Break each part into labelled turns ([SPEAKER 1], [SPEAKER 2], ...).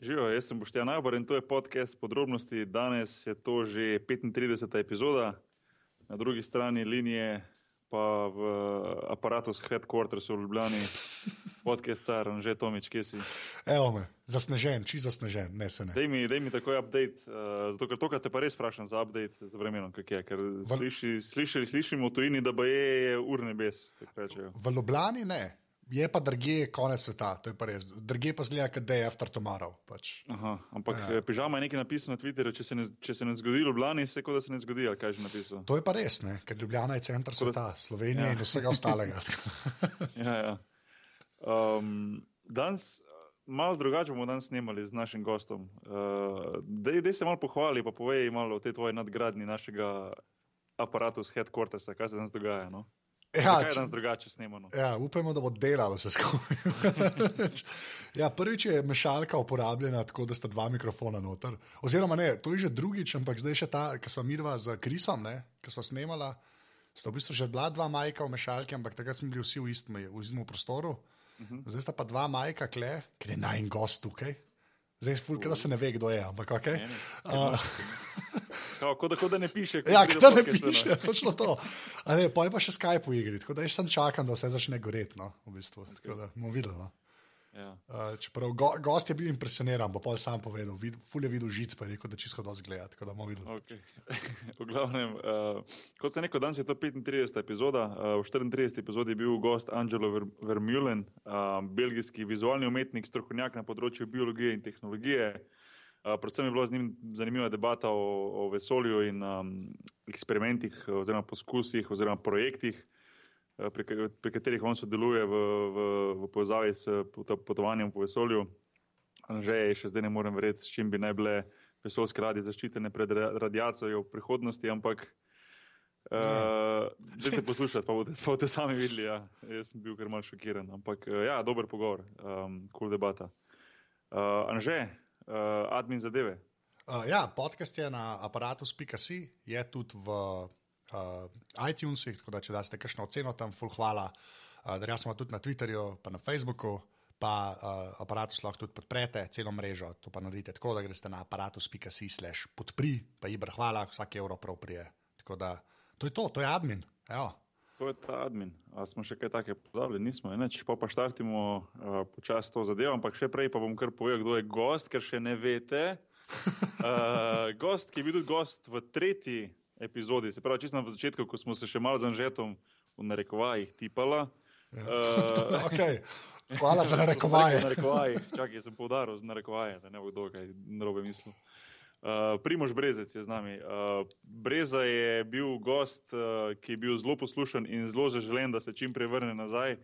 [SPEAKER 1] Živijo, jaz sem Boštjan Najbor in to je podcast podrobnosti. Danes je to že 35. epizoda, na drugi strani linije pa v aparatu s headquarters v Ljubljani, podcast car, že Tomič, kje si.
[SPEAKER 2] Evo me, zasnežen, či zasnežen, ne se ne.
[SPEAKER 1] Dej mi, dej mi takoj update, uh, zato ker to, kar te pa res vprašam za update z vremenom, kak je, ker
[SPEAKER 2] Val-
[SPEAKER 1] sliši, slišali, slišimo v tujini, da je ur nebes.
[SPEAKER 2] V Ljubljani ne, je pa drugje konec sveta, to je pa res. Drugje pa zgleda, da je after tomorrow. Pač.
[SPEAKER 1] Aha, ampak
[SPEAKER 2] Ja.
[SPEAKER 1] ja. pižama je nekaj napisano na Twitterju, če se ne, če se ne zgodi v Ljubljani, se kot da se ne zgodi, ali kaj je že napisal.
[SPEAKER 2] To je pa res, ne? ker Ljubljana je center
[SPEAKER 1] Tako da-
[SPEAKER 2] sveta, Slovenija
[SPEAKER 1] Ja.
[SPEAKER 2] in vsega ostalega.
[SPEAKER 1] Ja, ja. Um, danes, malo drugače bomo danes snemali z našim gostom. Uh, dej, dej se malo pohvali, pa povej malo o tej tvoji nadgradnji našega aparata z headquartersa, kaj se danes dogaja. No?
[SPEAKER 2] Ja,
[SPEAKER 1] kaj je
[SPEAKER 2] č-
[SPEAKER 1] danes drugače snemano?
[SPEAKER 2] ja, upajmo, da bo delalo vse skupaj. ja, prvič je mešalka uporabljena tako, da sta dva mikrofona noter. Oziroma, ne, to je že drugič, ampak zdaj še ta, ki smo mirva z Krisom, ki smo snemala. Sta v bistvu že bila dva majka v mešalki, ampak takrat smo bili vsi v istem, v istem prostoru. Zdaj sta pa dva majka, kle, ker je naj gost tukaj. Zdaj je fulk, da se ne ve, kdo je, ampak ok.
[SPEAKER 1] Ne, ne, Kao, kot, da, kot da ne piše.
[SPEAKER 2] Ja,
[SPEAKER 1] pride
[SPEAKER 2] da ne
[SPEAKER 1] podcast ven.
[SPEAKER 2] piše, točno to. A Ne, pa je pa še Skype v igri, tako da jaz sem čakam, da vse začne goreti. No, v bistvu. Tako da bomo videli. No.
[SPEAKER 1] Ja.
[SPEAKER 2] Uh, čeprav go, gost je bil impresioniran, bo pa sam povedal, vid, ful je videl žic, pa je rekel, da čisto dosti gleda.
[SPEAKER 1] Okay. v glavnem, uh, kot sem rekel, danes je to 35. epizoda. Uh, v 34. epizodi je bil gost Angelo Ver Vermeulen, uh, belgijski vizualni umetnik, strokovnjak na področju biologije in tehnologije. Uh, predvsem je bila z njim zanimiva debata o, o vesolju in um, eksperimentih, oziroma poskusih, oziroma projektih, uh, pri, pri katerih on sodeluje v, v, v povezavi s pot- potovanjem po vesolju. Že je, še zdaj ne morem verjeti, s čim bi naj bile vesoljske ladje zaščitene pred ra- radiacijo v prihodnosti, ampak uh, dajte poslušati, pa boste, pa boste sami videli. Ja. Jaz sem bil kar mal šokiran, ampak ja, dober pogovor, um, kul cool debata. Uh, Anže, uh, admin zadeve.
[SPEAKER 2] Uh, ja, podcast je na aparatus.si, je tudi v uh, iTunesih, tako da če daste kakšno oceno tam, full hvala. Uh, da smo tudi na Twitterju, pa na Facebooku, pa uh, aparatus lahko tudi podprete, celo mrežo. To pa naredite tako, da greste na aparatus.si slash podpri, pa ibr hvala, vsak evro prav prije. Tako da to je to, to je admin. Evo.
[SPEAKER 1] To je ta admin. A smo še kaj take pozabili? Nismo. Neč, pa pa štartimo uh, počasi to zadevo, ampak še prej pa bom kar povedal, kdo je gost, ker še ne veste. Uh, gost, ki je bil gost v tretji epizodi, se pravi, čisto na začetku, ko smo se še malo z Anžetom v narekovajih tipala. Uh,
[SPEAKER 2] okay. Hvala za narekovaje.
[SPEAKER 1] Čakaj, sem poudaril z narekovaje, da ne bo kdo kaj narobe mislil. Uh, Primož Brezec je z nami. Uh, Breza je bil gost, uh, ki je bil zelo poslušan in zelo zaželen, da se čim prej vrne nazaj.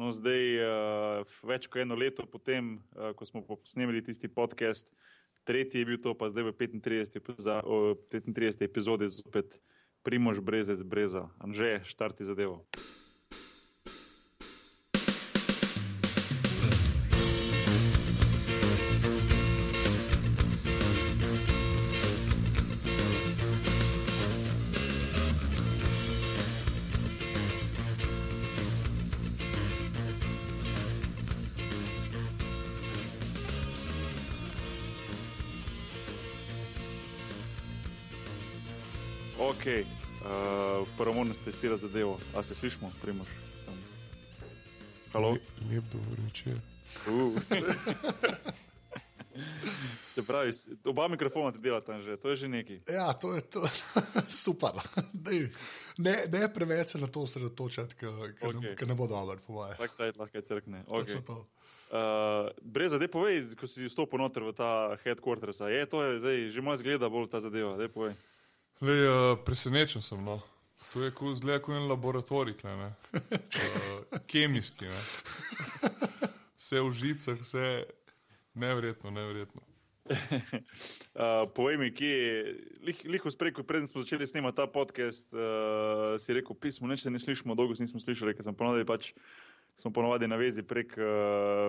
[SPEAKER 1] No, zdaj, uh, več kot eno leto potem, uh, ko smo posnemali tisti podcast, tretji je bil to, pa zdaj v 35. epiza- o, 35. epizodi zopet Primož Brezec Breza. Anže, štarti zadevo. Testirati zadevo. A se slišmo? Tam. Halo?
[SPEAKER 3] Lep dober večer.
[SPEAKER 1] Uh. Se pravi, oba mikrofona ti delata že, to je že neki.
[SPEAKER 2] Ja, to je to. super. Dej, ne, ne preveč se na to osredotočati, ker okay. Ne, ne bo dobro, po mojem.
[SPEAKER 1] Tak cajt lahko crkne. Okay. Uh, Breza, dej povej, ko si vstopil noter v ta headquarters, je to je zdaj, že malo zgleda bolj ta zadeva, dej povej.
[SPEAKER 3] Lej, uh, presenečen sem. No. To je kot zgleda kot en laboratorij, tle, ne. uh, kemijski. Ne. Vse v žicah, vse nevrjetno, nevrjetno.
[SPEAKER 1] Uh, povej mi, kje je, lih- liho spreko, preden smo začeli snemati ta podcast, uh, si rekel, pismo, neč se ne slišimo, dolgo se nismo slišali, ker sem ponovadi pač, smo ponovadi na vezi prek,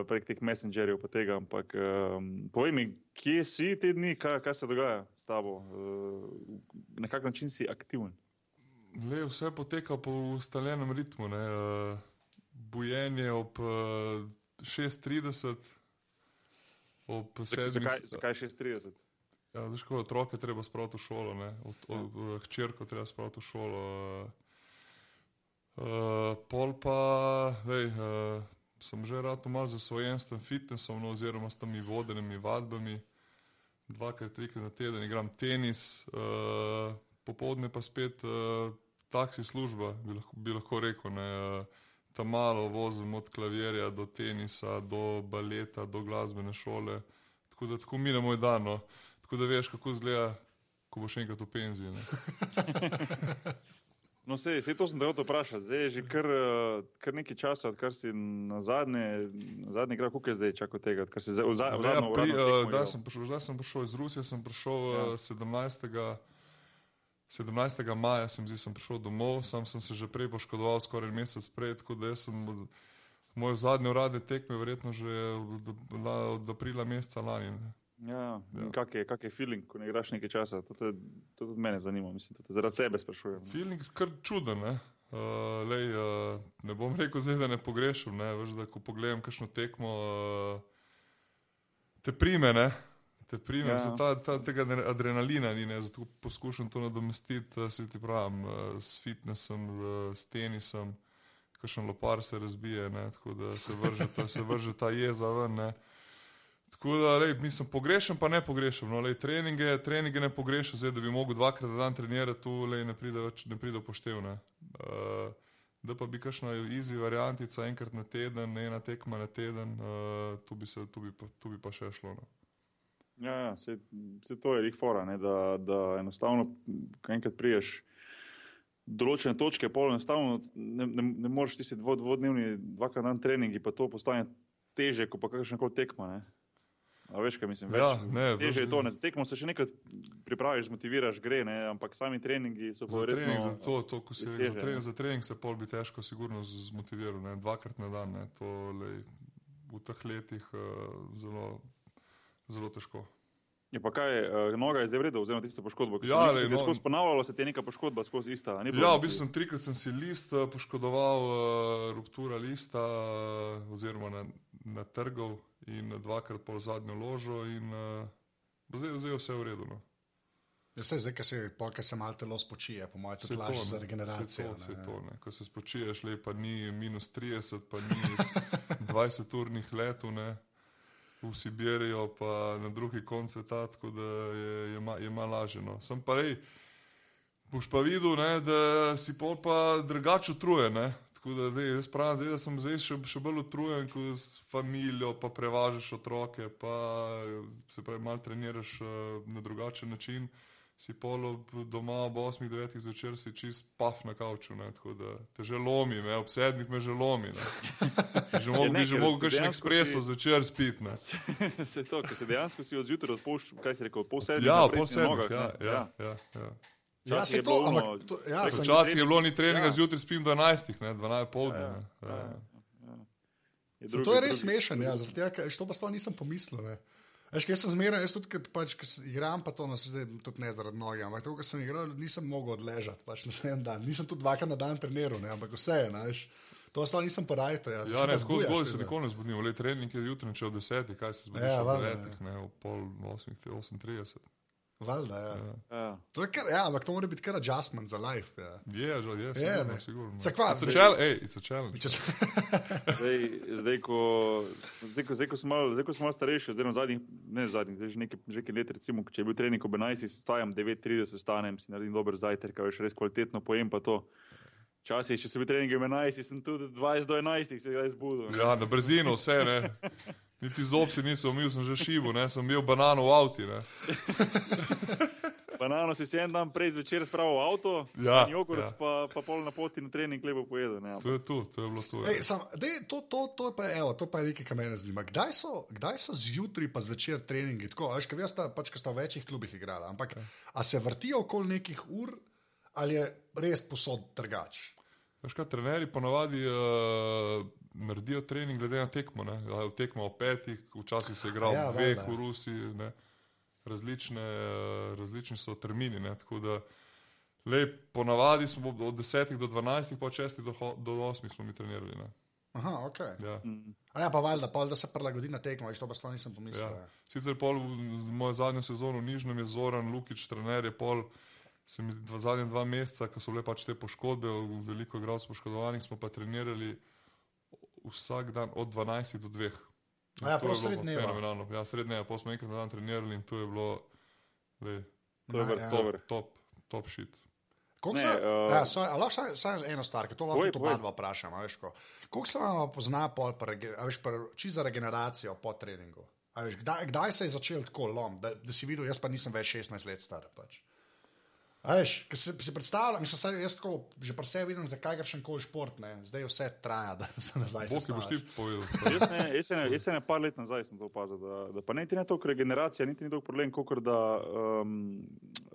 [SPEAKER 1] prek teh messengerjev pa tega, ampak um, povej mi, kje si te dni, kaj, kaj se dogaja s tabo, uh, na kak način si aktiven?
[SPEAKER 3] Lej, vse poteka po ustaljenem ritmu. Ne. Uh, bujenje ob uh, 6:30, ob
[SPEAKER 1] Zakaj,
[SPEAKER 3] sedmih.
[SPEAKER 1] zakaj, zakaj 36?
[SPEAKER 3] Ja, veš, ko otroke treba spraviti v šolo, ne? od, od, od hčerko treba spraviti v šolo. Uh, pol pa, vej, uh, sem že rad malo zasvojen s tem fitnessom, no, oziroma s temi vodenimi vadbami. Dvakrat, trikrat na teden igram tenis, uh, popoldne pa spet uh, taksi služba, bi lahko, bi lahko rekel. Ne, uh, Tam malo vozim od klavirja do tenisa, do baleta, do glasbene šole. Tako da tako mine moj dan. No. Tako da veš, kako izgleda, ko boš enkrat v penziji. Ne.
[SPEAKER 1] No, sej, sej to sem te hotel vprašati. Zdaj je že kar, eh, kar nekaj časa, odkar si na zadnje, na zadnje igral, koliko je zdaj čakal tega, si zdaj v za- v
[SPEAKER 3] Ja, pri, uh, da, sem prišel, zdaj sem prišel iz Rusije, sem prišel
[SPEAKER 1] Ja.
[SPEAKER 3] uh, 17. 17. maja, sem, zdi, sem prišel domov, sam sem se že prej poškodoval, skoraj mesec prej, tako da sem moj zadnji uradne tekme, verjetno že od, od, aprila meseca lani. Ne.
[SPEAKER 1] Ja,
[SPEAKER 3] Ja.
[SPEAKER 1] ja. kak je, kak je feeling, ko ne igraš nekaj časa? To, te, to tudi mene zanima, mislim, to te zaradi sebe sprašujem. no.
[SPEAKER 3] Feeling kar čuden. Ne? Uh, lej, uh, ne bom rekel, zdaj, da ne pogrešam. Ne? Veš, da, ko pogledam kakšno tekmo, uh, te prime. Ne? Te prime,
[SPEAKER 1] Ja.
[SPEAKER 3] ta, ta, tega adre- adrenalina ni, ne? zato poskušam to nadomestiti uh, se ti pravim, uh, s fitnessom, uh, s tenisom, kakšen lopar se razbije, ne? tako da se vrže, ta, se vrže ta jeza ven. Ne? Tako da, lej, mislim, pogrešam, pa ne pogrešam. No, lej, treninge, treninge ne pogrešam, zdaj, da bi mogel dvakrat na dan trenirati, tu lej, ne pride, več- ne pride poštevne. Uh, da pa bi kakšna easy variantica enkrat na teden, ena tekma na teden, uh, tu, bi se, tu, bi pa, tu bi pa še šlo. No.
[SPEAKER 1] Ja, ja se, se to je jih fora, ne, da, da enostavno, ko enkrat priješ določene točke, pol enostavno ne, ne, ne moreš tisti dvo, dvodnevni, dvakrat dan treningi, pa to postane teže, kot pa kakšna koli tekma. Ne. A veš, kaj mislim? Več,
[SPEAKER 3] Ja, ne,
[SPEAKER 1] teže je to, ne. za tekmo se še nekaj pripraviš, zmotiviraš, gre, ne, ampak sami treningi so pa
[SPEAKER 3] Za trening, za,
[SPEAKER 1] verjetno.
[SPEAKER 3] to, to, ko si rekel, za, trening, za trening se pol bi težko sigurno zmotiviral, ne, dvakrat na dan, ne, to lej, v teh letih uh, zelo, zelo težko.
[SPEAKER 1] Je pa kaj, uh, noga je zdaj vredno, oziroma tiste poškodbe. ko se
[SPEAKER 3] Ja,
[SPEAKER 1] se ti je
[SPEAKER 3] no-
[SPEAKER 1] skozi ponavljalo, se ti je neka poškodba skozi ista. a ni bilo
[SPEAKER 3] Ja, v bistvu sem trikrat sem si list eh, poškodoval, uh, ruptura lista uh, oziroma na, na trgov in dvakrat pol zadnjo ložo in uh, zdaj, zdaj je vse v redu. No.
[SPEAKER 2] Ja, saj zdaj, ko se, pol, se malo telo spočije, po mojem, tudi lažje za regeneracijo.
[SPEAKER 3] To,
[SPEAKER 2] ne.
[SPEAKER 3] saj to, ne. Ko se spočiješ, le pa ni minus 30, pa ni s 20-urnih letov ne, v Sibirijo, pa na drugi konec sveta, tako da je, je, ma, je malo lažje. No. Sem pa rej, boš pa videl, ne, da si pol pa drugače utrujen. Ne. Tako da dej, jaz pravim, zdaj, da sem zdaj še, še bolj utrujen, ko s familijo, pa prevažaš otroke, pa se pravi, malo treniraš uh, na drugačen način si pol ob doma ob 8-9 zvečer, si čist paf na kavču, ne, tako da te že lomi, ne, ob sedmih me že lomi. Ne. Že mogel bi že mogel
[SPEAKER 1] si
[SPEAKER 3] kakšen ekspreso
[SPEAKER 1] si-
[SPEAKER 3] zvečer spiti. Ne.
[SPEAKER 1] se to, ker se dejansko si od zjutraj odpoščal, kaj si rekel, pol sedmih.
[SPEAKER 3] Ja, pol sedmih, ja, ja, ja, ja.
[SPEAKER 2] Ja,
[SPEAKER 1] Včasih
[SPEAKER 2] se
[SPEAKER 1] je
[SPEAKER 2] to, ampak to, ja,
[SPEAKER 3] Včasih je bilo ni treninga
[SPEAKER 1] Ja.
[SPEAKER 3] zjutraj, spim 12, ne, 12 poldne.
[SPEAKER 1] Ja,
[SPEAKER 3] ne.
[SPEAKER 1] ja,
[SPEAKER 3] Ja,
[SPEAKER 1] ja. Je drugi-
[SPEAKER 2] to je res smešen, ja, tega, ker to pa sploh nisem pomislil. Ne. Veš, kaj sem zmeraj, jaz tudi, ker pač, igram, pa to no, zdaj tudi ne zaradi noge, ampak to, ko sem igral, nisem mogel odležati, pač naslednji dan. Nisem tudi dvakrat na dan treniral, ne, ampak vse je, znaš. To sploh nisem porajal. Ja,
[SPEAKER 3] Ja, ne, skozi zgolj se nikoli ne zbudim, le trening je jutraj, če ob 10, kaj se zbudiš
[SPEAKER 2] Ja,
[SPEAKER 3] ob
[SPEAKER 2] valjda,
[SPEAKER 3] 9, ne, ob pol 8, 38.
[SPEAKER 2] Valjda, ja.
[SPEAKER 1] Ja.
[SPEAKER 2] To je kar, ja, ampak to mora biti kar adjustment za life. Ja.
[SPEAKER 3] Je, že je,
[SPEAKER 2] Je,
[SPEAKER 3] sigurno,
[SPEAKER 2] ne.
[SPEAKER 3] sigurno.
[SPEAKER 2] Saj kva,
[SPEAKER 3] It's a
[SPEAKER 2] zdaj-
[SPEAKER 3] challenge, ej, it's a challenge.
[SPEAKER 2] Če,
[SPEAKER 1] Zdaj, zdaj, ko, zdaj, ko, zdaj, ko sem malo, zdaj, ko malo starejši, oziroma zadnjih, ne zadnjih, zdaj že nekaj, že nekaj let, recimo, če je bil trening ob 11, stajam 9:30, stanem, si naredim dober zajtrk, a veš, res kvalitetno pojem pa to. Včasih, če sem bil trening ob 11, sem tudi 20 do 11, se je zbudil.
[SPEAKER 3] Ja, na brzino vse, ne. Niti zob si nisem umil, sem že šibu, ne, sem bil banano v avtu, ne.
[SPEAKER 1] Banano si si en dan prej zvečer spravil v avto,
[SPEAKER 3] Ja,
[SPEAKER 1] in jogurt,
[SPEAKER 3] ja.
[SPEAKER 1] pa, pa pol na poti na trening lepo pojedel. Ne,
[SPEAKER 3] To je tu, to je bilo tu.
[SPEAKER 2] Ej,
[SPEAKER 3] Ja.
[SPEAKER 2] sam, dej, to, to, to, je pa, evo, to pa je nekaj, kar me zanima. Kdaj so, kdaj so zjutraj pa zvečer treningi? Tako, veš, kaj veste, pač, ko sta v večjih klubih igrala. Ampak a se vrtijo okoli nekih ur ali je res posod trgač?
[SPEAKER 3] Veš kaj, trenerji ponavadi uh, naredijo trening glede na tekmo, ne. Ja, Tekmo o petih, včasih se igra
[SPEAKER 2] Ja,
[SPEAKER 3] ob dveh v Rusiji, ne. Različne, eh, različni so termini, ne, tako da Lej, ponavadi smo od 10 do 12, pa od 6 do, do 8 smo mi trenirali. Ne.
[SPEAKER 2] Aha, ok.
[SPEAKER 3] Ja.
[SPEAKER 2] A ja, pa valjda, pol, da se prilagodi na tekmo, veš, to pa sploh nisem pomislil.
[SPEAKER 3] Ja.
[SPEAKER 2] Ja.
[SPEAKER 3] Sicer pol v z- mojo zadnjo sezono v Nižnem je Zoran Lukič, trener je pol. Se mi zdi, dva, zadnje dva meseca, ko so bile pač te poškodbe, veliko igralcev poškodovanih, smo pa trenirali vsak dan od 12 do 2.
[SPEAKER 2] A ja,
[SPEAKER 3] to
[SPEAKER 2] prav
[SPEAKER 3] je bilo
[SPEAKER 2] sredi
[SPEAKER 3] pa
[SPEAKER 2] dneva.
[SPEAKER 3] Fenomenalno. Ja, srednje, pa smo enkrat na dan trenirali in to je bilo lej,
[SPEAKER 1] Dober,
[SPEAKER 2] ja.
[SPEAKER 1] dober.
[SPEAKER 3] top, top shit.
[SPEAKER 2] Koliko
[SPEAKER 1] Ne,
[SPEAKER 2] se,
[SPEAKER 1] uh,
[SPEAKER 2] ja, sorry, a lahko samo- samo eno stvar, ker to lahko
[SPEAKER 1] Povej,
[SPEAKER 2] tudi oba dva vprašam. a Veš, ko, koliko se vam pozna pol, a veš, pa, čisto za regeneracijo po treningu? A Veš, kdaj, kdaj se je začel tako lom, da, da si videl, jaz pa nisem več 16 let star. Pač. A Veš, si, si predstavljam, mislim, saj jaz tako že pri sebi vidim, zakaj greš koli šport, ne? zdaj vse traja, da se nazaj
[SPEAKER 3] Bog ti boš ti povedal.
[SPEAKER 1] Jaz ne, jaz, ne, jaz ne par let nazaj sem to opazil, da, da pa niti ne toliko regeneracija, niti ni toliko problem, kot da um,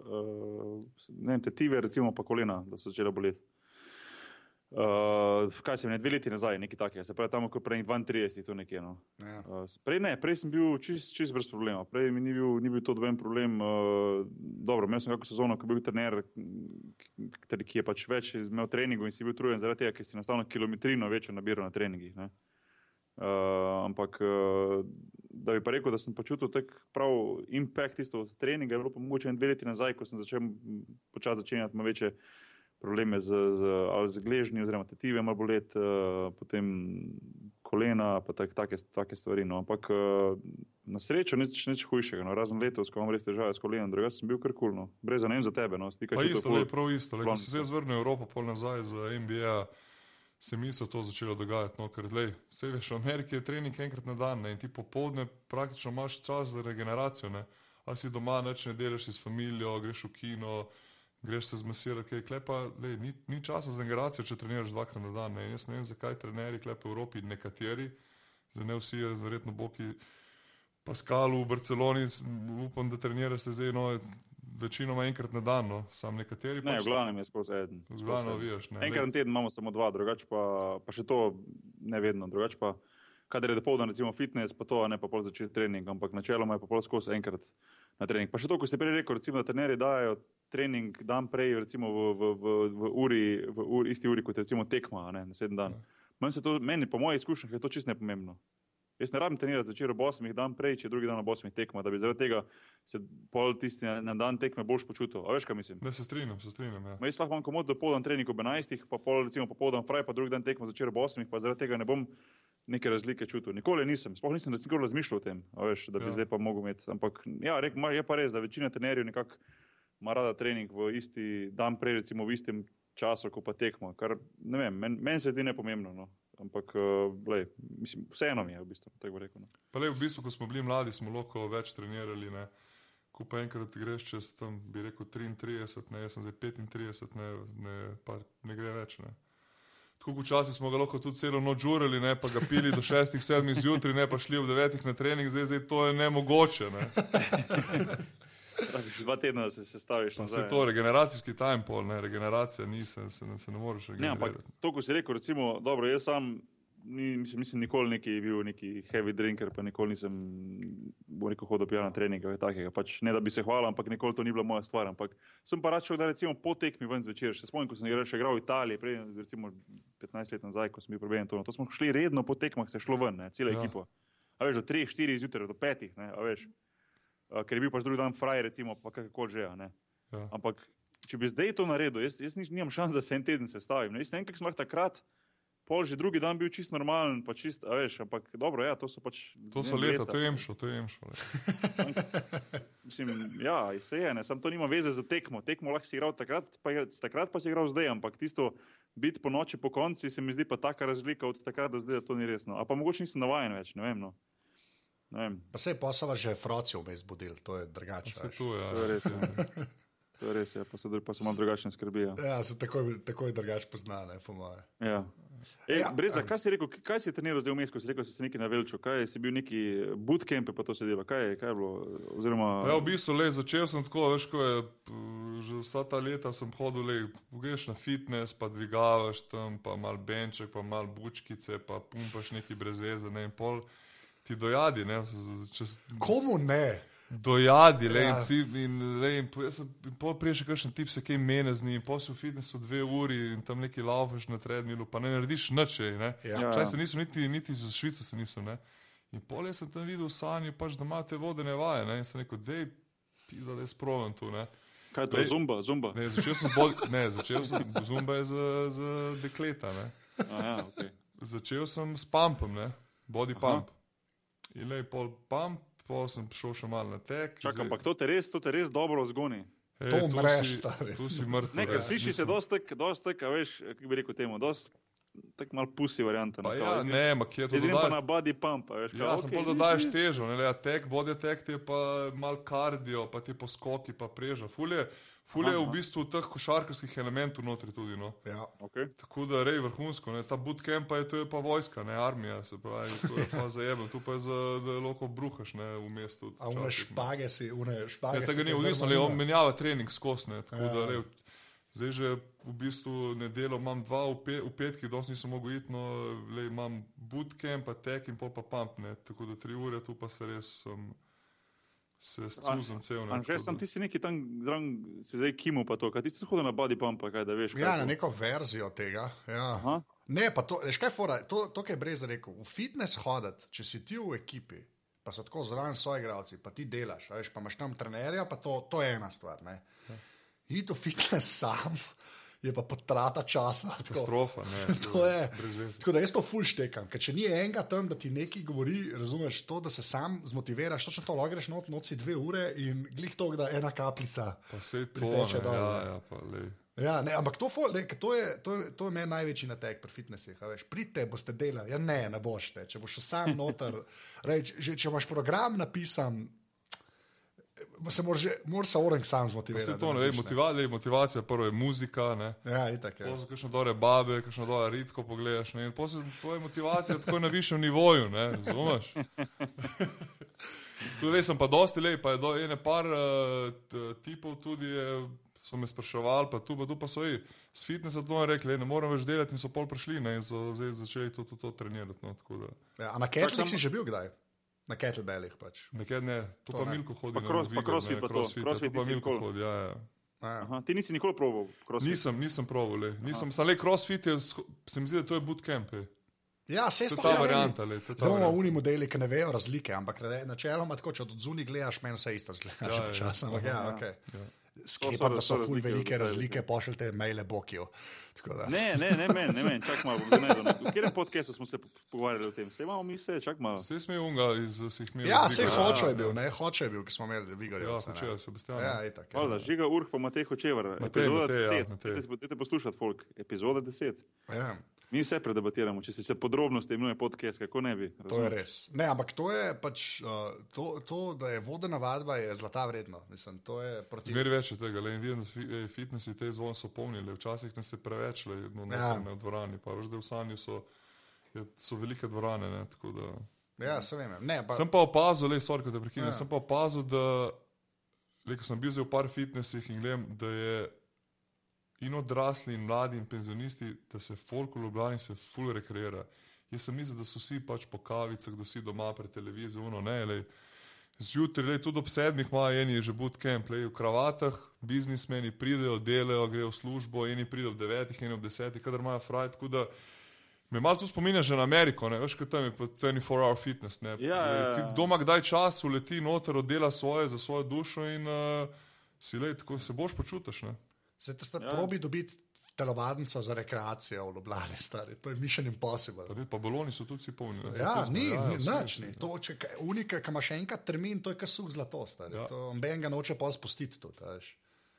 [SPEAKER 1] uh, ne vem, tetive, recimo pa kolena, da so začela boleti. Uh, kaj sem, ne, dve leti nazaj, nekaj takega, se pravi, tam, ko prej 32, to nekje. No.
[SPEAKER 2] Ja.
[SPEAKER 1] Uh, prej ne, prej sem bil čist, čist brez problema, prej mi ni bil, ni bil to doben problem. Uh, dobro, imel sem kako sezono, ko je bil trener, ki, je pač več imel treningov in si bil trujen zaradi tega, ker si enostavno kilometrino večjo nabiral na treningih. Ne. Uh, ampak, uh, da bi pa rekel, da sem počutil tak prav impact isto od treninga, je bilo pa mogoče en dve leti nazaj, ko sem začel počasi začenjati večje probleme z, z, ali z gležnji, oziroma tetive, malo bolet, uh, potem kolena, pa tak, take, take stvari. No. Ampak uh, na srečo nič, nič hujšega, no. razen letos, ko imam res težave s kolenom, drugače sem bil kar kul. No. Brez za ne za tebe, no. Stika
[SPEAKER 3] isto,
[SPEAKER 1] ful.
[SPEAKER 3] le, prav isto. Le, ko sem se jaz vrnil v Evropo, pol nazaj za NBA, se mi se to začelo dogajati. No, ker, lej, se veš, v Ameriki je trening enkrat na dan ne, in ti popovdne praktično imaš čas za regeneracijo. Ne. A si doma, neč ne delaš si s familijo, greš v kino, greš se zmasirati, kaj klepa, lej, ni, ni časa za regeneracijo, če treniraš dvakrat na dan. Ne. Jaz ne vem, zakaj trenerji klepa v Evropi, nekateri, za ne vsi, verjetno Boki. Paskalu v Barceloni, upam, da treniraš zdaj, no, večinoma enkrat na dan, no. sam nekateri
[SPEAKER 1] Ne,
[SPEAKER 3] pač
[SPEAKER 1] v glavnem je skozi eden.
[SPEAKER 3] z glavno vijaš. Ne,
[SPEAKER 1] Enkrat na teden imamo samo dva, drugače pa, pa še to ne vedno. Drugače pa, kadar je dopoldan, recimo fitness, pa to, ne pa pol začeti trening, ampak načeloma je pa pol skozi enkrat na trening. Pa še to, ko ste prej rekel, recimo, da trenerji dajo trening dan prej, recimo v, v, v, v, uri, v uri, isti uri kot recimo tekma, ne naslednji dan. Meni, se to, meni, po mojih izkušnjah, je to čisto nepomembno. Jaz ne rabim trenirati zvečer ob 8, dan prej, če drugi dan ob 8 tekma, da bi zaradi tega se pol tisti na, na dan tekme boljš počutil. A veš, kaj mislim?
[SPEAKER 3] ne se strinjam, se strinjam. Ja.
[SPEAKER 1] Ma Jaz lahko imam komod do poldan trening ob 11, pa pol recimo popoldan fraj, pa drugi dan tekmo začer ob 8, pa zaradi tega ne bom neke razlike čutil. Nikoli nisem, sploh nisem razmišljal o tem, veš, da bi
[SPEAKER 3] Ja.
[SPEAKER 1] zdaj pa mogel imeti. Ampak ja, rek, je pa res, da večina trenerjev nekako ima rada trening v isti dan prej, recimo v istem času, ko pa tekmo, kar ne vem, meni men se zdi nepomembno. No. Ampak, uh, lej, mislim, vseeno mi je, v bistvu, rekel. No.
[SPEAKER 3] Pa le v bistvu, ko smo bili mladi, smo lahko več trenirali. Ne. Ko pa enkrat greš čez tam, bi rekel 33, ne, jaz sem zdaj 35, ne, ne, pa ne gre več. Ne. Tako včasih smo ga lahko tudi celo noč žurili, ne, pa ga pili do 6-7 zjutraj, ne pa šli ob 9 na trening, zdaj, zdaj to je nemogoče. Ne.
[SPEAKER 1] Rabiš dva tedna, da se sestaviš.
[SPEAKER 3] Pa
[SPEAKER 1] nazaj,
[SPEAKER 3] se to regeneracijski time pol, ne, regeneracija ni, se, se, se ne moreš
[SPEAKER 1] Ne,
[SPEAKER 3] regenerirati.
[SPEAKER 1] ampak to, ko si rekel, recimo, dobro, jaz sam ni, mislim, nisem nikoli neki bil neki heavy drinker, pa nikoli nisem rekel, hodil pijan na trening ali takega. Pač, ne da bi se hvalil, ampak nikoli to ni bila moja stvar. Ampak sem pa rad šel, da recimo po tekmi ven zvečer. Se spomnim, ko sem igral, še igral v Italiji, prej, recimo 15 let nazaj, ko sem bil prebijen to. To smo šli redno po tekmah, se šlo ven, ne, cela
[SPEAKER 3] Ja.
[SPEAKER 1] ekipa. A veš, do 3, 4 zjutraj, do 5, ne, a veš. A, ker je bil pač drugi dan fraj, recimo, pa kako že.
[SPEAKER 3] Ja.
[SPEAKER 1] Ampak, če bi zdaj to naredil, jaz, jaz nimam šans, da se en teden sestavim. Ne, jaz ne vem, kako sem lahko takrat, pol že drugi dan bil čist normalen, pa čist, a veš, ampak dobro, ja, to so pač.
[SPEAKER 3] To
[SPEAKER 1] ne
[SPEAKER 3] so
[SPEAKER 1] vem,
[SPEAKER 3] leta, to je emšo, to je emšo. le.
[SPEAKER 1] Mislim, ja, se je, ne, sam to nima veze za tekmo. Tekmo lahko si igral takrat, pa, takrat pa si igral zdaj, ampak tisto biti po noči po konci se mi zdi pa taka razlika od takrat do zdaj, da to ni resno. A pa mogoče nisem navajen več, ne vem. No. Ne vem.
[SPEAKER 2] Pa se je posava že Frocijo vmes budil, to je drugače.
[SPEAKER 3] To je.
[SPEAKER 1] To je
[SPEAKER 3] Ja.
[SPEAKER 1] res. Ja. To je res, ja. pa, so, pa so malo drugačne skrbi. Ja.
[SPEAKER 2] Ja, se takoj, takoj drugače poznane, po moje.
[SPEAKER 1] Ja. Ej,
[SPEAKER 2] Ja,
[SPEAKER 1] Breza,
[SPEAKER 2] em.
[SPEAKER 1] kaj si rekel, kaj si treniral zdaj vmes, ko si rekel, da si nekaj navelčil, kaj si bil neki bootcamp, pa to se dela, kaj, je- kaj je bilo, oziroma...
[SPEAKER 3] Pa ja, v bistvu, le, začel sem tako, veš, ko je že vsa ta leta sem hodil, le, greš na fitness, pa dvigavaš tam, pa mal benček, pa mal bučkice, pa pumpaš neki brez veze, ne in pol ti dojadi, ne, čez,
[SPEAKER 2] Komu ne?
[SPEAKER 3] Dojadi, le,
[SPEAKER 2] Ja.
[SPEAKER 3] in, ti- in, le, in, po- jaz sem pol prej še kakšen tip se kaj mene z njim, pol si v fitnessu dve uri in tam neki laufaš na treadmillu, pa ne narediš nič, ej, ne.
[SPEAKER 2] Ja.
[SPEAKER 1] Ja.
[SPEAKER 3] Včasih se nisem niti, niti za Švico se nisem, ne. In pol jaz sem tam videl v sanji, pač, da ima te vodene vaje, ne, in sem rekel, dej, pizda, da je sprovem tu, ne.
[SPEAKER 1] Kaj je to? Zumba, zumba.
[SPEAKER 3] Ne, začel sem z bod, ne, začel sem, zumba je za, za dekleta, ne.
[SPEAKER 1] Aha, okay.
[SPEAKER 3] Začel sem s pumpom, ne, body
[SPEAKER 1] Aha.
[SPEAKER 3] pump. In le pol pump, pol sem šel še malo na tek.
[SPEAKER 1] Čakaj, ampak to te res, to te res dobro zgoni.
[SPEAKER 3] Ej,
[SPEAKER 2] To
[SPEAKER 3] tu
[SPEAKER 2] umreš,
[SPEAKER 3] si-
[SPEAKER 2] stari.
[SPEAKER 3] Tu si mrtev.
[SPEAKER 1] Ne, ker
[SPEAKER 3] ja.
[SPEAKER 1] sliši se
[SPEAKER 3] Mislim-
[SPEAKER 1] dosti tak, dosti tak, a veš, kako bi rekel temu, dosti tak mal pusi varianta. No,
[SPEAKER 3] ja,
[SPEAKER 1] kao,
[SPEAKER 3] ne, ma kje to
[SPEAKER 1] Jaz grem pa
[SPEAKER 3] dodaš?
[SPEAKER 1] na body pump, a veš.
[SPEAKER 3] Ja,
[SPEAKER 1] kao,
[SPEAKER 3] sem
[SPEAKER 1] okej,
[SPEAKER 3] bolj dodajaš težo, ne, le, tek, body tek ti je pa mal kardio, pa ti poskoki, pa preža. Fulje, fulje je v bistvu teh košarkarskih elementov notri tudi, no.
[SPEAKER 2] Ja.
[SPEAKER 1] Okay.
[SPEAKER 3] Tako da rej vrhunsko, ne. ta bootcamp pa je, to je pa vojska, ne armija, se pravi, to je pa zajebno, tu pa je za, da lahko bruhaš, ne, v mestu.
[SPEAKER 2] A une špage si, une špage.
[SPEAKER 3] Ja, tega ni odvisno, le on menjava trening skozi. ne, tako
[SPEAKER 2] Ja.
[SPEAKER 3] da, lej, Zdaj že v bistvu nedeljo imam dva, v, pe, v petkih dosti nisem mogel iti, no lej, imam bootcamp, pa tek in pol pa pump, ne, tako da tri ure tu pa se res um, se scuzam cel.
[SPEAKER 1] Anže,
[SPEAKER 3] tako
[SPEAKER 1] sem ti si neki tam zraven, si zdaj kimo pa to, kaj ti si hodil na body pump, pa kaj da veš. kaj
[SPEAKER 2] Ja, na neko verzijo tega. Ja.
[SPEAKER 1] Aha.
[SPEAKER 2] Ne, pa to, veš kaj, fora, to, to, kar je brez rekel. V fitness hoditi, če si ti v ekipi, pa so tako zraven soigravci, pa ti delaš, a veš, pa imaš tam trenerja, pa to, to je ena stvar. Ne. Iti v fitness sam je pa potrata časa.
[SPEAKER 3] Katastrofa, ne.
[SPEAKER 2] To je. Tako da jaz to ful štekam, ker če ni enega tam, da ti nekaj govori, razumeš to, da se sam zmotiviraš, točno to logreš not, noci dve ure in glih to, da ena kapljica. Priteče
[SPEAKER 3] ne,
[SPEAKER 2] dol,
[SPEAKER 3] ja, ja, pa lej.
[SPEAKER 2] Ja, ne, ampak to, ful- ne, to, je, to, je, to je meni največji natek pri fitnesih. veš. Pridite, boste delali. Ja, ne, ne boš te. Če boš sam noter, reč, že, če imaš program napisan, se moraš se orang sam zmotivirati. da
[SPEAKER 3] to, ne, lej,
[SPEAKER 2] narediš,
[SPEAKER 3] motiva, lej, motivacija prvo je muzika, ne.
[SPEAKER 2] Ja, itak je.
[SPEAKER 3] Pol so kakšne dobre babe, kakšno dobro ritko pogledaš, ne, in pol se tvoja motivacija tako na višjem nivoju, ne, razumeš? Tudi res sem pa dosti lej, pa je do ene par uh, tipov tudi je, so me spraševali, pa tu pa tu pa so ej, s fitnessa to je rekli, ne morem več delati in so pol prišli, ne, in so zdaj začeli to, to, to trenirati, no, tako da.
[SPEAKER 2] Ja, a na
[SPEAKER 1] samo-
[SPEAKER 2] si že bil kdaj? Na kettlebellih pač.
[SPEAKER 3] Nekaj ne, to,
[SPEAKER 2] To
[SPEAKER 3] to pa
[SPEAKER 2] ne.
[SPEAKER 3] Milko hodi.
[SPEAKER 1] Pa
[SPEAKER 3] na
[SPEAKER 1] cross- pa
[SPEAKER 3] Vigar,
[SPEAKER 1] crossfit
[SPEAKER 3] ne,
[SPEAKER 1] pa to,
[SPEAKER 3] crossfit, ja,
[SPEAKER 1] crossfit
[SPEAKER 3] to pa Milko
[SPEAKER 1] nikoli.
[SPEAKER 3] hodi, ja, ja.
[SPEAKER 2] Ja.
[SPEAKER 1] Aha, ti nisi nikoli proval crossfit.
[SPEAKER 3] Nisem, nisem proval, le. nisem, samo le crossfit je, se mi zdi, da to je bootcamp.
[SPEAKER 2] Ja, se
[SPEAKER 3] To je
[SPEAKER 2] sploh
[SPEAKER 3] ta
[SPEAKER 2] ne
[SPEAKER 3] varianta, to je
[SPEAKER 2] Zdaj imamo
[SPEAKER 3] varianta.
[SPEAKER 2] uni modeli, ki ne vejo razlike, ampak načeloma tako, če od zunaj gledaš, meni vse isto zgleda,
[SPEAKER 3] Ja, ja,
[SPEAKER 2] ampak
[SPEAKER 3] aha,
[SPEAKER 2] Ja,
[SPEAKER 1] ja.
[SPEAKER 2] okay.
[SPEAKER 3] Ja.
[SPEAKER 2] Sklepam, da so ful velike razlike, pošljite maile. Tako da-
[SPEAKER 1] Ne, ne, ne, meni, ne meni, čak malo, bom zdaj najdel. V katerem podkastu smo se pogovarjali o tem? Se imamo mi se, čak malo.
[SPEAKER 3] Vse smo unga iz vseh mirov.
[SPEAKER 2] Ja, se
[SPEAKER 3] Vigorja.
[SPEAKER 2] hoče je bil, ne, hoče je bil, ki smo imeli
[SPEAKER 3] Ja,
[SPEAKER 2] Vigorjevca.
[SPEAKER 3] hoče,
[SPEAKER 2] ne.
[SPEAKER 3] Sebastian.
[SPEAKER 2] Ja, itak. ja.
[SPEAKER 1] Hvala, Žiga Urh pa Matej Hočevar.
[SPEAKER 3] Matej,
[SPEAKER 1] Epizoda
[SPEAKER 3] Matej, ja,
[SPEAKER 1] 10.
[SPEAKER 3] Matej.
[SPEAKER 1] Dajte poslušati, folk. Epizoda 10.
[SPEAKER 2] Ja.
[SPEAKER 1] Mi vse predebatiramo, če se, podrobnosti imenuje podcast, kako ne bi.
[SPEAKER 2] To je res. Ne, ampak to je pač, uh, to, to, da je vodena vadba, je zlata vredno. Mislim, to je proti.
[SPEAKER 3] Zmeri več je tega, le in vidim, da fitnesi te zvon so polnili, včasih nas je preveč, le no,
[SPEAKER 2] Ja.
[SPEAKER 3] ja. v dvorani, pa veš, da v sanju so, je, so velike dvorane, ne, tako da.
[SPEAKER 2] Ja, se vem. Ne, pa,
[SPEAKER 3] Sem pa opazil, le, sorry, da prekinem,
[SPEAKER 2] Ja.
[SPEAKER 3] ja. sem pa opazil, da, le, ko sem bil zdaj v par fitnesih in gledam, da je in odrasli, in mladi, in penzionisti, da se folk v Ljubljani se full rekreira. Jaz sem mislil, da so vsi pač po kavicah, da vsi doma pred televizijo, uno, ne, le. Zjutraj, lej, tudi ob sedmih, ima eni že bootcamp, lej, v kravatah, biznismeni pridejo, delajo, grejo v službo, eni pridejo ob devetih, eni ob desetih, kadar imajo fraj. Tako da me malo to spominja že na Ameriko, ne, veš, kaj tam je pa 24-hour fitness. Ne,
[SPEAKER 1] Ja, ja, ja.
[SPEAKER 3] Doma kdaj čas uleti noter, oddela svoje za svojo dušo in uh, si lej, tako se boš počutiš. Ne.
[SPEAKER 2] Se te sta
[SPEAKER 1] Ja.
[SPEAKER 2] probi dobiti telovadnico za rekreacijo v Ljubljani, stari. To je mission impossible.
[SPEAKER 3] Pa, ne, pa baloni so tudi polni. ne,
[SPEAKER 2] Ja,
[SPEAKER 3] smo-
[SPEAKER 2] ni,
[SPEAKER 3] ja,
[SPEAKER 2] nič. Ni.
[SPEAKER 3] ja.
[SPEAKER 2] To, če unika, ki ima še enkrat termin, to je kar suh zlato. stari.
[SPEAKER 3] Ja.
[SPEAKER 2] To Noben ga noče pa spustiti. Tudi,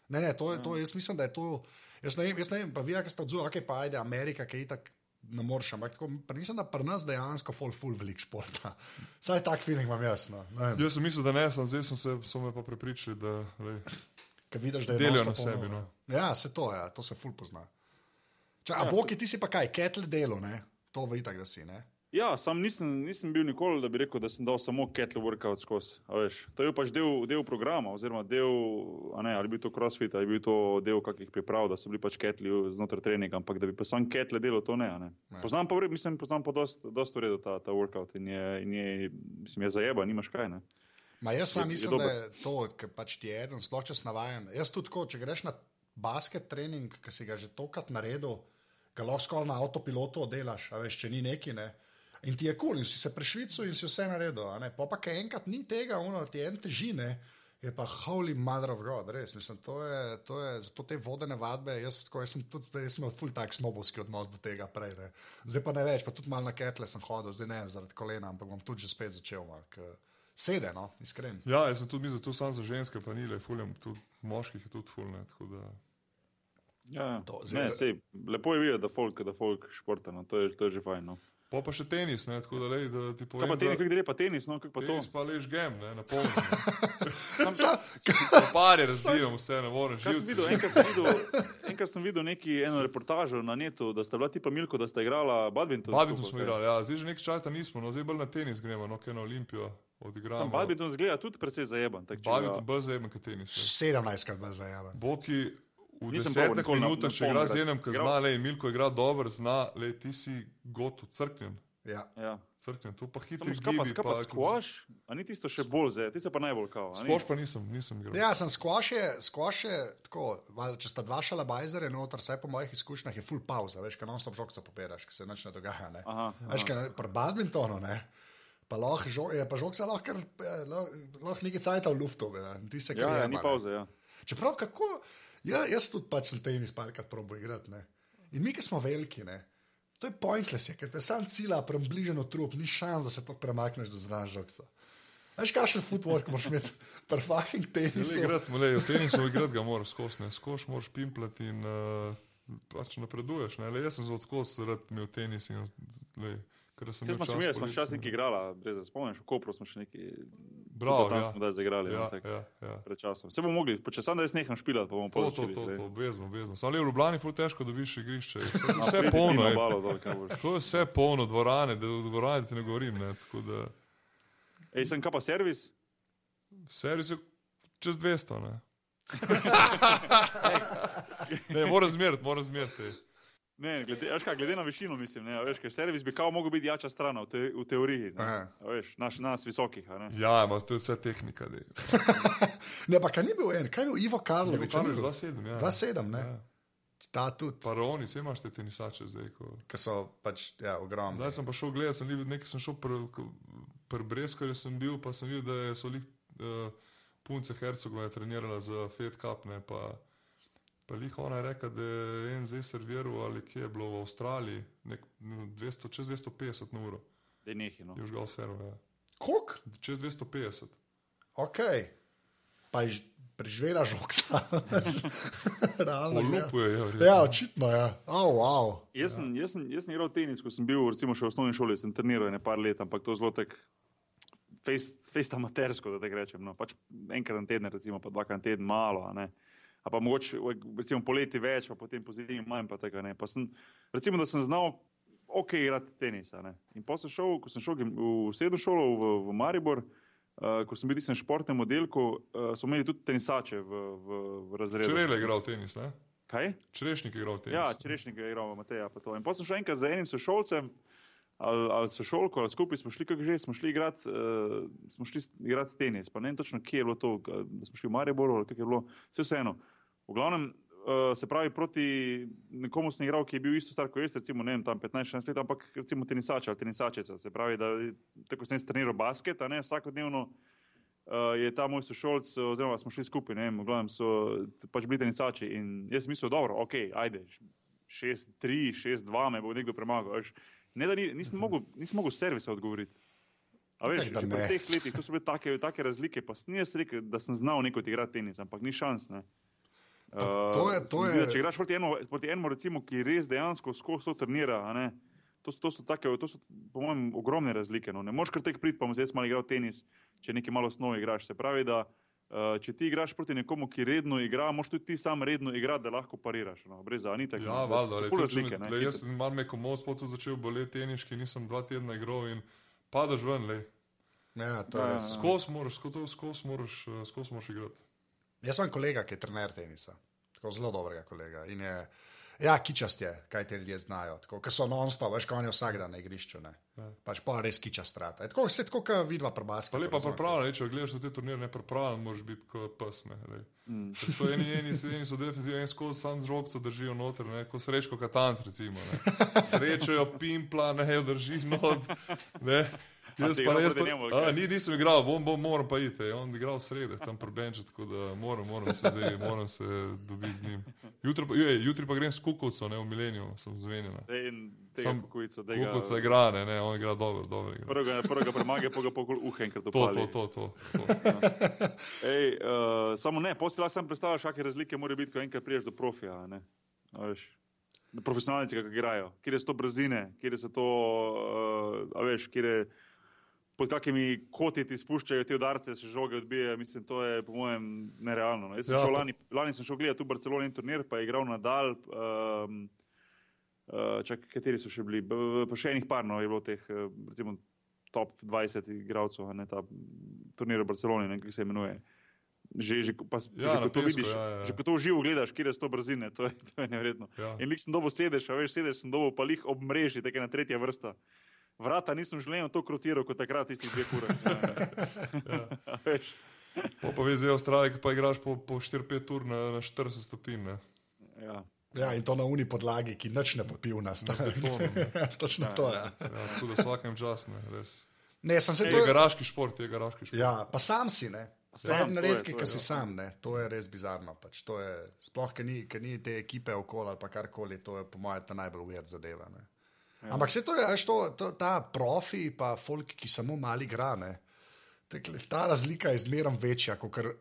[SPEAKER 2] ne, ne, to je, to, jaz mislim, da je to. Jaz ne vem, jaz ne vem pa vi, ki ste odzuli, ok, pa ajde Amerika, ki je tako. Ne moreš, ampak tako, pa mislim, da pri nas dejansko ful, ful velik športa. Saj tak feeling imam jasno.
[SPEAKER 3] Jaz sem mislil, da ne, sem, zdaj sem se, so me pa prepričali, da lej,
[SPEAKER 2] Ker vidiš, da je non-stop
[SPEAKER 3] na sebi, no.
[SPEAKER 2] Ja, se to ja, to se ful pozna. Če, a
[SPEAKER 1] Ja,
[SPEAKER 2] Boki, ti si pa kaj, ketle delo, ne? To ve itak, da si, ne?
[SPEAKER 1] Ja, sam nisem, nisem bil nikoli, da bi rekel, da sem dal samo kettle workout skozi. a veš. To je pač del, del programa, oziroma del, a ne, ali bil to crossfit, ali bil to del kakih priprav, da so bili pač ketli znotraj treninga, ampak da bi pa sam ketle delo, to ne. a ne.
[SPEAKER 2] Ne.
[SPEAKER 1] Poznam pa, v redu, mislim, poznam pa dost, dost v redu ta, ta workout in je, in je, mislim, je zajeba, nimaš kaj. Ne.
[SPEAKER 2] Ma jaz sam
[SPEAKER 1] Je- je
[SPEAKER 2] mislim,
[SPEAKER 1] dober.
[SPEAKER 2] da je to, ker pač ti je eden, sploh če si navajen. Jaz tudi tako, če greš na basket trening, ki si ga že tokrat naredil, ga lahko na avtopilotu oddelaš, a veš, če ni neki, ne. In ti je kul, cool, in si se prešvical in si vse naredil. a ne. Po pa, ker enkrat ni tega, ono, ti en teži, ne. Je pa holy mother of God, res. Mislim, to je, to je, zato te vodene vadbe, jaz, tako, jaz sem tudi, jaz sem imel ful tak snobovski odnos do tega prej. Ne. Zdaj pa ne več, pa tudi malo na ketle sem hodil, zdaj ne zaradi kolena, ampak bom tudi že spet začel. ma, ke Sede, no, iskren.
[SPEAKER 3] Ja, jaz sem tudi mislil, to samo za ženske, pa ni le, fuljem, tudi moških je tudi fulne. tako da-
[SPEAKER 1] Ja,
[SPEAKER 2] To,
[SPEAKER 1] ne,
[SPEAKER 2] zdaj-
[SPEAKER 1] sej, lepo je videti, da folk, da folk športa, no, to, je, to je že fajn. No.
[SPEAKER 3] Po pa še tenis, ne, tako da, lej, da ti
[SPEAKER 1] Kaj
[SPEAKER 3] povem.
[SPEAKER 1] pa tenis,
[SPEAKER 3] da-
[SPEAKER 1] kako gre pa tenis, no, kako pa to?
[SPEAKER 3] Tenis pa lež gem, ne, na polno.
[SPEAKER 2] Sa-
[SPEAKER 3] Pare razbijam vse, ne morem
[SPEAKER 1] Kaj sem videl, enkrat sem videl, enkrat sem videl neki, eno reportažo na netu, da sta bila tipa Milko, da sta igrala badminton.
[SPEAKER 3] Badminton smo
[SPEAKER 1] kaj?
[SPEAKER 3] igrali, ja, zdaj že nekaj časa nismo, no, zdaj bolj na tenis gremo, no, kaj na Olimpijo odigramo.
[SPEAKER 1] Sam badminton zgleda tudi precej zajeban. če ga-
[SPEAKER 3] Badminton bolj zajemen kot tenis. ne.
[SPEAKER 2] 17 krat bolj zajaven.
[SPEAKER 3] Boki v
[SPEAKER 1] Nisem
[SPEAKER 3] desetih
[SPEAKER 1] probal nikoli na-
[SPEAKER 3] minutah,
[SPEAKER 1] na
[SPEAKER 3] če igra z enem, ki zna, le Milko igra dobro, zna, le ti si gotov, crknjen.
[SPEAKER 2] Ja.
[SPEAKER 1] Ja.
[SPEAKER 3] Crknjen, to pa hitro
[SPEAKER 1] skapa,
[SPEAKER 3] gibi.
[SPEAKER 1] skapa skvaš, a ni tisto še bolj zdaj, tisto pa najbolj kao.
[SPEAKER 3] Skvoš pa nisem, nisem igral.
[SPEAKER 2] Ja, sem skvaše, skvaše tako, valjda, če sta dva šalabajzere noter, vsaj po mojih izkušnjah je full pauza, veš, kaj non-stop žogca poperaš, ker se nič ne dogaja. Ne.
[SPEAKER 1] Aha,
[SPEAKER 2] Veš, kaj pri badmintonu, ne. Pa lahko žo, je pa žogca lahko, kar, eh, lahko, lahko nekaj cajta v luftu, ne. in ti se
[SPEAKER 1] Ja, ja, ni
[SPEAKER 2] ne.
[SPEAKER 1] pauze, ja.
[SPEAKER 2] Čeprav kako, ja, jaz tudi pač sem tenis parkrat probo igrati. Ne. In mi, ki smo veliki, ne, to je pointless, je, ker te sam cilja prebliženo trup, ni šans, da se to premakneš do znaš žogca. Veš, kakšen footwork moraš imeti, pri fucking tenisu.
[SPEAKER 3] Igrati, le, v tenisu igrati ga moraš skozi, ne, skozi moraš pimplati in uh, pač napreduješ. Ne. Le, jaz sem zelo skozi rad imel tenis in le, ker sem
[SPEAKER 1] Vse
[SPEAKER 3] imel
[SPEAKER 1] smo še
[SPEAKER 3] čas
[SPEAKER 1] mi, smo
[SPEAKER 3] poleti,
[SPEAKER 1] včasih
[SPEAKER 3] sem-
[SPEAKER 1] nekaj igrala, brez spomniš, v Kopru smo še nekaj.
[SPEAKER 3] Bravo,
[SPEAKER 1] tam
[SPEAKER 3] ja.
[SPEAKER 1] smo da zagrali.
[SPEAKER 3] Ja,
[SPEAKER 1] no,
[SPEAKER 3] ja, ja.
[SPEAKER 1] Pred časom. Se bomo mogli, če sam da jaz neham špilati, pa bomo
[SPEAKER 3] To, to,
[SPEAKER 1] počeli.
[SPEAKER 3] to, to, obvezno, obvezno. Samo le v Ljubljani ful težko dobiš igrišče. Vse,
[SPEAKER 1] Vse
[SPEAKER 3] vse polno je.
[SPEAKER 1] Balo, dol.
[SPEAKER 3] To je vse polno, dvorane, da v dvorani ti ne govorim. Ne, tako da
[SPEAKER 1] Ej, sem kaj pa servis?
[SPEAKER 3] servis je čez 200. Ne, ne mora zmeriti, mora zmeriti.
[SPEAKER 1] Ne, glede, kaj, glede na višino, mislim, ne, a veš, ker servis bi kao mogel biti jača stran v, te, v teoriji. Ne, veš, naš, nas visokih. a Ne.
[SPEAKER 3] Ja, ima to je vse tehnika. dej.
[SPEAKER 2] Ne, pa kaj ni bil en, kaj je bil Ivo Karlovič?
[SPEAKER 3] Je
[SPEAKER 2] bil?
[SPEAKER 3] 2,7. Ja.
[SPEAKER 2] 2,7, ne?
[SPEAKER 3] Ja.
[SPEAKER 2] Ta tudi,
[SPEAKER 3] Pa Roni, vse imaš te tenisače zdaj. Ko...
[SPEAKER 2] ki so pač, ja, ogromni.
[SPEAKER 3] Zdaj sem pa šel gledati, sem bil, nekaj sem šel pri pr Breskarju, sem bil, pa sem videl, da so lih uh, punce Hercogove trenirala za Fed Cup, ne, pa lih ona je rekla, da je en zdaj serviral ali kje je bilo v Avstraliji, nek, no, 200, čez 250 na uro,
[SPEAKER 1] Da je nehi. No.
[SPEAKER 3] je žgal servo, ja.
[SPEAKER 2] Kok?
[SPEAKER 3] čez 250.
[SPEAKER 2] Ok. Pa je preživela žogca. Realno.
[SPEAKER 3] Olupuje, ja, verjetno.
[SPEAKER 2] Ja, očitno je. Ja. Oh, wow.
[SPEAKER 1] Jaz, sem, jaz, sem, jaz sem igral tenis, ko sem bil recimo, še v osnovni šoli, sem treniral nekaj let, ampak to zelo tako fejst amatersko, da tako rečem. No. Pač enkrat na teden, recimo, pa dvakrat na teden, malo. a ne. A pa mogoče recimo, poleti več, pa potem pozimi manj. Pa tega, ne. pa sem, recimo, da sem znal ok igrati tenis. In pa sem šel, ko sem šel v srednjo šolo v, v Maribor, uh, ko sem bil v športnem oddelku, uh, smo imeli tudi tenisače v, v, v razredu.
[SPEAKER 3] Črele je igral tenis, ne?
[SPEAKER 1] Kaj?
[SPEAKER 3] Črešnik je igral tenis.
[SPEAKER 1] Ja, češnjak je igral, Mateja. pa to. In potem sem šel enkrat z enim sošolcem, ali, ali sošolko, ali skupaj smo šli, kako že, smo šli igrati, uh, smo šli igrati tenis. Pa ne vem točno, kje je bilo to, smo šli v Mariboru ali kako je bilo, vse vseeno. V glavnem, uh, se pravi, proti nekomu sem igral, ki je bil isto star kot jaz, recimo, vem, tam 15-16 let, ampak recimo tenisač ali tenisačica. Se pravi, da tako sem treniral basket, a ne vsakodnevno. Uh, je ta moj sošolc, oziroma smo šli skupaj, ne vem, v glavnem so pač bili tenisači. In jaz sem mislil, dobro, ok, ajde, 6-3, 6-2 me bo nekdo premagal. Veš. Ne, da ni, nisem mogel, nisem mogel servisa odgovoriti. A veš,
[SPEAKER 2] ne.
[SPEAKER 1] pri teh letih, so bile take, take razlike, pa sem jaz rekel, da sem znal neko igrati tenis, ampak ni šans. Ne.
[SPEAKER 2] Pa to je-
[SPEAKER 1] Uh,
[SPEAKER 2] to
[SPEAKER 1] mi
[SPEAKER 2] je-
[SPEAKER 1] zdi, Če igraš proti enemu, proti enemu recimo, ki res dejansko skozi to trenira, a ne, to, so- to, so take, to so, po mojem, ogromne razlike. No. Ne moreš kar tek priti, pa bom zdaj malo igral tenis, če nekaj malo osnov igraš. Se pravi, da uh, če ti igraš proti nekomu, ki redno igra, moš tudi ti sam redno igrati, da lahko pariraš. No. Brez za, ni tako.
[SPEAKER 3] Ja, valjda, če
[SPEAKER 1] razlike.
[SPEAKER 3] me-
[SPEAKER 1] ne.
[SPEAKER 3] le, jaz sem malo neko most potu začel boleti teniški, nisem dva tedna igral in padeš ven, le.
[SPEAKER 2] Ja, to je
[SPEAKER 1] Ja,
[SPEAKER 2] res.
[SPEAKER 3] Skos moraš, skos, skos moraš, eh, skos moraš igrati.
[SPEAKER 2] Jaz imam kolega, ki je trener tenisa, tako zelo dobrega kolega. In je, Ja, kičast je, kaj te ljudje znajo. Tako, ker so non-stop, veš, kaj oni vsak dan na igrišču. Ne. Pač pa res kičast strata. Je Tako, vse tako, kot vidva prebaska.
[SPEAKER 3] Pa lepa pripravljen, če gledaš na te turnire, ne pripravljen, moraš biti kot pes. Ne, lej.
[SPEAKER 2] Mm.
[SPEAKER 3] To eni, eni, eni so defenzivni, eni skozi sam z rokco držijo noter, ne, kot srečko katanc, recimo. Ne. Srečajo pimpla, ne, jo drži not. Ne. Jaz pa res, pa,
[SPEAKER 1] kaj?
[SPEAKER 3] ni, nisem igral, bom, bom, moram pa iti. je On igral srede, tam pri Benču, tako da moram, moram se zdaj, moram se dobiti z njim. Jutri pa, je, jutri pa grem s Kukovcem, ne v Mileniju, sem zvenjen. Sam
[SPEAKER 1] kukujico, da ga
[SPEAKER 3] Kukovca igra, ne, ne, on igra dobro, dobro igra.
[SPEAKER 1] prvega, prvega premage, pa ga pokol uhe enkrat
[SPEAKER 3] To,
[SPEAKER 1] opali.
[SPEAKER 3] to, to, to. to.
[SPEAKER 1] Ej, uh, samo ne, lahko sam predstavljaš, kakšne razlike mora biti, ko enkrat priješ do profija. ne. A veš, profesionalci, kako igrajo, kje so to brzine, kje so to, uh, veš, kje pod kakimi koti ti spuščajo te udarce, se žoge odbijajo. Mislim, to je po mojem nerealno. no. Jaz sem
[SPEAKER 3] Ja,
[SPEAKER 1] šel lani, lani sem šel gledati v Barceloni turnir, pa je igral Nadal. Um, Uh, čak, kateri so še bili? Pa še enih par no, je bilo teh, eh, recimo, top 20 igralcev, ne ta turnir v Barceloni, kako se imenuje. Že, že, pa,
[SPEAKER 3] Ja,
[SPEAKER 1] že,
[SPEAKER 3] na
[SPEAKER 1] ko to
[SPEAKER 3] pesku,
[SPEAKER 1] vidiš,
[SPEAKER 3] ja, ja, ja.
[SPEAKER 1] že ko to v živo gledaš, kje so to brzine, to je, to je nevredno.
[SPEAKER 3] Ja.
[SPEAKER 1] In lik sem dobo sedeš, a veš, sedeš sem dobo pa lih ob mreži, tako ena tretja vrsta. Vrata nisem želel to krotiral kot takrat, tistih dveh ur. ja.
[SPEAKER 3] v Avstraliji, ki pa igraš po, po 4-5 ur na, na 40 stopinj. ne.
[SPEAKER 1] ja.
[SPEAKER 2] Ja, in to na uni podlagi, ki nič ne popiv nas.
[SPEAKER 3] betonom, ne.
[SPEAKER 2] Točno to je.
[SPEAKER 3] Ja, tako da vsakem čas, ne, res.
[SPEAKER 2] Ne, sem se
[SPEAKER 3] To
[SPEAKER 2] to.
[SPEAKER 3] je garaški šport, je garaški šport.
[SPEAKER 2] Ja, pa sam si, ne.
[SPEAKER 1] Sam,
[SPEAKER 2] Sam,
[SPEAKER 1] to je,
[SPEAKER 2] redki, ki si
[SPEAKER 1] ja.
[SPEAKER 2] sam, ne. to je res bizarno. Pač. To je, sploh, ker ni, ker ni te ekipe okoli ali pa karkoli, to je po mojem najbolj ujer zadeva. Ne. Ja. Ampak se to je, veš, to, to, ta profi, pa folk, ki samo mali igra, ne. Tekle, ta razlika je zmeraj večja, kot kar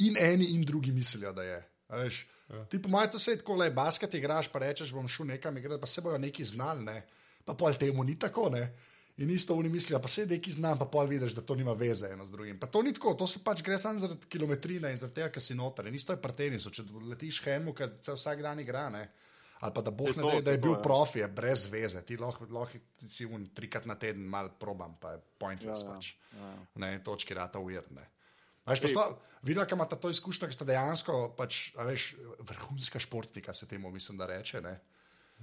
[SPEAKER 2] in eni in drugi mislijo, da je. a Veš, ja. Ti po mojem to se tako le, basket igraš, pa rečeš, bom šel nekam igrati, pa se bojo neki znali, ne. pa pol temu ni tako. Ne. In isto oni mislijo, pa se neki znam, pa pol vidiš, da to nima veze eno z drugim. Pa to ni tako, to se pač gre samo zaradi kilometrine in zaradi tega, ker si noter. In isto je pri tenisu, če letiš hemu, ker se vsak dan igra, ne. Ali pa da boh ne da, da je
[SPEAKER 1] saj to,
[SPEAKER 2] bil
[SPEAKER 1] ja.
[SPEAKER 2] profi, je brez veze. Ti lahko, lahko si un trikrat na teden mal probam, pa je pointless
[SPEAKER 1] Ja, ja,
[SPEAKER 2] pač.
[SPEAKER 1] ja.
[SPEAKER 2] Ne, in točki rata sploh, videla, kam imata to izkušnjo, ki sta dejansko pač, a veš, vrhunska športnika, se temu mislim, da reče. Ne?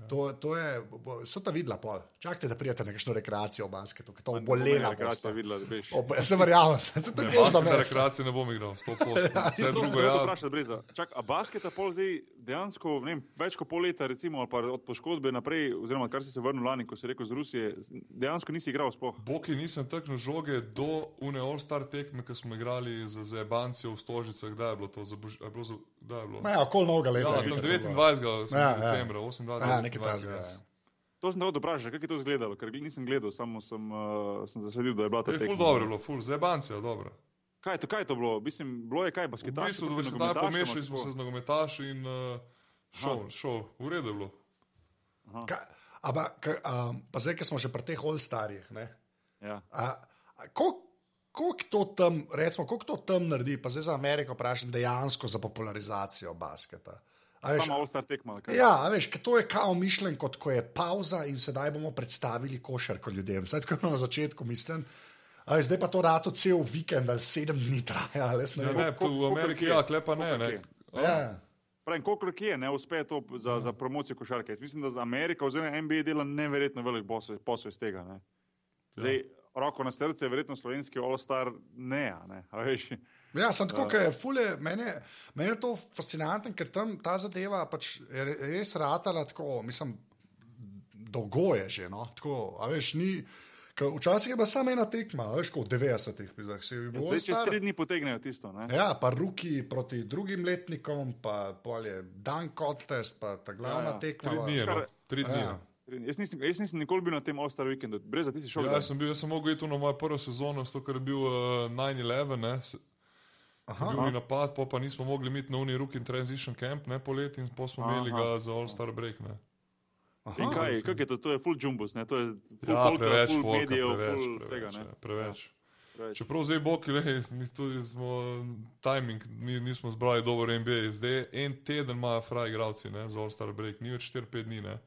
[SPEAKER 2] To, to je, so ta videla pol. Čakajte, da prijete na kakšno rekreacijo v basketu, ki to obolela.
[SPEAKER 1] Rekreacija videla, da veš.
[SPEAKER 2] Ob, se verjamem, se to je za
[SPEAKER 3] na rekreaciji ne bom igral, 100 posto. Vse drugo,
[SPEAKER 1] sem ja.
[SPEAKER 3] ja.
[SPEAKER 1] vprašal, Breza. Čak, a basketa pol zdaj dejansko, ne vem, več kot pol leta, recimo, ali pa od poškodbe naprej, oziroma kar si se vrnil lani, ko si rekel z Rusije, dejansko nisi igral sploh.
[SPEAKER 3] Boki nisem taknil žoge do une All-Star tekme, ki smo igrali za Zebancijo v Stožicah. Kdaj je bilo to? Za je bilo za... Je?
[SPEAKER 2] Ja, okoli novega leta.
[SPEAKER 3] Ja,
[SPEAKER 2] je
[SPEAKER 3] tam
[SPEAKER 2] enkrat to bilo.
[SPEAKER 3] 29.
[SPEAKER 2] Ja,
[SPEAKER 3] Ja,
[SPEAKER 2] ja.
[SPEAKER 3] decembra, 28.
[SPEAKER 2] Ja, nekaj
[SPEAKER 3] 29.
[SPEAKER 2] takega. ja.
[SPEAKER 1] To sem hotel vprašati, kako je to izgledalo, ker nisem gledal, samo sem, uh, sem zasledil, da je bila ta
[SPEAKER 3] Je
[SPEAKER 1] tekma.
[SPEAKER 3] ful dobro bilo, ful, Zebancija, dobro.
[SPEAKER 1] Kaj je to, kaj je to bilo? Mislim, bilo je kaj,
[SPEAKER 3] V
[SPEAKER 1] basketaši.
[SPEAKER 3] bistvu, da pomešali
[SPEAKER 1] ali
[SPEAKER 3] smo se z nogometaši in uh, šel, šel, v redu je bilo.
[SPEAKER 2] Ka, a pa, ka, a, pa zdaj, ki smo že pri teh all-starjih, ne.
[SPEAKER 1] Ja.
[SPEAKER 2] A, a, koliko koliko to tam, recimo, koliko to tam naredi, pa zdaj za Ameriko vprašam, dejansko za popularizacijo basketa.
[SPEAKER 1] Sama All-Star tekma.
[SPEAKER 2] Ja, a veš, to je kao mišljen, kot ko je pauza in sedaj bomo predstavili košarko ljudem. Zdaj, tako na začetku mislim. Veš, zdaj pa to rato cel vikend ali sedem dni traja. ne
[SPEAKER 3] Ja,
[SPEAKER 2] vem.
[SPEAKER 3] ne, tu v Ameriki, ja, klepa ne. Ne.
[SPEAKER 1] kje?
[SPEAKER 2] Ja.
[SPEAKER 1] Pravim, koliko kje ne uspe to za, za promocijo košarke. Jaz mislim, da za Ameriko oziroma NBA dela neverjetno velik posel, posel iz tega. Ne. Zdaj, ja. Roko na srce, verjetno slovenski All-Star ne. a ne. a veš.
[SPEAKER 2] Ja, sem tako, ker je fule, meni, je- meni je to fascinantno, ker tam ta zadeva pač je re- res ratala tako, mislim, dolgo je že. No? Tako, a veš, ni. ker Včasih je bila samo ena tekma, a veš, kot v 90-ih, da si bil
[SPEAKER 1] Zdaj, čez
[SPEAKER 2] star.
[SPEAKER 1] tri dni potegnejo tisto. Ne.
[SPEAKER 2] Ja, pa ruki proti drugim letnikom, pa je dan contest, pa ta glavna
[SPEAKER 1] Ja, ja.
[SPEAKER 2] tekma.
[SPEAKER 3] Tri dni je, no. Tri dni.
[SPEAKER 2] Ja.
[SPEAKER 3] Je.
[SPEAKER 1] Jaz nisem, jaz nisem nikoli bil na tem All-Star vikendu. Brez, ti si šel.
[SPEAKER 3] Ja, jaz sem bil, jaz sem mogel iti na mojo prvo sezono, zato ker je bil uh, 9-11, ne. se-
[SPEAKER 2] Aha,
[SPEAKER 3] Bil je napad, pa, pa nismo mogli imeti na Uni Rookie Transition Camp, ne poleti, in pa smo
[SPEAKER 1] Aha.
[SPEAKER 3] imeli ga za All-Star Break. Ne.
[SPEAKER 2] aha.
[SPEAKER 1] In kaj, kaj je to? To je full jumbus, ne? to je full
[SPEAKER 3] Ja,
[SPEAKER 1] folka,
[SPEAKER 3] preveč,
[SPEAKER 1] full
[SPEAKER 3] folka,
[SPEAKER 1] medijev,
[SPEAKER 3] preveč,
[SPEAKER 1] full
[SPEAKER 3] preveč,
[SPEAKER 1] vsega.
[SPEAKER 3] ja,
[SPEAKER 1] Ne?
[SPEAKER 3] preveč.
[SPEAKER 1] Preveč.
[SPEAKER 3] Čeprav zdaj boki, le, mi tudi smo timing, ni, nismo zbrali dober NBA. Zdaj en teden imajo fraj igravci ne, za All-Star Break, ni več 4-5 dni. Ne.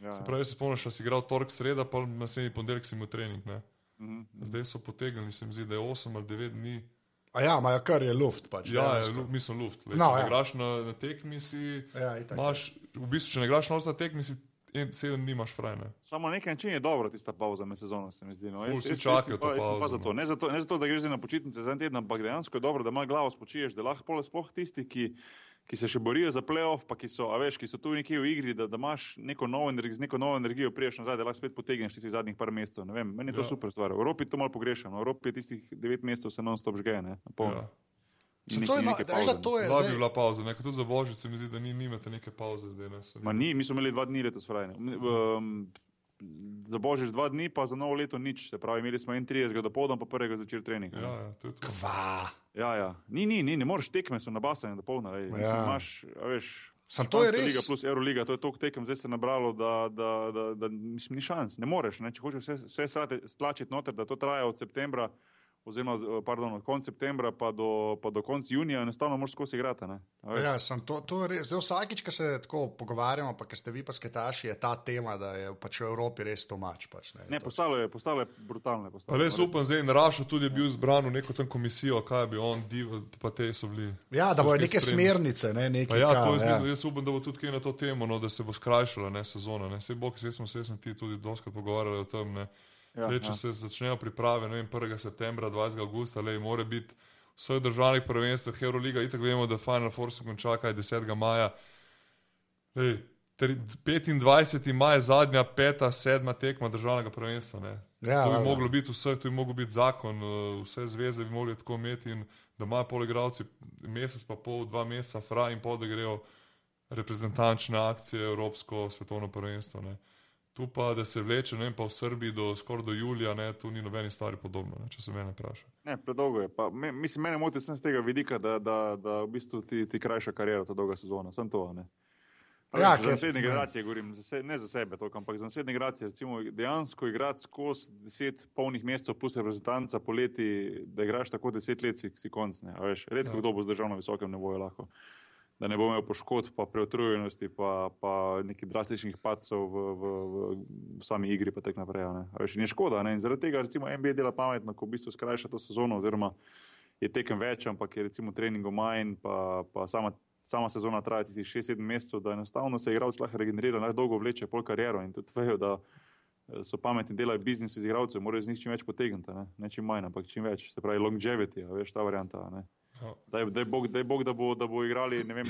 [SPEAKER 1] Ja,
[SPEAKER 3] Se pravi, se spomniš, da si igral torek sreda, pa naslednji ponedeljek si imel trening. Ne.
[SPEAKER 1] Mhm.
[SPEAKER 3] Zdaj so potegnili, se mi zdi, da je 8 ali 9 dni.
[SPEAKER 2] A ja, imajo kar je luft. Pač,
[SPEAKER 3] Ja, je, lu- mislim, luft. Lej,
[SPEAKER 2] No,
[SPEAKER 3] če
[SPEAKER 2] ja.
[SPEAKER 3] ne igraš na, na tekmi, si,
[SPEAKER 2] Ja, itak.
[SPEAKER 3] imaš, v bistvu, če ne igraš na tekmi, si en, sedem dni imaš frajne.
[SPEAKER 1] Samo na nek način je dobro tista pauza med sezono, se mi zdi. No.
[SPEAKER 3] Ful,
[SPEAKER 1] Jaz-
[SPEAKER 3] vsi
[SPEAKER 1] jaz- jaz
[SPEAKER 3] čakajo
[SPEAKER 1] sem
[SPEAKER 3] to
[SPEAKER 1] pa- jaz pa zato.
[SPEAKER 3] no.
[SPEAKER 1] Ne zato, ne zato, da greš na počitnice za en teden, ampak dejansko je dobro, da ima glavo spočiješ, da lahko pole sploh tisti, ki, ki se še borijo za playoff, pa ki so, a veš, ki so tu nekje v igri, da, da imaš neko novo energijo, z neko novo energijo priješ nazaj, da lahko spet potegneš tistih zadnjih par mesecev. Ne vem, meni je to
[SPEAKER 3] Ja.
[SPEAKER 1] super stvar. V Evropi to malo pogrešam. V Evropi je tistih devet mesecev se non-stop žge, ne, na polno.
[SPEAKER 3] Ja.
[SPEAKER 1] Neki-
[SPEAKER 2] to je,
[SPEAKER 1] ni
[SPEAKER 2] ma-
[SPEAKER 1] neke
[SPEAKER 2] veš, da to je
[SPEAKER 3] Lahko bi
[SPEAKER 2] zdaj,
[SPEAKER 3] bila pauza, nekaj tudi za božič se mi zdi, da ni, nimate neke pauze zdaj. Ne,
[SPEAKER 1] Ma ni, mi smo imeli dva dni letos frajne. Um, za božič dva dni, pa za novo leto nič. Se pravi, imeli smo 31. do povdan, pa prvega zvečer trening.
[SPEAKER 3] Ja, ja, to je to.
[SPEAKER 2] kva.
[SPEAKER 1] Ja, ja. Ni, ni, ni, ne moreš tekme, so nabasane do polna.
[SPEAKER 2] Ja.
[SPEAKER 1] Ja. Imaš, a veš,
[SPEAKER 2] Sam to je res.
[SPEAKER 1] Liga plus Euroliga, to je toliko tekem, zdaj se je nabralo, da, da, da, da mislim, ni šans. Ne moreš, ne? če hočeš vse, vse stlačiti noter, da to traja od septembra, oziroma od, pardon, od konca septembra pa do, pa do konca junija, enostavno moraš skozi igrati.
[SPEAKER 2] Ja, sem to, to je res. Zdaj, vsakič, ko se tako pogovarjamo, pa ste vi pa sketaši, je ta tema, da je pač v Evropi res tomač. Pač, ne,
[SPEAKER 1] Ne,
[SPEAKER 2] To-
[SPEAKER 1] postalo je, postalo je brutalno. je Postalo,
[SPEAKER 3] res upam, zdaj in Rašo tudi je bil izbran v neko tam komisijo, kaj bi on, div, pa te so bili.
[SPEAKER 2] Ja, da bojo neke
[SPEAKER 3] spremljali.
[SPEAKER 2] smernice, ne neke.
[SPEAKER 3] Pa ja, to jaz,
[SPEAKER 2] ja.
[SPEAKER 3] jaz upam, da bo tudi kaj na to temo, no, da se bo skrajšala ne, sezona. Ne. Sej bog, sej smo se jaz ti tudi doskrat pogovarjali o tem. Ne.
[SPEAKER 1] Ja,
[SPEAKER 3] Lej, če
[SPEAKER 1] ja.
[SPEAKER 3] se začnejo priprave, ne vem, 1. septembra, 20. augusta, lej, mora biti v vseh državnih prvenstvih Euroliga, itak vemo, da Final Four se konča kaj 10. maja. Lej, tri- 25. maj je zadnja, peta, sedma tekma državnega prvenstva. Ne.
[SPEAKER 2] Ja,
[SPEAKER 3] to bi
[SPEAKER 2] valjda.
[SPEAKER 3] moglo biti vseh, to bi mogel biti zakon, eh, vse zveze bi mogli tako imeti in da imajo poligravci mesec pa pol, dva meseca, fra in pol, da grejo reprezentančne akcije, Evropsko, svetovno prvenstvo. Ne. Tu pa, da se vleče, ne vem, pa v Srbiji do skoraj do julija, ne, tu ni nobeni stvari podobno, ne, če se mene vpraša.
[SPEAKER 1] Ne, predolgo je. Pa, me, mislim, mene moti sem z tega vidika, da, da, da v bistvu ti, ti krajša karijera ta dolga sezona. Sem to. Ne? A
[SPEAKER 2] Ja,
[SPEAKER 1] za naslednje
[SPEAKER 2] ne.
[SPEAKER 1] generacije govorim, za se, ne za sebe, toliko, ampak za naslednje generacije. Recimo, dejansko igrati skozi deset polnih mesecev plus reprezentanca poleti, da igraš tako deset let, si, si konc. Ne? A Veš, redko
[SPEAKER 3] Ja.
[SPEAKER 1] kdo bo zdržal na visokem nivoju lahko. Da ne bo imel poškodb, pa preutrujenosti, pa, pa nekih drastičnih padcev v, v, v, sami igri, pa tako naprej. Ne? Veš, je škoda. Ne? In zaradi tega, recimo, NBA dela pametno, ko v bistvu skrajša to sezono, oziroma je tekem več, ampak je recimo treningov manj, pa, pa sama, sama sezona traja tistih 6-7 mesecev, da enostavno se igralec lahko regenerira, lahko dolgo vleče pol kariero in tudi vejo, da eh, so pametni, delajo biznis iz igralcev, morajo z njih čim več potegniti, ne? ne čim manj, ampak čim več. Se pravi, longevity, veš ta varianta. Ne? Daj, daj, bog, daj bog, da bo, da bo igrali, vem,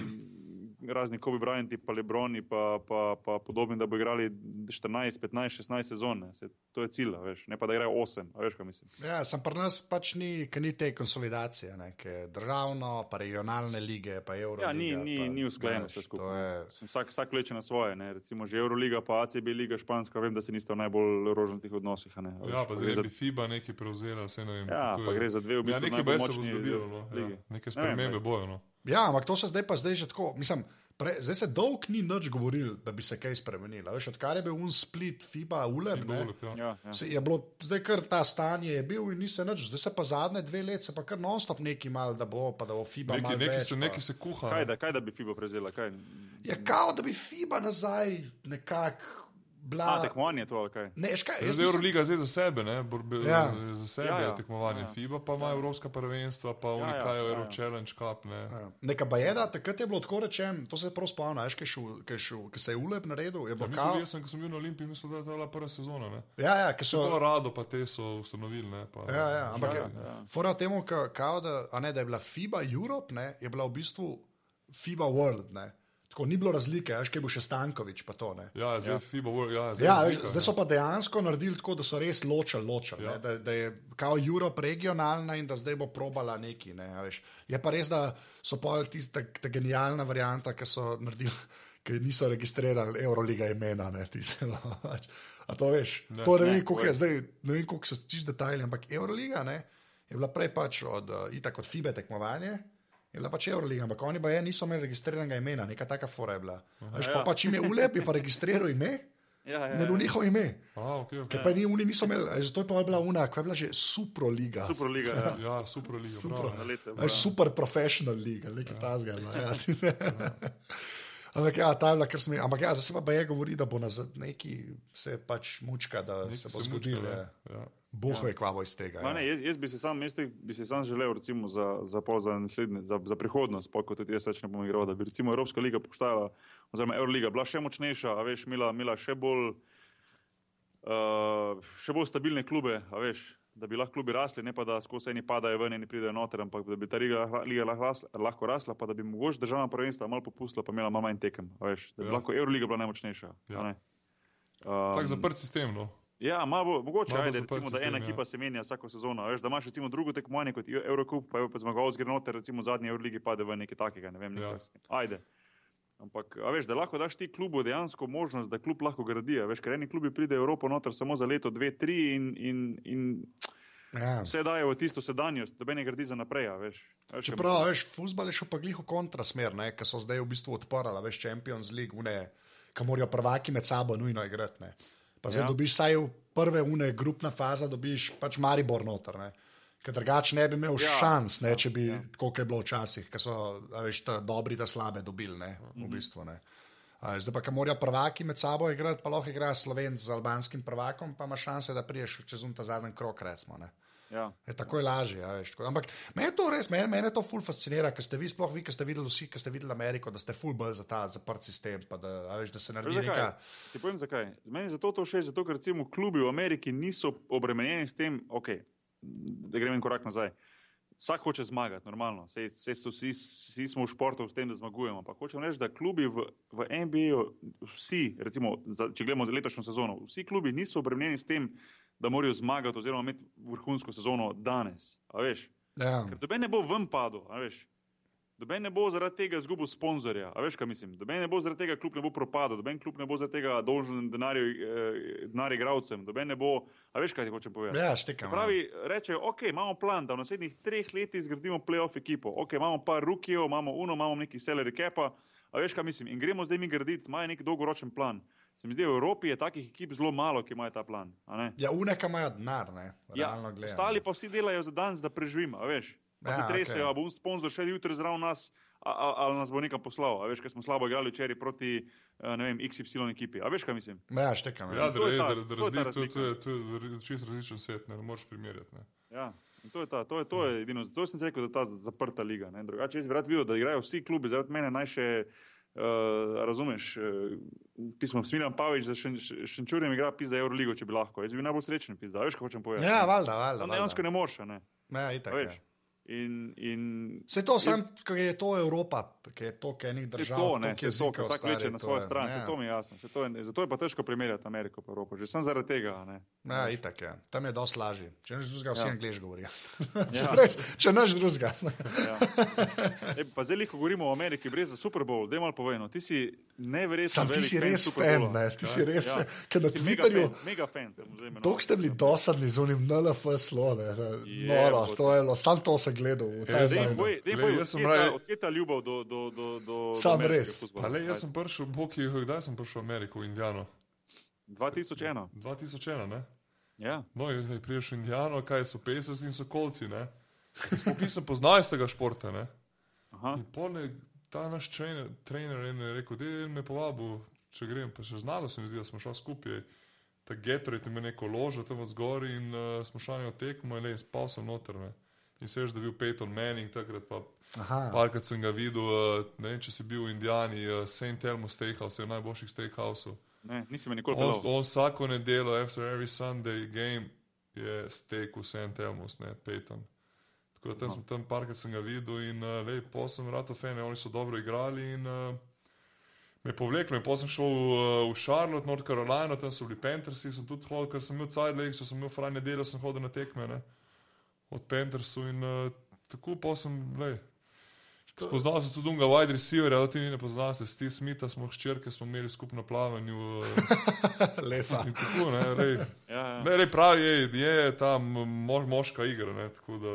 [SPEAKER 1] razni Kobe Bryanti, pa Lebroni, pa, pa, pa podobni, da bo igrali 14, 15, 16 sezon. ne. Se, to je cilj, a veš, ne pa da igrajo 8, a veš, kaj mislim.
[SPEAKER 2] Ja, sem pri nas pač ni, ker ni te konsolidacije, ne, državno, pa regionalne lige, pa Euro.
[SPEAKER 1] Ja, ni, ni, ni usklajeno vse skupaj.
[SPEAKER 2] Je,
[SPEAKER 1] Mislim, Vsak, vsak leče na svoje. Ne. Recimo že Euroliga, pa ACB liga španska, vem, da se niste v najbolj rožnatih odnosih. a Ne. A
[SPEAKER 3] Ja,
[SPEAKER 1] veš,
[SPEAKER 3] pa
[SPEAKER 1] gre
[SPEAKER 3] zdaj
[SPEAKER 1] za,
[SPEAKER 3] bi FIBA nekaj prevzela, vse ne vem.
[SPEAKER 1] ja, pa
[SPEAKER 3] je-
[SPEAKER 1] gre za dve v
[SPEAKER 3] Ja,
[SPEAKER 1] bistvu
[SPEAKER 3] nekaj
[SPEAKER 1] najbolj
[SPEAKER 3] več se bo zgodilo, no. ja. neke
[SPEAKER 1] Ne vem,
[SPEAKER 3] spremembe
[SPEAKER 1] glej.
[SPEAKER 3] bojo. No.
[SPEAKER 2] Ja, ampak to se zdaj pa zdaj že tako. Mislim, pre, zdaj se dolg ni nič govoril, da bi se kaj spremenilo. Veš, odkar je bil un split FIBA, ULEB, ne,
[SPEAKER 3] Ulep, ja.
[SPEAKER 1] Ja, ja.
[SPEAKER 2] se je bilo, zdaj kar ta stanje je bil in ni se nič, zdaj se pa zadnje dve leti se pa kar non-stop neki mal, da bo, pa da bo FIBA mal
[SPEAKER 3] nekaj,
[SPEAKER 2] več.
[SPEAKER 3] se,
[SPEAKER 2] pa-
[SPEAKER 3] nekaj se kuha.
[SPEAKER 1] Kaj
[SPEAKER 3] ne.
[SPEAKER 1] da, kaj da bi FIBA prevzela? Kaj?
[SPEAKER 2] Je kao, da bi FIBA nazaj nekako bila.
[SPEAKER 1] A, tekmovanje je to ali kaj?
[SPEAKER 2] Ne, škaj,
[SPEAKER 3] Zdaj je Euroliga zdaj za sebe, ne? Bor, be,
[SPEAKER 2] Ja.
[SPEAKER 3] ja. za sebe
[SPEAKER 1] Ja,
[SPEAKER 3] ja,
[SPEAKER 1] ja.
[SPEAKER 3] ja. tekmovanje.
[SPEAKER 1] Ja,
[SPEAKER 3] Ja,
[SPEAKER 1] ja.
[SPEAKER 3] FIBA pa ima ja. evropska prvenstva, pa
[SPEAKER 1] ja,
[SPEAKER 3] unikajo ja,
[SPEAKER 1] ja,
[SPEAKER 3] Euro
[SPEAKER 1] ja.
[SPEAKER 3] Challenge Cup. Ne?
[SPEAKER 2] Ja. Neka bajeda, takrat je bilo tako rečeno, to se prav spomnim, veš, ki se je ulep naredil. Je
[SPEAKER 3] Ja, mislim, da jaz sem, ko sem bil na Olimpiji, mislim, da je to bila prva sezona. Ne?
[SPEAKER 2] ja, ja, ki
[SPEAKER 3] So...
[SPEAKER 2] so.
[SPEAKER 3] Rado pa te so ustanovili. Ne? Pa,
[SPEAKER 2] Ja, ja, ampak
[SPEAKER 1] Ja,
[SPEAKER 2] ja,
[SPEAKER 1] ja.
[SPEAKER 2] ja. fora temu, ka, kao, da, a ne, da je bila FIBA Europe, ne, je bila v bistvu FIBA World. Ne. Tako ni bilo razlike, veš, kaj bo še Stankovič to. Ne.
[SPEAKER 3] ja zdaj ja. World- ja, zdaj
[SPEAKER 2] Ja,
[SPEAKER 3] razlika,
[SPEAKER 2] zdaj
[SPEAKER 3] ne.
[SPEAKER 2] so pa dejansko naredili tako, da so res ločili, ločili ja.
[SPEAKER 3] Ja.
[SPEAKER 2] da, da je kao Europe regionalna in da zdaj bo probala neki. Ne, veš. je pa res, da so pa tista ta genialna varianta, ki so naredili. Ki niso registrirali Euroliga imena, ne tiste. No, pač. A to veš? Ne, to ne,
[SPEAKER 1] ne,
[SPEAKER 2] vem, koliko je zdaj, ne vem, koliko so čisto detajli, ampak Euroliga ne, je bila prej pač od, uh, itak od FIBE tekmovanje. Je bila pač Euroliga, ampak oni pa je niso imeli registriranega imena, neka taka fora je bila. Veš, pa
[SPEAKER 1] Ja.
[SPEAKER 2] pač ime ulep je pa registriral ime,
[SPEAKER 1] Ja, ja,
[SPEAKER 2] ne bilo njihovo ime.
[SPEAKER 3] A, okay,
[SPEAKER 2] Ker
[SPEAKER 3] okay.
[SPEAKER 2] pa ni, oni niso imeli, zato je pa bila una, kaj je bila že Superliga.
[SPEAKER 1] Superliga. Ja.
[SPEAKER 3] Ja, super liga.
[SPEAKER 2] Super.
[SPEAKER 3] bravo,
[SPEAKER 1] Na
[SPEAKER 3] ne.
[SPEAKER 1] leto,
[SPEAKER 2] Veš, super professional liga, nekaj ja. tasga. No, ja. ampak ja, ta je bila, ker smo, ampak ja, zdaj se pa je govori, da bo na neki se pač mučka, da
[SPEAKER 3] Nekaj
[SPEAKER 2] se bo zgodilo. Ja.
[SPEAKER 3] ne. Ja.
[SPEAKER 2] Bog ve, kva bo iz tega.
[SPEAKER 1] Ma
[SPEAKER 2] Ja.
[SPEAKER 1] Ne, jaz, jaz bi se sam, jaz bi se sam želel recimo, za, za, pol za, naslednje, za, za prihodnost, pa kot tudi jaz ne bom igral, da bi recimo Evropska liga poštala, oziroma Euroliga bila še močnejša, a veš, imela, imela še bolj. Uh, še bolj stabilne klube, a veš, da bi lahko klubi rasli, ne pa da skozi eni padajo ven in pridejo noter, ampak da bi ta liga, liga lahko, rasla, lahko rasla, pa da bi mogoče državna prvenstva malo popustila, pa imela malo manj tekem, a veš, da bi
[SPEAKER 3] Ja.
[SPEAKER 1] ja. lahko Euroliga bila najmočnejša.
[SPEAKER 3] Ja.
[SPEAKER 1] ne. Um,
[SPEAKER 3] Tak zaprt sistem. No.
[SPEAKER 1] Ja, malo, mogoče,
[SPEAKER 3] Malo
[SPEAKER 1] ajde, recimo, da ena
[SPEAKER 3] ja.
[SPEAKER 1] ekipa se menja vsako sezono. Veš, da imaš recimo drugo tekmovanje kot Eurocup, pa je pa zmagovalec gre noter, recimo zadnji Euroligi pade v nekaj takega, ne vem, nekaj
[SPEAKER 3] Ja.
[SPEAKER 1] ja. Ajde. Ampak, a veš, da lahko daš ti klubu dejansko možnost, da klub lahko gradi. Veš, ker eni klubi pride v Evropo noter samo za leto, dve, tri in, in, in
[SPEAKER 2] Ja.
[SPEAKER 1] vse dajo v tisto sedanjost, da ne gradi za naprej. Veš, veš,
[SPEAKER 2] Čeprav, veš, futbol je šel pa glih v kontrasmer, ki so zdaj v bistvu odprli, veš, Champions League, une, ki morajo prvaki med sabo nujno igrati. Ne. Pa zdaj ja. Dobiš vsaj v prve une, grupna faza, dobiš pač Maribor noter. Ne. Ker drugače ne bi imel ja. Šans, ne, če bi, ja. kot je bilo včasih, ki so veš, ta dobri, ta slabe dobili. Ne, v bistvu, ne. Zdaj pa, ki morajo prvaki med sabo igrati, pa lahko igra Slovenc z albanskim prvakom, pa ima šanse, da priješ čez un ta zadnji krok. Recimo, ne.
[SPEAKER 1] Ja.
[SPEAKER 2] Je tako je lažje. Ja, veš, tako. Ampak meni to res, meni, meni to ful fascinira, ker ste vi, sploh vi, ki ste videli vsi, ki ste videli Ameriko, da ste ful bolj za ta zaprt sistem, pa da, veš, da se naredi
[SPEAKER 1] zakaj?
[SPEAKER 2] neka.
[SPEAKER 1] Ti povem zakaj. Meni je zato to všeč, zato ker recimo klubi v Ameriki niso obremenjeni s tem, okay, da gremo en korak nazaj. Vsak hoče zmagati, normalno. Sej, sej so vsi, vsi smo v športu s tem, da zmagujemo. Ampak hočem reči, da klubi v, v NBA-ju, vsi, recimo, za, če gledamo letošnjo sezono, vsi klubi niso obremenjeni s tem, da morajo zmagati oziroma imeti vrhunsko sezono danes.
[SPEAKER 2] Ja.
[SPEAKER 1] Ker doben ne bo ven padel, veš. Doben ne bo zaradi tega izgubil sponzorja, a veš, kaj mislim. Doben ne bo zaradi tega klub ne bo propadel, doben klub ne bo zaradi tega dolžen denarju, eh, denar igravcem, doben ne bo, a veš, kaj ti hočem povedati.
[SPEAKER 2] Ja, štekam.
[SPEAKER 1] Se pravi, rečejo, ok, imamo plan, da v naslednjih treh letih zgradimo playoff ekipo, ok, imamo par rukijev, imamo uno, imamo neki salary capa, a veš, kaj mislim. In gremo zdaj mi graditi, imajo neki dolgoročen plan. Se mi zdi, v Evropi je takih ekip zelo malo, ki imajo ta plan. a ne?
[SPEAKER 2] Ja, uneka imajo denar, ne.
[SPEAKER 1] Ja,
[SPEAKER 2] Realno gledano.
[SPEAKER 1] ostali pa vsi delajo za danes, da preživimo, a veš. Pa
[SPEAKER 2] Ja,
[SPEAKER 1] ja, se tresejo, okay. bo un sponzor še jutri zraven nas, a- a- ali nas bo nekam poslal. A veš, ker smo slabo igrali včeraj proti eh, ne vem, XY ekipi. A veš, kaj mislim?
[SPEAKER 2] Ja, štekam.
[SPEAKER 3] Ja,
[SPEAKER 2] Ja.
[SPEAKER 3] da,
[SPEAKER 1] to je
[SPEAKER 3] je,
[SPEAKER 1] ta-
[SPEAKER 3] da, da,
[SPEAKER 1] to je ta
[SPEAKER 3] razli, to, to, je, to je čist različen svet, ne, ne moreš primerjati. Ne.
[SPEAKER 1] Ja. in To je, ta, to, je, to je edino, zato sem rekel, da je ta zaprta liga. Ne? Drugače, jaz bi rad videl, da igrajo vsi klubi, zaradi mene naj še, uh, razumeš, uh, pismo Smilan Pavič za šen, Šenčurjem igra pizda Euroligo, če bi lahko. Jaz bi bil najbolj srečen pizda, a veš, kaj hočem povedati.
[SPEAKER 2] ja, valjda, valjda.
[SPEAKER 1] Tam dejansko ne moreš, ne.
[SPEAKER 2] Ja, itak.
[SPEAKER 1] Veš.
[SPEAKER 2] Ja.
[SPEAKER 1] In, in
[SPEAKER 2] Vse to, sam, ker je to Evropa, ker je to, ker je
[SPEAKER 1] Vse
[SPEAKER 2] držav.
[SPEAKER 1] to, ne, to,
[SPEAKER 2] jezikov,
[SPEAKER 1] vsak
[SPEAKER 2] stari,
[SPEAKER 1] leče na
[SPEAKER 2] to
[SPEAKER 1] svojo
[SPEAKER 2] je-
[SPEAKER 1] stran,
[SPEAKER 2] ja.
[SPEAKER 1] ja. to mi je jasno. Saj To je, zato je pa težko primerjati Ameriko in Evropo, že sem zaradi tega. Ne.
[SPEAKER 2] Ja, itak je. Tam je dosti lažje. Če neč drugega, vsi ja.
[SPEAKER 1] Ja.
[SPEAKER 2] angliš govorijo.
[SPEAKER 1] Ja.
[SPEAKER 2] Če neč drugega.
[SPEAKER 1] Ja. E, pa zdaj, ko govorimo o Ameriki, brez za Super Bowl, da malo povem. no, Ti si.
[SPEAKER 2] Sam ti
[SPEAKER 1] velik
[SPEAKER 2] si res fan, ne, ti si res fan, ker na
[SPEAKER 1] si
[SPEAKER 2] Twitterju-
[SPEAKER 1] fan, Mega fan. imenoval.
[SPEAKER 2] Tok ste bili dosadni z unim NLF slone. Noro, to je bilo, sam to sem gledal.
[SPEAKER 3] Ja,
[SPEAKER 1] Dej, boj, dej, boj,
[SPEAKER 3] jaz sem
[SPEAKER 1] odkje
[SPEAKER 3] raje-
[SPEAKER 1] ta- Odkje ta ljubav do, do, do, do,
[SPEAKER 2] Sam
[SPEAKER 1] do ameriškega
[SPEAKER 2] res.
[SPEAKER 3] le, jaz sem prišel, Boki, kdaj sem prišel v Ameriko, v Indijano?
[SPEAKER 1] 2001.
[SPEAKER 3] 2001, ne?
[SPEAKER 1] Ja.
[SPEAKER 3] No, je, je prišel v Indijano, kaj so Pacers in so kolci, ne? Sploh nisem poznal iz tega športa, ne?
[SPEAKER 1] Aha.
[SPEAKER 3] In pol je ta naš trener, trener en je rekel, da je me povabil, če grem, pa še znalo se mi zdi, da smo šli skupaj. Ta Gatorade je imel neko ložo tam od zgori in uh, smo šli na tekmo in le, spal sem noter, ne? In se veš, da je bil Peyton Manning takrat pa.
[SPEAKER 2] Aha.
[SPEAKER 3] Parkrat sem ga videl, uh, ne vem, če si bil v Indijani, uh, St. Elmo Steakhouse, je najboljših steakhouseov.
[SPEAKER 1] Ne, nisi me nikoli
[SPEAKER 3] On,
[SPEAKER 1] pelal.
[SPEAKER 3] on vsako nedeljo, after every Sunday game, je steak v St. Elmo's, ne Peyton. Tako da tam, sem, tam parkrat sem ga videl in uh, lej, pol sem rado fan, oni so dobro igrali in uh, me je povleklo. In pol sem šel uh, v Charlotte, North Carolina, tam so bili Panthersi, sem tudi hodil, ker sem imel side legs, sem imel fraj nedeljo, sem hodil na tekme ne, od Panthersu in uh, tako pol sem, lej. Spoznal sem tudi unga wide receiverja, da ti ni ne poznaš, Steve Smitha smo hčerke, smo imeli skupno plavanju. Uh,
[SPEAKER 2] Lepa.
[SPEAKER 3] In tako, ne, rej,
[SPEAKER 1] Ja, ja.
[SPEAKER 3] ne, rej pravi, je, je ta mo, moška igra. Ne, tako da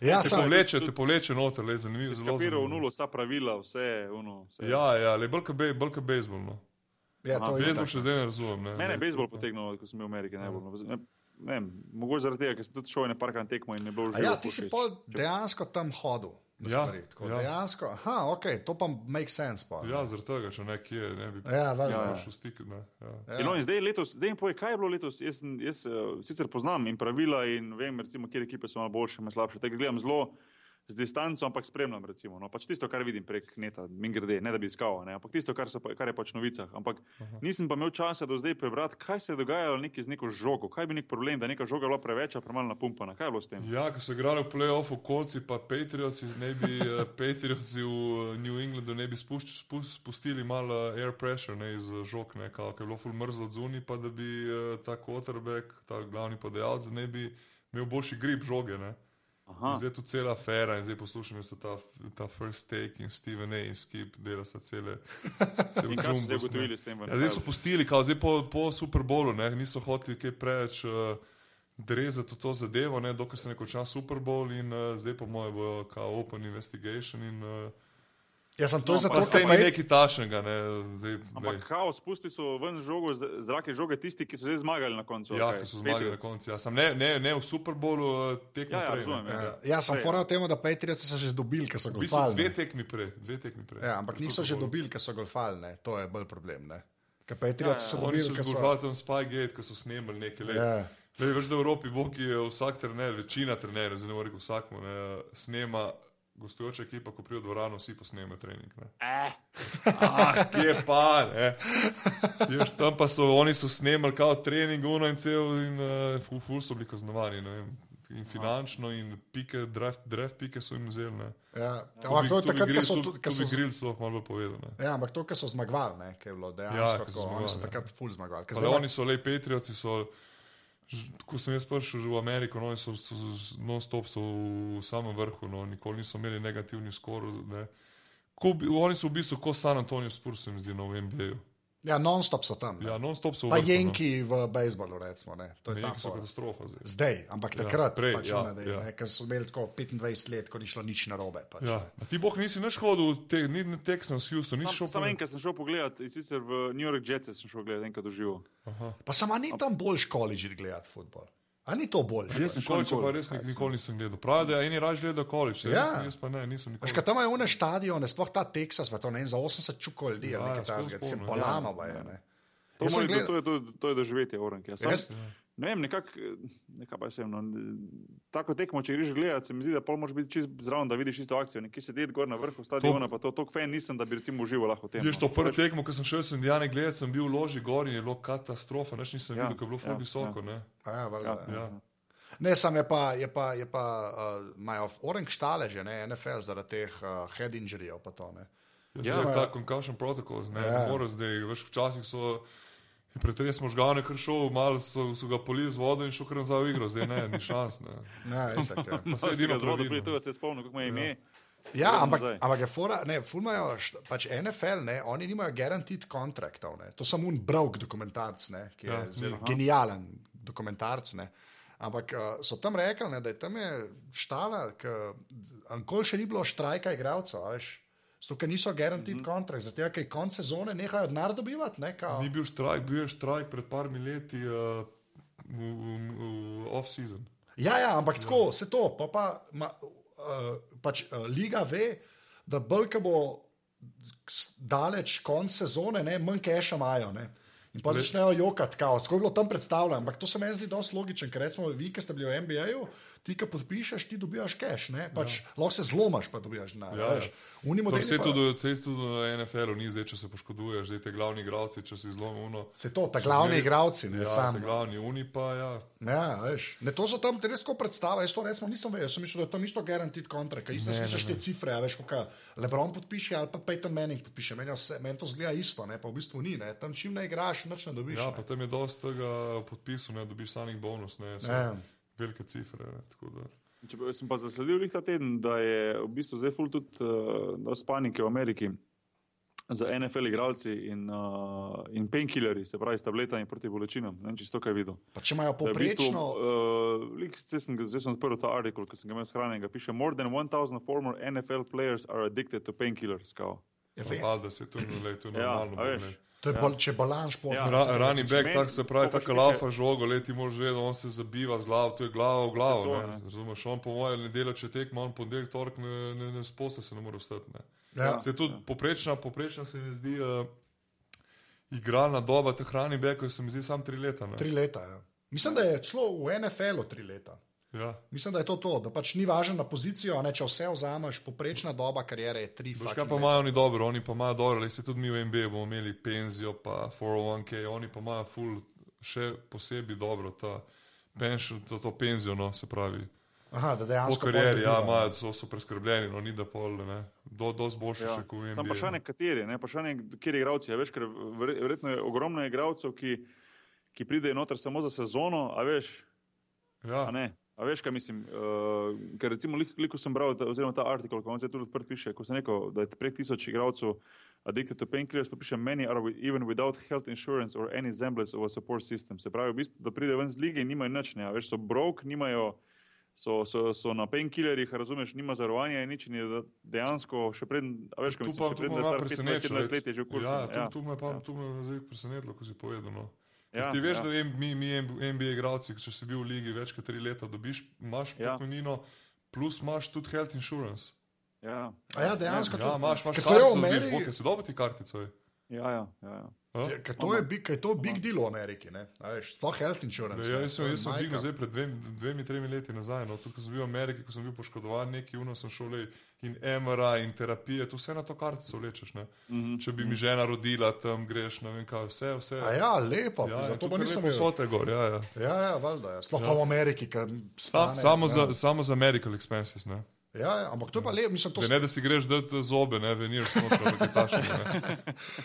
[SPEAKER 2] Ja,
[SPEAKER 3] te
[SPEAKER 2] sem,
[SPEAKER 3] povleče, te povleče noter, le zanimivo. Zelo
[SPEAKER 1] skapiral v
[SPEAKER 3] zanimivo.
[SPEAKER 1] nulo, vsa pravila, vse, uno, vse.
[SPEAKER 3] Ja, ja, le bolj kot bejzbol. No.
[SPEAKER 2] ja, to je
[SPEAKER 3] Bejzbol
[SPEAKER 2] itak.
[SPEAKER 3] še zdaj ne razumem. Ne,
[SPEAKER 1] Mene je bejzbol potegnil, ko sem bil v Ameriki najbolj. no. Ne, ne vem, mogoče zaradi tega, ker sem tudi šel na parkan tekmo in ne bilo
[SPEAKER 2] A
[SPEAKER 1] že.
[SPEAKER 2] ja, ti si pol dejansko tam hodil.
[SPEAKER 3] Ja,
[SPEAKER 2] stvari. Tako,
[SPEAKER 3] ja.
[SPEAKER 2] Dejansko, aha, ok, to pa makes sense. Pa.
[SPEAKER 3] Ja, zaradi tega, če nekje ne bi
[SPEAKER 2] Ja, valjda.
[SPEAKER 1] Ja, ja.
[SPEAKER 3] prišel stik. Ne, ja.
[SPEAKER 1] Ja. No, in zdaj letos, zdaj mi povej, kaj je bilo letos. Jaz, jaz uh, sicer poznam in pravila in vem, recimo, kje ekipe so malo boljše, malo slabše. Tega gledam zelo z distanco, ampak spremljam. Recimo, no, pač tisto, kar vidim prek neta, min grede, ne da bi iskal, ne, ampak tisto, kar, so, kar je pač v novicah. Ampak Aha. nisem pa imel časa do zdaj prebrati, kaj se je dogajalo z neko žogo. Kaj bi nek problem, da je neka žoga bila preveč, premalo napumpana. Kaj je bilo s tem?
[SPEAKER 3] Ja, ko so igrali v playoffu, kolci pa Patriotsi, ne bi eh, Patriotsi v eh, New Englandu ne bi spušč, spust, spustili malo eh, air pressure ne, iz žog, ne, kao, ker je bilo full mrzlo od zunaj, pa da bi ta quarterback, ta glavni podajalec, da ne bi imel boljši grip žoge. Ne.
[SPEAKER 1] Aha,
[SPEAKER 3] Zdaj je tu cela afera in zdaj poslušam, da so ta, ta first take in Steven A. in Skip dela sta cele. cel
[SPEAKER 1] in kaj so zdaj ugotovili s tem?
[SPEAKER 3] Ja, zdaj so pustili, kao, zdaj po, po Super Bowlu, ne, niso hoteli kaj preveč uh, drezati v to zadevo, ne, dokler se ne konča Super Bowl in uh, zdaj po mojem bo kao open investigation in uh,
[SPEAKER 2] Jaz sem to
[SPEAKER 1] No,
[SPEAKER 2] zato, ker je-
[SPEAKER 3] nekaj tašnega, ne, zdaj,
[SPEAKER 1] Ampak kao, spusti so ven žogo, z- zrake žoge tisti, ki so zdaj zmagali na koncu.
[SPEAKER 3] Ja,
[SPEAKER 1] okej,
[SPEAKER 3] ki so zmagali na
[SPEAKER 1] Patriots.
[SPEAKER 3] koncu. Ja. Sam ne, ne, ne v Super Bowlu, uh, tekmo
[SPEAKER 1] Ja, ja,
[SPEAKER 3] prej.
[SPEAKER 1] razumem, ja.
[SPEAKER 2] Ja, ja, sem
[SPEAKER 1] Prej,
[SPEAKER 2] fora v tem, da Patrioti so že dobili, ker so
[SPEAKER 3] V bistvu
[SPEAKER 2] golfali.
[SPEAKER 3] dve tekmi prej, dve tekmi prej.
[SPEAKER 2] Ja, ampak niso že dobili, ker so golfali. ne. To je bolj problem. Ne. Ker Patrioti
[SPEAKER 1] Ja, ja.
[SPEAKER 2] so dobili,
[SPEAKER 3] so
[SPEAKER 2] ker so.
[SPEAKER 3] zgolj tam Spygate, ko so snemali nekaj let.
[SPEAKER 2] Ja.
[SPEAKER 3] Lej, veš, da v Evropi bo, ki je vsak trener, večina trenerjev, zdaj ne morem reči vsakmu, ne, snema gostujoča ekipa, ko pride v dvorano, vsi posnema trening. Ne.
[SPEAKER 1] Eh,
[SPEAKER 3] Ah, kje pa, ne. Veš, tam pa so, oni so snemali kao trening, uno in cel, in uh, ful, ful so bili kaznovani, ne vem. In finančno, in pike, draft, draft pike so jim vzeli. ne.
[SPEAKER 2] Ja. Ampak to je takrat, ko so.
[SPEAKER 3] tu-
[SPEAKER 2] tudi- ko so-
[SPEAKER 3] grill sploh malo povedal. ne.
[SPEAKER 2] Ja, ampak to, kar so zmagovali, ne, ki je bilo
[SPEAKER 3] Ja,
[SPEAKER 2] dejansko
[SPEAKER 3] ko so
[SPEAKER 2] tako. Oni so
[SPEAKER 3] ja.
[SPEAKER 2] takrat full zmagovali. ker
[SPEAKER 3] oni so le Patrioti, so, ko sem jaz prišel v Ameriko, no, so, so, so non-stop so v samem vrhu, no, nikoli niso imeli negativnih skorov. Ne. Ko, oni so v bistvu kot San Antonijo Spurs, se mi zdi, no, v NBA-ju.
[SPEAKER 2] Ja, non-stop so tam. ne.
[SPEAKER 3] Ja, non-stop so
[SPEAKER 2] Pa
[SPEAKER 3] vrhu.
[SPEAKER 2] Jenki v bejzbolu, recimo. Ne. To
[SPEAKER 3] No.
[SPEAKER 2] je ta
[SPEAKER 3] Jenki so
[SPEAKER 2] fora.
[SPEAKER 3] katastrofa zdaj.
[SPEAKER 2] Zdaj, ampak
[SPEAKER 3] Ja,
[SPEAKER 2] takrat,
[SPEAKER 3] prej,
[SPEAKER 2] pač,
[SPEAKER 3] ja,
[SPEAKER 2] ne,
[SPEAKER 3] ja.
[SPEAKER 2] ne, ker so imeli tako 25 let, ko ni šlo nič narobe. Pač,
[SPEAKER 3] Ja.
[SPEAKER 2] ne.
[SPEAKER 3] A ti boh nisi nič hodil, te, ni ni Texans, Houston, nič
[SPEAKER 1] Sam,
[SPEAKER 3] šel
[SPEAKER 1] sam
[SPEAKER 3] po-
[SPEAKER 1] enkrat sem šel pogledat, in sicer v New York Jets sem šel gledat enkrat doživel.
[SPEAKER 2] Pa sama ni tam boljš koledž gledati futbol. A ni to boljš?
[SPEAKER 3] Jaz sem šel, pa res nik, nikoli nisem gledal. Pravi, da eni raje gledajo college,
[SPEAKER 2] Ja.
[SPEAKER 3] jaz, jaz pa ne, nisem nikoli.
[SPEAKER 2] Kaj tam imajo une stadione, sploh ta Teksas, pa to ne za 80 čukov ljudi,
[SPEAKER 3] Ja,
[SPEAKER 2] ali
[SPEAKER 3] ja,
[SPEAKER 2] nekaj
[SPEAKER 3] skozi
[SPEAKER 2] takega, se
[SPEAKER 3] polno,
[SPEAKER 2] polano pa je. Ne.
[SPEAKER 1] To,
[SPEAKER 2] Jaz sem
[SPEAKER 1] mora,
[SPEAKER 2] gled-
[SPEAKER 1] to, je, to, to je doživetje, Oren. Ja. Ne vem, nekako, neka pa sem. No, tako tekmo, če greš gledat, se mi zdi, da pol moraš biti čist zraven, da vidiš isto akcijo. Nekje sedeti gor na vrhu stadiona, pa to tok fan nisem, da bi recimo užival lahko v tem.
[SPEAKER 3] Veš,
[SPEAKER 1] no.
[SPEAKER 3] to prvo tekmo, ko sem šel s Indijane gledati, sem bil v loži gor in je bilo katastrofa, nič nisem
[SPEAKER 1] Ja,
[SPEAKER 3] videl, ker je bilo ful
[SPEAKER 1] ja,
[SPEAKER 3] visoko.
[SPEAKER 1] ja.
[SPEAKER 3] ne.
[SPEAKER 2] Ja, valjda,
[SPEAKER 1] Ja,
[SPEAKER 2] ja.
[SPEAKER 3] Ja.
[SPEAKER 2] Ne, sam je pa, je pa, je pa uh, imajo orang štale že, ne, NFL zaradi teh uh, head injuryjev pa to, ne.
[SPEAKER 3] Ja,
[SPEAKER 2] Ja.
[SPEAKER 3] ja. ta concussion protocols, ne,
[SPEAKER 2] Ja.
[SPEAKER 3] ja. mora zdaj, veš, včasih so je pretres možgane, ker šel, malo so, so ga polili z vodo in šel kar nazaj v igro, zdaj ne, ni šans. Ne.
[SPEAKER 2] Ja, itak, ja.
[SPEAKER 3] Pa
[SPEAKER 1] No,
[SPEAKER 3] se edino
[SPEAKER 1] zvodo pride, to se spomnim, kako mu je ime.
[SPEAKER 2] Ja,
[SPEAKER 1] Gledam
[SPEAKER 2] ampak,
[SPEAKER 1] nazaj.
[SPEAKER 2] ampak je fora, ne, ful imajo, št- pač NFL, ne, oni nimajo guaranteed kontraktov, ne, to sem un brok dokumentarc, ne, ki je
[SPEAKER 3] Ja,
[SPEAKER 2] ja,
[SPEAKER 3] aha.
[SPEAKER 2] genijalen dokumentarc, ne. Ampak uh, so tam rekli, ne, da je tam je štala, ankoli še ni bilo štrajka igralcev, a veš. Zato, ker niso guaranteed mm -hmm. kontrakt, zato, ker konc sezone nehajo denar dobivati, ne, kao.
[SPEAKER 3] Ni bil štrajk, bil je štrajk pred parmi leti uh, off-season.
[SPEAKER 2] Ja, ja, ampak ja. tako se to, pa, pa ma, uh, pač uh, liga ve, da bolj, bo daleč konc sezone, ne, manj keša imajo. Ne. In pa začnejo jokati, kako je bilo tam predstavljeno. Ampak to se meni zdi dosti logično, ker recimo vi, ki ste bili v NBA-ju, ti, ki podpišeš, ti dobijaš keš, ne, pač ja. lahko se zlomaš, pa dobijaš denar.
[SPEAKER 3] Ja,
[SPEAKER 2] Ja,
[SPEAKER 3] vse
[SPEAKER 2] pa-
[SPEAKER 3] tudi, tudi na NFL-u ni zdaj, če se poškoduješ, zdaj te glavni igravci, če si uno.
[SPEAKER 2] Se to, ta glavni
[SPEAKER 3] zmeri-
[SPEAKER 2] igravci, ne
[SPEAKER 3] Ja,
[SPEAKER 2] sam.
[SPEAKER 3] glavni uni pa, ja.
[SPEAKER 2] Ja, veš, ne, to so tam res tako predstave. Jaz to recimo nisem vedel, sem mislil, da je tam isto guaranteed kontrakt. Isto slišiš te cifre, veš, kako Lebron podpiše ali pa Peyton Manning podpiše. Meni, vse, meni to zgleda isto, ne, pa v bistvu ni. Ne. Tam čim ne igraš, nič ne dobiš.
[SPEAKER 3] Ja,
[SPEAKER 2] ne.
[SPEAKER 3] pa tam je dosta tega podpisov, ne dobiš samih bonus, ne, so
[SPEAKER 2] Ja.
[SPEAKER 3] Velike cifre. Ne, tako da.
[SPEAKER 1] Če pa- Sem pa zasledil lih ta teden, da je v bistvu zdaj ful tudi uh, dosti panike v Ameriki za NFL igralci in, uh, in painkillerji, se pravi s tabletami proti bolečinam. Ne vem, če si to kaj videl.
[SPEAKER 2] Pa če imajo
[SPEAKER 1] je v bistvu,
[SPEAKER 2] poprečno,
[SPEAKER 1] uh, zdaj, sem, ga- zdaj sem odprl ta artikel, ki sem ga imel shranjenega. Piše: More than 1000 former NFL players are addicted to painkillers.
[SPEAKER 3] Pa, da se to ne le, to je
[SPEAKER 1] Ja,
[SPEAKER 3] normalno.
[SPEAKER 1] a veš.
[SPEAKER 3] ne.
[SPEAKER 2] To je bolj, če balan šport.
[SPEAKER 1] Ja.
[SPEAKER 3] Ra, running back,
[SPEAKER 1] meni-
[SPEAKER 3] tako se pravi, tako
[SPEAKER 1] še
[SPEAKER 3] laufa žogo, leti moraš vedeti, on se zabiva z glavo, to je glava v glavo.
[SPEAKER 1] To,
[SPEAKER 3] ne.
[SPEAKER 1] ne.
[SPEAKER 3] Razumeš, on po mojem nedeljo, če tekmo, on ponedeljek, torek, ne, ne, ne sposta se ne more vstati. Ne.
[SPEAKER 2] Ja.
[SPEAKER 3] Se tudi poprečna, poprečna se mi zdi uh, igralna doba teh running backov, se mi zdi samo tri leta. Ne.
[SPEAKER 2] Tri leta. Ja. Mislim, da je celo v NFL-u tri leta.
[SPEAKER 3] Ja.
[SPEAKER 2] Mislim, da je to to, da pač ni važno na pozicijo, a ne, če vse vzameš, poprečna doba karijere je tri
[SPEAKER 3] Veš,
[SPEAKER 2] fucking
[SPEAKER 3] kaj pa imajo oni dobro, oni pa imajo dobro, le se tudi mi v NBA bomo imeli penzijo, pa 401k, oni pa imajo full še posebej dobro ta pension, to, to penzijo, no, se pravi.
[SPEAKER 2] Aha, da
[SPEAKER 3] Po
[SPEAKER 2] dejansko pol
[SPEAKER 3] karieri, ja, imajo, so, so preskrbljeni, no, ni da pol, ne, do, dosti boljše
[SPEAKER 1] Ja.
[SPEAKER 3] še kot v
[SPEAKER 1] Sam
[SPEAKER 3] NBA.
[SPEAKER 1] vprašanje, kateri, ne? vprašanje, kjer igralci. Veš, ker verje- verjetno je ogromno igralcev, ki, ki pridejo noter samo za sezono, a veš,
[SPEAKER 3] Ja,
[SPEAKER 1] a ne. A veš, kaj mislim? Uh, ker recimo, liko sem bral, ta, oziroma ta artikel, ko se tudi odprt piše, ko sem rekel, da je prek tisoč igralcev addicted to painkillers, pa piše, many are wi- even without health insurance or any semblance of a support system. Se pravi, v bistvu, da pridejo ven z lige in nimajo nič, ne, a veš, so broke, nimajo. So, so, so na painkillerjih, razumeš, nima zarovanja in nič, in je da- dejansko še preden, a veš, kaj mislim,
[SPEAKER 3] pa
[SPEAKER 1] še
[SPEAKER 3] tu
[SPEAKER 1] preden
[SPEAKER 3] me
[SPEAKER 1] je
[SPEAKER 3] malo
[SPEAKER 1] star 15,
[SPEAKER 3] preseneča.
[SPEAKER 1] 17 let je že v kursu.
[SPEAKER 3] Ja, tu, tu me pa
[SPEAKER 1] ja.
[SPEAKER 3] tu me zdaj presenetilo, ko si povedal. No.
[SPEAKER 1] Ja,
[SPEAKER 3] Ja, ti veš,
[SPEAKER 1] ja.
[SPEAKER 3] ja. da mi, mi NBA igralci, če si bil v ligi več kot tri leta, dobiš, imaš
[SPEAKER 1] Ja.
[SPEAKER 3] pokojnino, plus imaš tudi health insurance.
[SPEAKER 1] Ja,
[SPEAKER 2] A ja, dejansko
[SPEAKER 3] Ja, imaš, imaš
[SPEAKER 2] Ker to je v
[SPEAKER 3] kartico, dobiš,
[SPEAKER 2] Ameriki-
[SPEAKER 3] Boke, si dobro ti kartico.
[SPEAKER 1] Ja, ja, ja. ja.
[SPEAKER 3] A?
[SPEAKER 2] Ja, ker to je, big, je to big deal v Ameriki, veš, sploh health insurance.
[SPEAKER 3] Ja, jaz sem, jaz sem dignil zdaj pred dvemi, dvemi, tremi leti nazaj. No, ko sem bil v Ameriki, ko sem bil poškodovan, neki uno sem šel lej, in MRA in terapije, to vse na to kartico vlečeš. Ne? Mm -hmm. Če bi mi žena rodila, tam greš, ne vem kaj, vse, vse.
[SPEAKER 2] A ja, lepo,
[SPEAKER 3] ja,
[SPEAKER 2] zato pa
[SPEAKER 3] tukaj
[SPEAKER 2] nisem
[SPEAKER 3] lepo
[SPEAKER 2] vedel.
[SPEAKER 3] sote gor, ja, ja.
[SPEAKER 2] Ja, ja, valjda, ja. sploh pa v Ameriki, ker
[SPEAKER 3] Sam,
[SPEAKER 2] stane.
[SPEAKER 3] samo,
[SPEAKER 2] ja.
[SPEAKER 3] za, samo za medical expenses. Ne?
[SPEAKER 2] Ja, ja, ampak to je pa lepo, mislim, to
[SPEAKER 3] Da ne, da si greš dati zobe, ne venir, kaj takšnega. ne.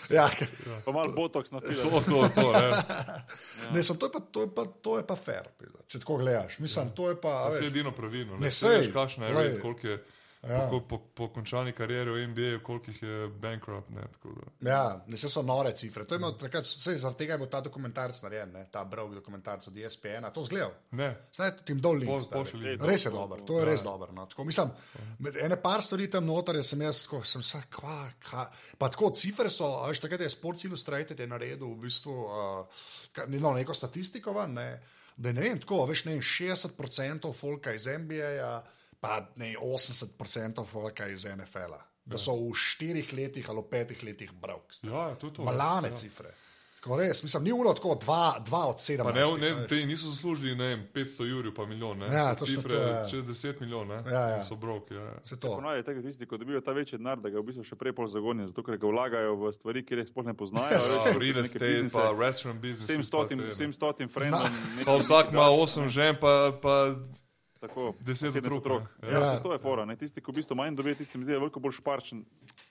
[SPEAKER 2] Ja, ker,
[SPEAKER 1] Pa malo botoks na
[SPEAKER 3] To,
[SPEAKER 1] filmu.
[SPEAKER 3] to, to, ne.
[SPEAKER 2] ne, sem, to, je pa, to, je pa, to je pa fair, če tako gledaš. Mislim, to je pa.
[SPEAKER 3] se je edino pravilno.
[SPEAKER 2] Ne,
[SPEAKER 3] Ne,
[SPEAKER 2] sej,
[SPEAKER 3] veš, kakšna je koliko je.
[SPEAKER 2] Ja.
[SPEAKER 3] Po, po, po končani karieri v NBA, koliko jih je bankrupt. Ne.
[SPEAKER 2] Ja, ne se so nore cifre. To je imel takrat, vse zaradi tega je bil ta dokumentarc narejen, ne? ta brog dokumentarc od ESPN. To zgledal.
[SPEAKER 3] Ne,
[SPEAKER 2] Zdaj ti jim dol link.
[SPEAKER 3] Pošlji link.
[SPEAKER 2] Res je dober, to je res dober. No. Tako, mislim, ene par stvari tam noter, sem jaz, ko sem se, kva, kva. Pa tako, cifre so, a veš, takrat je Sports Illustrated je naredil v bistvu uh, no, neko statistiko, ven, ne, da je ne vem, tako, veš, ne vem, 60% folka iz NBA-ja, pa ne vem, 80% folka iz NFL-a. Da so v štirih letih ali petih letih brok.
[SPEAKER 3] ja, to je to.
[SPEAKER 2] Malane
[SPEAKER 3] ja.
[SPEAKER 2] cifre. Tako res, mislim, ni uno tako, dva, dva od sedem.
[SPEAKER 3] Pa ne, ne, te niso zaslužili ne, vem, 500 jurjev, pa milijon. Ne.
[SPEAKER 2] Ja,
[SPEAKER 3] So cifre
[SPEAKER 2] to, ja.
[SPEAKER 3] čez 10 milijonov,
[SPEAKER 2] Ja, ja.
[SPEAKER 3] so brok. Ja. ja.
[SPEAKER 2] Se to.
[SPEAKER 1] Ponavadi je tako tisti, ko dobijo ta večji denar, da ga v bistvu še prej pol zagonijo, zato ker ga vlagajo v stvari, kjer jih sploh ne poznajo.
[SPEAKER 2] Ja,
[SPEAKER 3] Ja, real estate,
[SPEAKER 1] biznise.
[SPEAKER 3] pa restaurant business.
[SPEAKER 1] Vsem stotim, vsem stotim frendom.
[SPEAKER 3] Pa vsak ima 8 žen, pa, pa
[SPEAKER 1] Tako,
[SPEAKER 3] 10
[SPEAKER 1] sedemdeset
[SPEAKER 3] otrok,
[SPEAKER 1] Ja,
[SPEAKER 2] Ja.
[SPEAKER 1] ja. To je fora. Ne? Tisti, ki v bistvu manj dobijo, tisti se mi zdi, veliko bolj šparčen.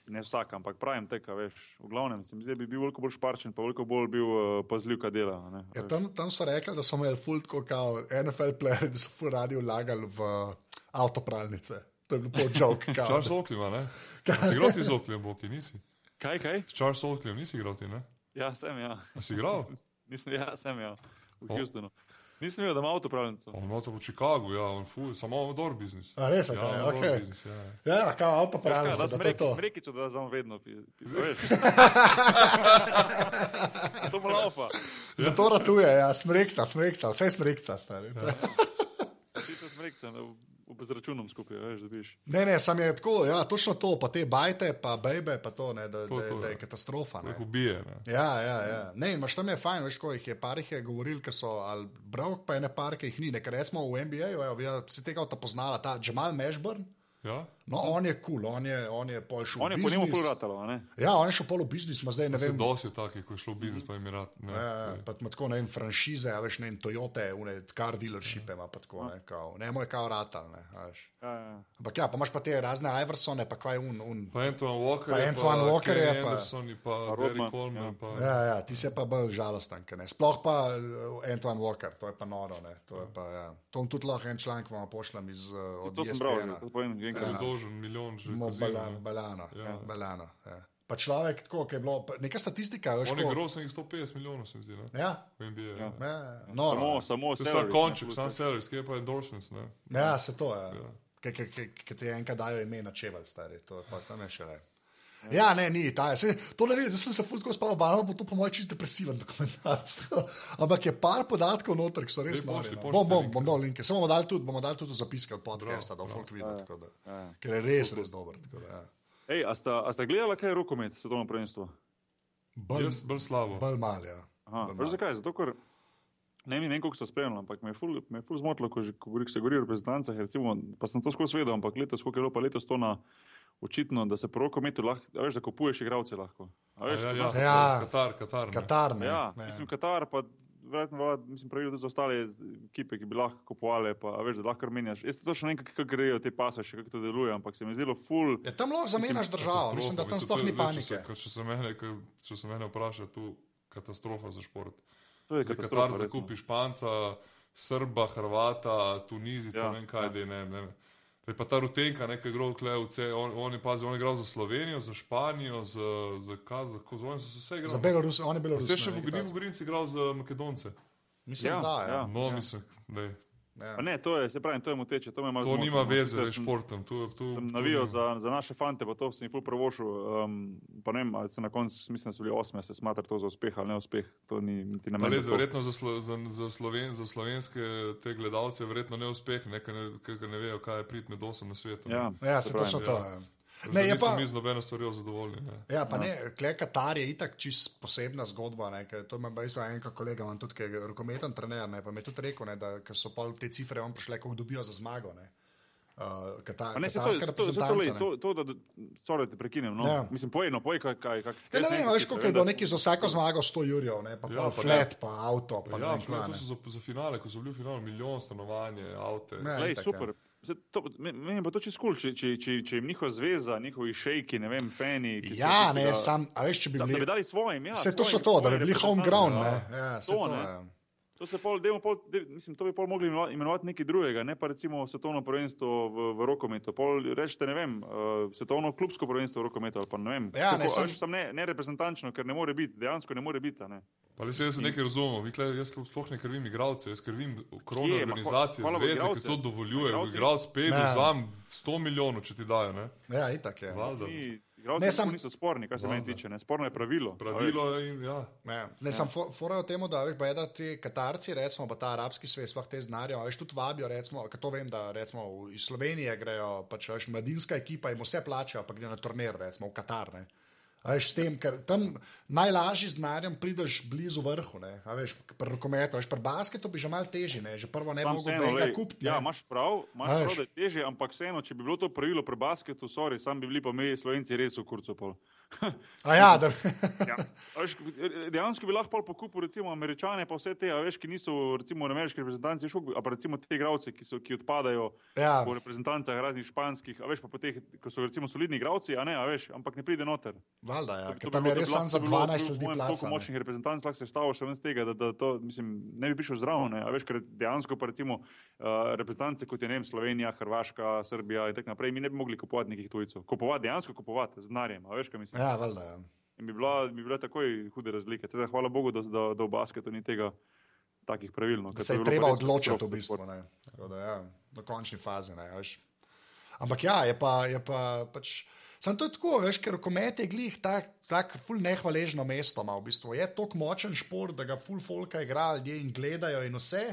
[SPEAKER 1] Ne vsak, ampak pravim teka, veš. V glavnem se mi zdi, da bi bil veliko bolj šparčen, pa veliko bolj bil uh, pazljiv, kaj dela. a Ne?
[SPEAKER 2] Ja, tam, tam so rekli, da so imeli fult, kot NFL playerji, da so ful radi vlagali v avtopralnice. To je bil pol joke. kao.
[SPEAKER 3] Charles Oakley, ima, ne? Si igral ti z Oakleyjem, Boki, nisi?
[SPEAKER 1] Kaj, kaj?
[SPEAKER 3] S Charles Oakleyjem nisi igral ti, ne?
[SPEAKER 1] Ja, sem ja.
[SPEAKER 3] A si igral?
[SPEAKER 1] Nisem, ja, sem ja. V
[SPEAKER 3] O.
[SPEAKER 1] Houstonu. Nisem videl, da ima avtopravljenco.
[SPEAKER 3] On ima to v Chicagu, ja, on fuj, samo dober biznis.
[SPEAKER 2] A res
[SPEAKER 3] ja,
[SPEAKER 2] ja,
[SPEAKER 3] dober
[SPEAKER 2] okej.
[SPEAKER 3] biznis, ja.
[SPEAKER 2] Ja, kao
[SPEAKER 1] Ja,
[SPEAKER 2] avtopralnice,
[SPEAKER 1] da
[SPEAKER 2] da to je
[SPEAKER 1] smreki,
[SPEAKER 2] to.
[SPEAKER 1] smrekico, da znam vedno. Pi, pi, veš. to mu laufa.
[SPEAKER 2] Zato ratuje, ja, smrekca, smrekca, vse smrekca, stari.
[SPEAKER 3] Ja.
[SPEAKER 1] Ti to smrekica, z računom skupaj, veš, da biš.
[SPEAKER 2] Ne, ne, sam je tako, ja, točno to, pa te bajte, pa bejbe, pa to, ne, da,
[SPEAKER 3] To,
[SPEAKER 2] da,
[SPEAKER 3] to,
[SPEAKER 2] da je
[SPEAKER 3] ja.
[SPEAKER 2] katastrofa. Ne.
[SPEAKER 3] Ubije, ne.
[SPEAKER 2] Ja, ja, ja. Ne, imaš tam je fajn, veš, ko jih je parih je govoril, ki so ali bravk, pa ene par, ki jih ni. Nekaj recimo v NBA-ju, ja, si tega avta poznala, ta Jamal Mashburn.
[SPEAKER 3] Ja?
[SPEAKER 2] No, on je kul, cool, on je, on je pol šel
[SPEAKER 1] On je
[SPEAKER 2] v
[SPEAKER 1] po njemu
[SPEAKER 2] biznis.
[SPEAKER 1] a ne?
[SPEAKER 2] Ja, on je šel pol v biznis, ima zdaj ne vem.
[SPEAKER 3] dosti je takih, ko je šlo v biznis, pa je rad. Ne,
[SPEAKER 2] Ja, ja, pa ima tako ne vem, franšize, a veš, ne vem, Toyote, une car dealershipe ima pa tako, ne, kao, ne, moj kao ratal, ne, a veš.
[SPEAKER 1] Ja, ja.
[SPEAKER 2] Ampak ja, pa imaš pa te razne Iversone, pa kvaj un, un.
[SPEAKER 3] Pa Antoine Walker,
[SPEAKER 2] Pa
[SPEAKER 3] je
[SPEAKER 2] Antoine Walker je pa-
[SPEAKER 3] Anderson, je pa
[SPEAKER 1] Pa Rodman,
[SPEAKER 3] Coleman.
[SPEAKER 1] ja.
[SPEAKER 3] Pa,
[SPEAKER 2] Ja, ja, ti si pa bolj žalosten, ke ne. Sploh pa uh, Antoine Walker, to je pa noro, ne, to je pa, ja. To tudi lahko en članek vam pošljem iz uh, od
[SPEAKER 1] To sem bral,
[SPEAKER 2] ESPN-a.
[SPEAKER 1] to povem,
[SPEAKER 3] Je
[SPEAKER 1] enkrat.
[SPEAKER 3] dolžen milijon že.
[SPEAKER 2] Mo
[SPEAKER 3] kazino,
[SPEAKER 2] bala,
[SPEAKER 3] ne.
[SPEAKER 2] balano, ja.
[SPEAKER 3] Ja.
[SPEAKER 2] balano, ja. Pa človek, tako, je bilo, pa neka statistika, veš,
[SPEAKER 3] On je
[SPEAKER 2] ko...
[SPEAKER 3] groz nekih 150 milijonov, se mi zdi, ne?
[SPEAKER 2] Ja,
[SPEAKER 3] NBA.
[SPEAKER 1] Ja.
[SPEAKER 3] Ja.
[SPEAKER 2] ja, noro.
[SPEAKER 1] Samo, samo
[SPEAKER 3] To je
[SPEAKER 1] salaries,
[SPEAKER 3] samo
[SPEAKER 1] ne,
[SPEAKER 3] konček,
[SPEAKER 1] plus
[SPEAKER 3] sam
[SPEAKER 1] več.
[SPEAKER 3] salaries, kje pa endorsements, ne?
[SPEAKER 2] Ja, se to je. Ja. Ki ti enkrat dajo ime na čevelj, stari, to pa tam je še le. Ja, ne, ni, ta je. Saj, to ne vem, zdaj sem se fulsko spal, malo bo to po mojem čist depresiven dokumentarc. Ampak je par podatkov noter, ki so res ne.
[SPEAKER 3] pošlji
[SPEAKER 2] Bom, bom, bom dal linke. Samo bomo dali tudi, bomo dali tudi zapiske od podcasta, da bo folk videl, tako da. Ker je res, res dober. tako da, ja.
[SPEAKER 1] Ej, a sta, a sta gledala kaj je rokomet, svetovno prvenstvo?
[SPEAKER 2] Bolj,
[SPEAKER 3] slabo.
[SPEAKER 2] bolj mal, ja.
[SPEAKER 1] Aha,
[SPEAKER 2] Bolj
[SPEAKER 1] veš
[SPEAKER 2] malo.
[SPEAKER 1] zakaj? Zato, ker ne vem, ne vem, koliko so spremljali, ampak me je ful, me je ful zmotilo, ko, že, ko se govori o reprezentancah, recimo, pa sem to skozi vedel, ampak letos, koliko je bilo pa letos to na očitno, da se po rokometu lahko, a veš, da kupuješ igralce lahko. A
[SPEAKER 3] Ja,
[SPEAKER 1] veš,
[SPEAKER 3] ja, ja.
[SPEAKER 1] znaš-
[SPEAKER 2] Ja.
[SPEAKER 3] Katar, Katar. ne.
[SPEAKER 2] Katar, ne.
[SPEAKER 1] ja,
[SPEAKER 2] ne.
[SPEAKER 1] mislim, Katar, pa verjetno, vlada, mislim, pravilo tudi za ostale ekipe, ki bi lahko kupovali, pa a veš, da lahko menjaš. Jaz točno ne vem, kako grejo te pasaše, kako to deluje, ampak se mi je zdelo ful.
[SPEAKER 2] Ja, tam lahko zamenjaš državo, mislim, da tam sploh ni panike.
[SPEAKER 3] Če se, če se mene, če se mene vpraša, tu katastrofa za šport.
[SPEAKER 1] To je
[SPEAKER 3] Za. Katar zakupi Španca, Srba, Hrvata, Tunizica,
[SPEAKER 1] Ja,
[SPEAKER 3] ja, ne vem kaj, ja. ne, ne. Je pa ta Rutenka, nekaj igral klevce, on, on je pazil, on je igral za Slovenijo, za Španijo, za, za Kazahko, za oni so se vse
[SPEAKER 2] Za
[SPEAKER 3] igrali.
[SPEAKER 2] Belorus, on je Belorus.
[SPEAKER 3] Vse še
[SPEAKER 2] ne,
[SPEAKER 3] v v si igral za Makedonce.
[SPEAKER 2] Mislim,
[SPEAKER 1] Ja,
[SPEAKER 2] da, ja.
[SPEAKER 1] ja.
[SPEAKER 3] No, mislim, da
[SPEAKER 2] ja.
[SPEAKER 1] Pa ne, to je, se pravi, to je moteče, to
[SPEAKER 3] to
[SPEAKER 1] zmotilo,
[SPEAKER 3] nima
[SPEAKER 1] no.
[SPEAKER 3] veze s športom. Tu, tu,
[SPEAKER 1] sem navijal za, za naše fante, pa to sem jih ful prevošil. Um, pa ne vem, ali se na koncu, mislim, da so bili osme, se smatra to za uspeh ali ne uspeh. To ni niti na meni.
[SPEAKER 3] verjetno za, slo, za, za, sloven, za slovenske te gledalce je verjetno neuspeh, ne, ker ne, ker ne vejo, kaj je prid med osem na svetu. ne.
[SPEAKER 1] Ja,
[SPEAKER 2] Ja,
[SPEAKER 1] se pravim,
[SPEAKER 2] točno to.
[SPEAKER 3] ja.
[SPEAKER 2] Ja. Ne, je
[SPEAKER 3] nismo
[SPEAKER 2] pa,
[SPEAKER 3] mi z nobeno stvarjo zadovoljni. Ne.
[SPEAKER 2] ja, pa ne, klej Katar je itak čist posebna zgodba. Ne, ker to ima isto enega kolega, imam tudi, ki je rokometen trener, ne, pa mi je tudi rekel, ne, da ko so pol te cifre on prišle, koliko dobijo za zmago. Ne. Uh, Kata,
[SPEAKER 1] Pa ne, se to,
[SPEAKER 2] katarska
[SPEAKER 1] se to, se to,
[SPEAKER 2] reprezentanca,
[SPEAKER 1] lej,
[SPEAKER 2] ne.
[SPEAKER 1] to, to, da, sorry, te prekinem, no.
[SPEAKER 2] Ja.
[SPEAKER 1] Ja. Mislim, pojeno, poj, kaj, kaj, kaj.
[SPEAKER 2] Ja, ne vem, veš, koliko je bilo neki za vsako zmago 100 jurjev, ne, pa,
[SPEAKER 3] Ja,
[SPEAKER 2] ja,
[SPEAKER 3] pa
[SPEAKER 2] flat,
[SPEAKER 3] ne.
[SPEAKER 2] pa avto, pa,
[SPEAKER 3] Pa
[SPEAKER 2] ne
[SPEAKER 3] ja,
[SPEAKER 2] vem, kva,
[SPEAKER 3] to
[SPEAKER 2] ne.
[SPEAKER 3] so za, za finale, ko so bili v finalu, milijon stanovanje, avte.
[SPEAKER 2] Ja,
[SPEAKER 1] Lej,
[SPEAKER 2] itak,
[SPEAKER 1] super. Se, to, meni pa to čisto kul, če, če, če, če jim njihova zveza, njihovi šejki, ne vem, so
[SPEAKER 2] Ja,
[SPEAKER 1] tistega-
[SPEAKER 2] ne, sam, a veš, če bi
[SPEAKER 1] Sam, da
[SPEAKER 2] bili.
[SPEAKER 1] bi dali svojim. Ja,
[SPEAKER 2] Vse to so to, da bi bili home ground, ne.
[SPEAKER 1] reprezentantom,
[SPEAKER 2] Ja,
[SPEAKER 1] To,
[SPEAKER 2] to,
[SPEAKER 1] ne.
[SPEAKER 2] ja.
[SPEAKER 1] To, se pol, dajmo pol, de, mislim, to bi pol mogli imenova- imenovati nekaj drugega, ne pa recimo svetovno prvenstvo v, v rokometu. Pol rečete, ne vem, uh, svetovno klubsko prvenstvo v rokometu ali pa ne vem.
[SPEAKER 2] Ja, ne,
[SPEAKER 1] Kako,
[SPEAKER 2] sam-
[SPEAKER 1] sam ne, ne reprezentančno, ker ne more biti, dejansko ne more biti. a Ne.
[SPEAKER 3] Pa res jaz nekaj razumem, Vi tle- jaz sploh ne krivim igralce, jaz krivim krovne organizacije,
[SPEAKER 1] hvala v
[SPEAKER 3] zveze, ki
[SPEAKER 1] igralce.
[SPEAKER 3] to dovoljujejo. Igralec pet,
[SPEAKER 2] Ne.
[SPEAKER 3] vzam 100 milijonov, če ti dajo. Ne?
[SPEAKER 2] Ja, itak je.
[SPEAKER 3] Valjda.
[SPEAKER 1] Ni, igralci
[SPEAKER 2] Ne,
[SPEAKER 1] ne,
[SPEAKER 2] sam-
[SPEAKER 1] niso sporni, kar se meni
[SPEAKER 3] Valjda.
[SPEAKER 1] tiče. Ne. Sporno je pravilo.
[SPEAKER 3] Pravilo in ja.
[SPEAKER 2] Ja. Ne, sam fo- fora je v tem, da veš, da ti Katarci, recimo, pa ta arabski svet, sploh te znarijo, a veš, tudi vabijo, recimo, ker to vem, da recimo v- iz Slovenije grejo, pač veš, mladinska ekipa jim vse plačajo, pa gre na turnir, recimo v Katar. Ne. Veš, tem, ker tam najlažji z denarjem prideš blizu vrhu, veš, pri rokometu, veš, pri basketu bi že mal težje, ne, že prvo ne bi mogel tega kupiti.
[SPEAKER 1] Ja, imaš prav, imaš prav, da je težje, ampak vseeno, če bi bilo to pravilo pri basketu, sorry, sam bi bili pa mi, slovenci, res v kurcu pol.
[SPEAKER 2] Ja, da,
[SPEAKER 1] Ja. Veš, dejansko bi lahko pokupil recimo američane, pa vse te, a veš, ki niso recimo ameriški reprezentanci, šok, pa recimo te igralce, ki, so, ki odpadajo
[SPEAKER 2] ja,
[SPEAKER 1] po reprezentancah raznih španskih, a veš, pa po teh, ko so recimo solidni igralci, a ne, a veš, ampak ne pride noter.
[SPEAKER 2] valjda, ja, ker tam je res samo za
[SPEAKER 1] bilo-
[SPEAKER 2] 12
[SPEAKER 1] to bi
[SPEAKER 2] ljudi.
[SPEAKER 1] Toliko močnih reprezentanc lahko se štavo še ven z tega, da, da to mislim, ne bi prišel zraven. A veš, ker dejansko pa recimo uh, reprezentance kot je ne vem, Slovenija, Hrvaška, Srbija in tako naprej, mi ne bi mogli kupovati nekih tujcev. Kupovati, dejansko kupovati z denarjem, a veš, kaj mislim.
[SPEAKER 2] Ja, valjda, ja.
[SPEAKER 1] In bi, bila, bi bile takoj hude razlike. Teda, hvala Bogu, da, da, da v basketu ni tega takih pravil. No,
[SPEAKER 2] da
[SPEAKER 1] ker
[SPEAKER 2] se je treba odločiti v bistvu. Ne. Da, ja, do končne faze. Ne, veš. Ampak ja, je pa, je pa pač. Sam to je tako, veš, ker rokomet je glih tako tak ful nehvaležno mesto. V bistvu. Je tako močen šport, da ga ful folka igra, ljudje in gledajo in vse.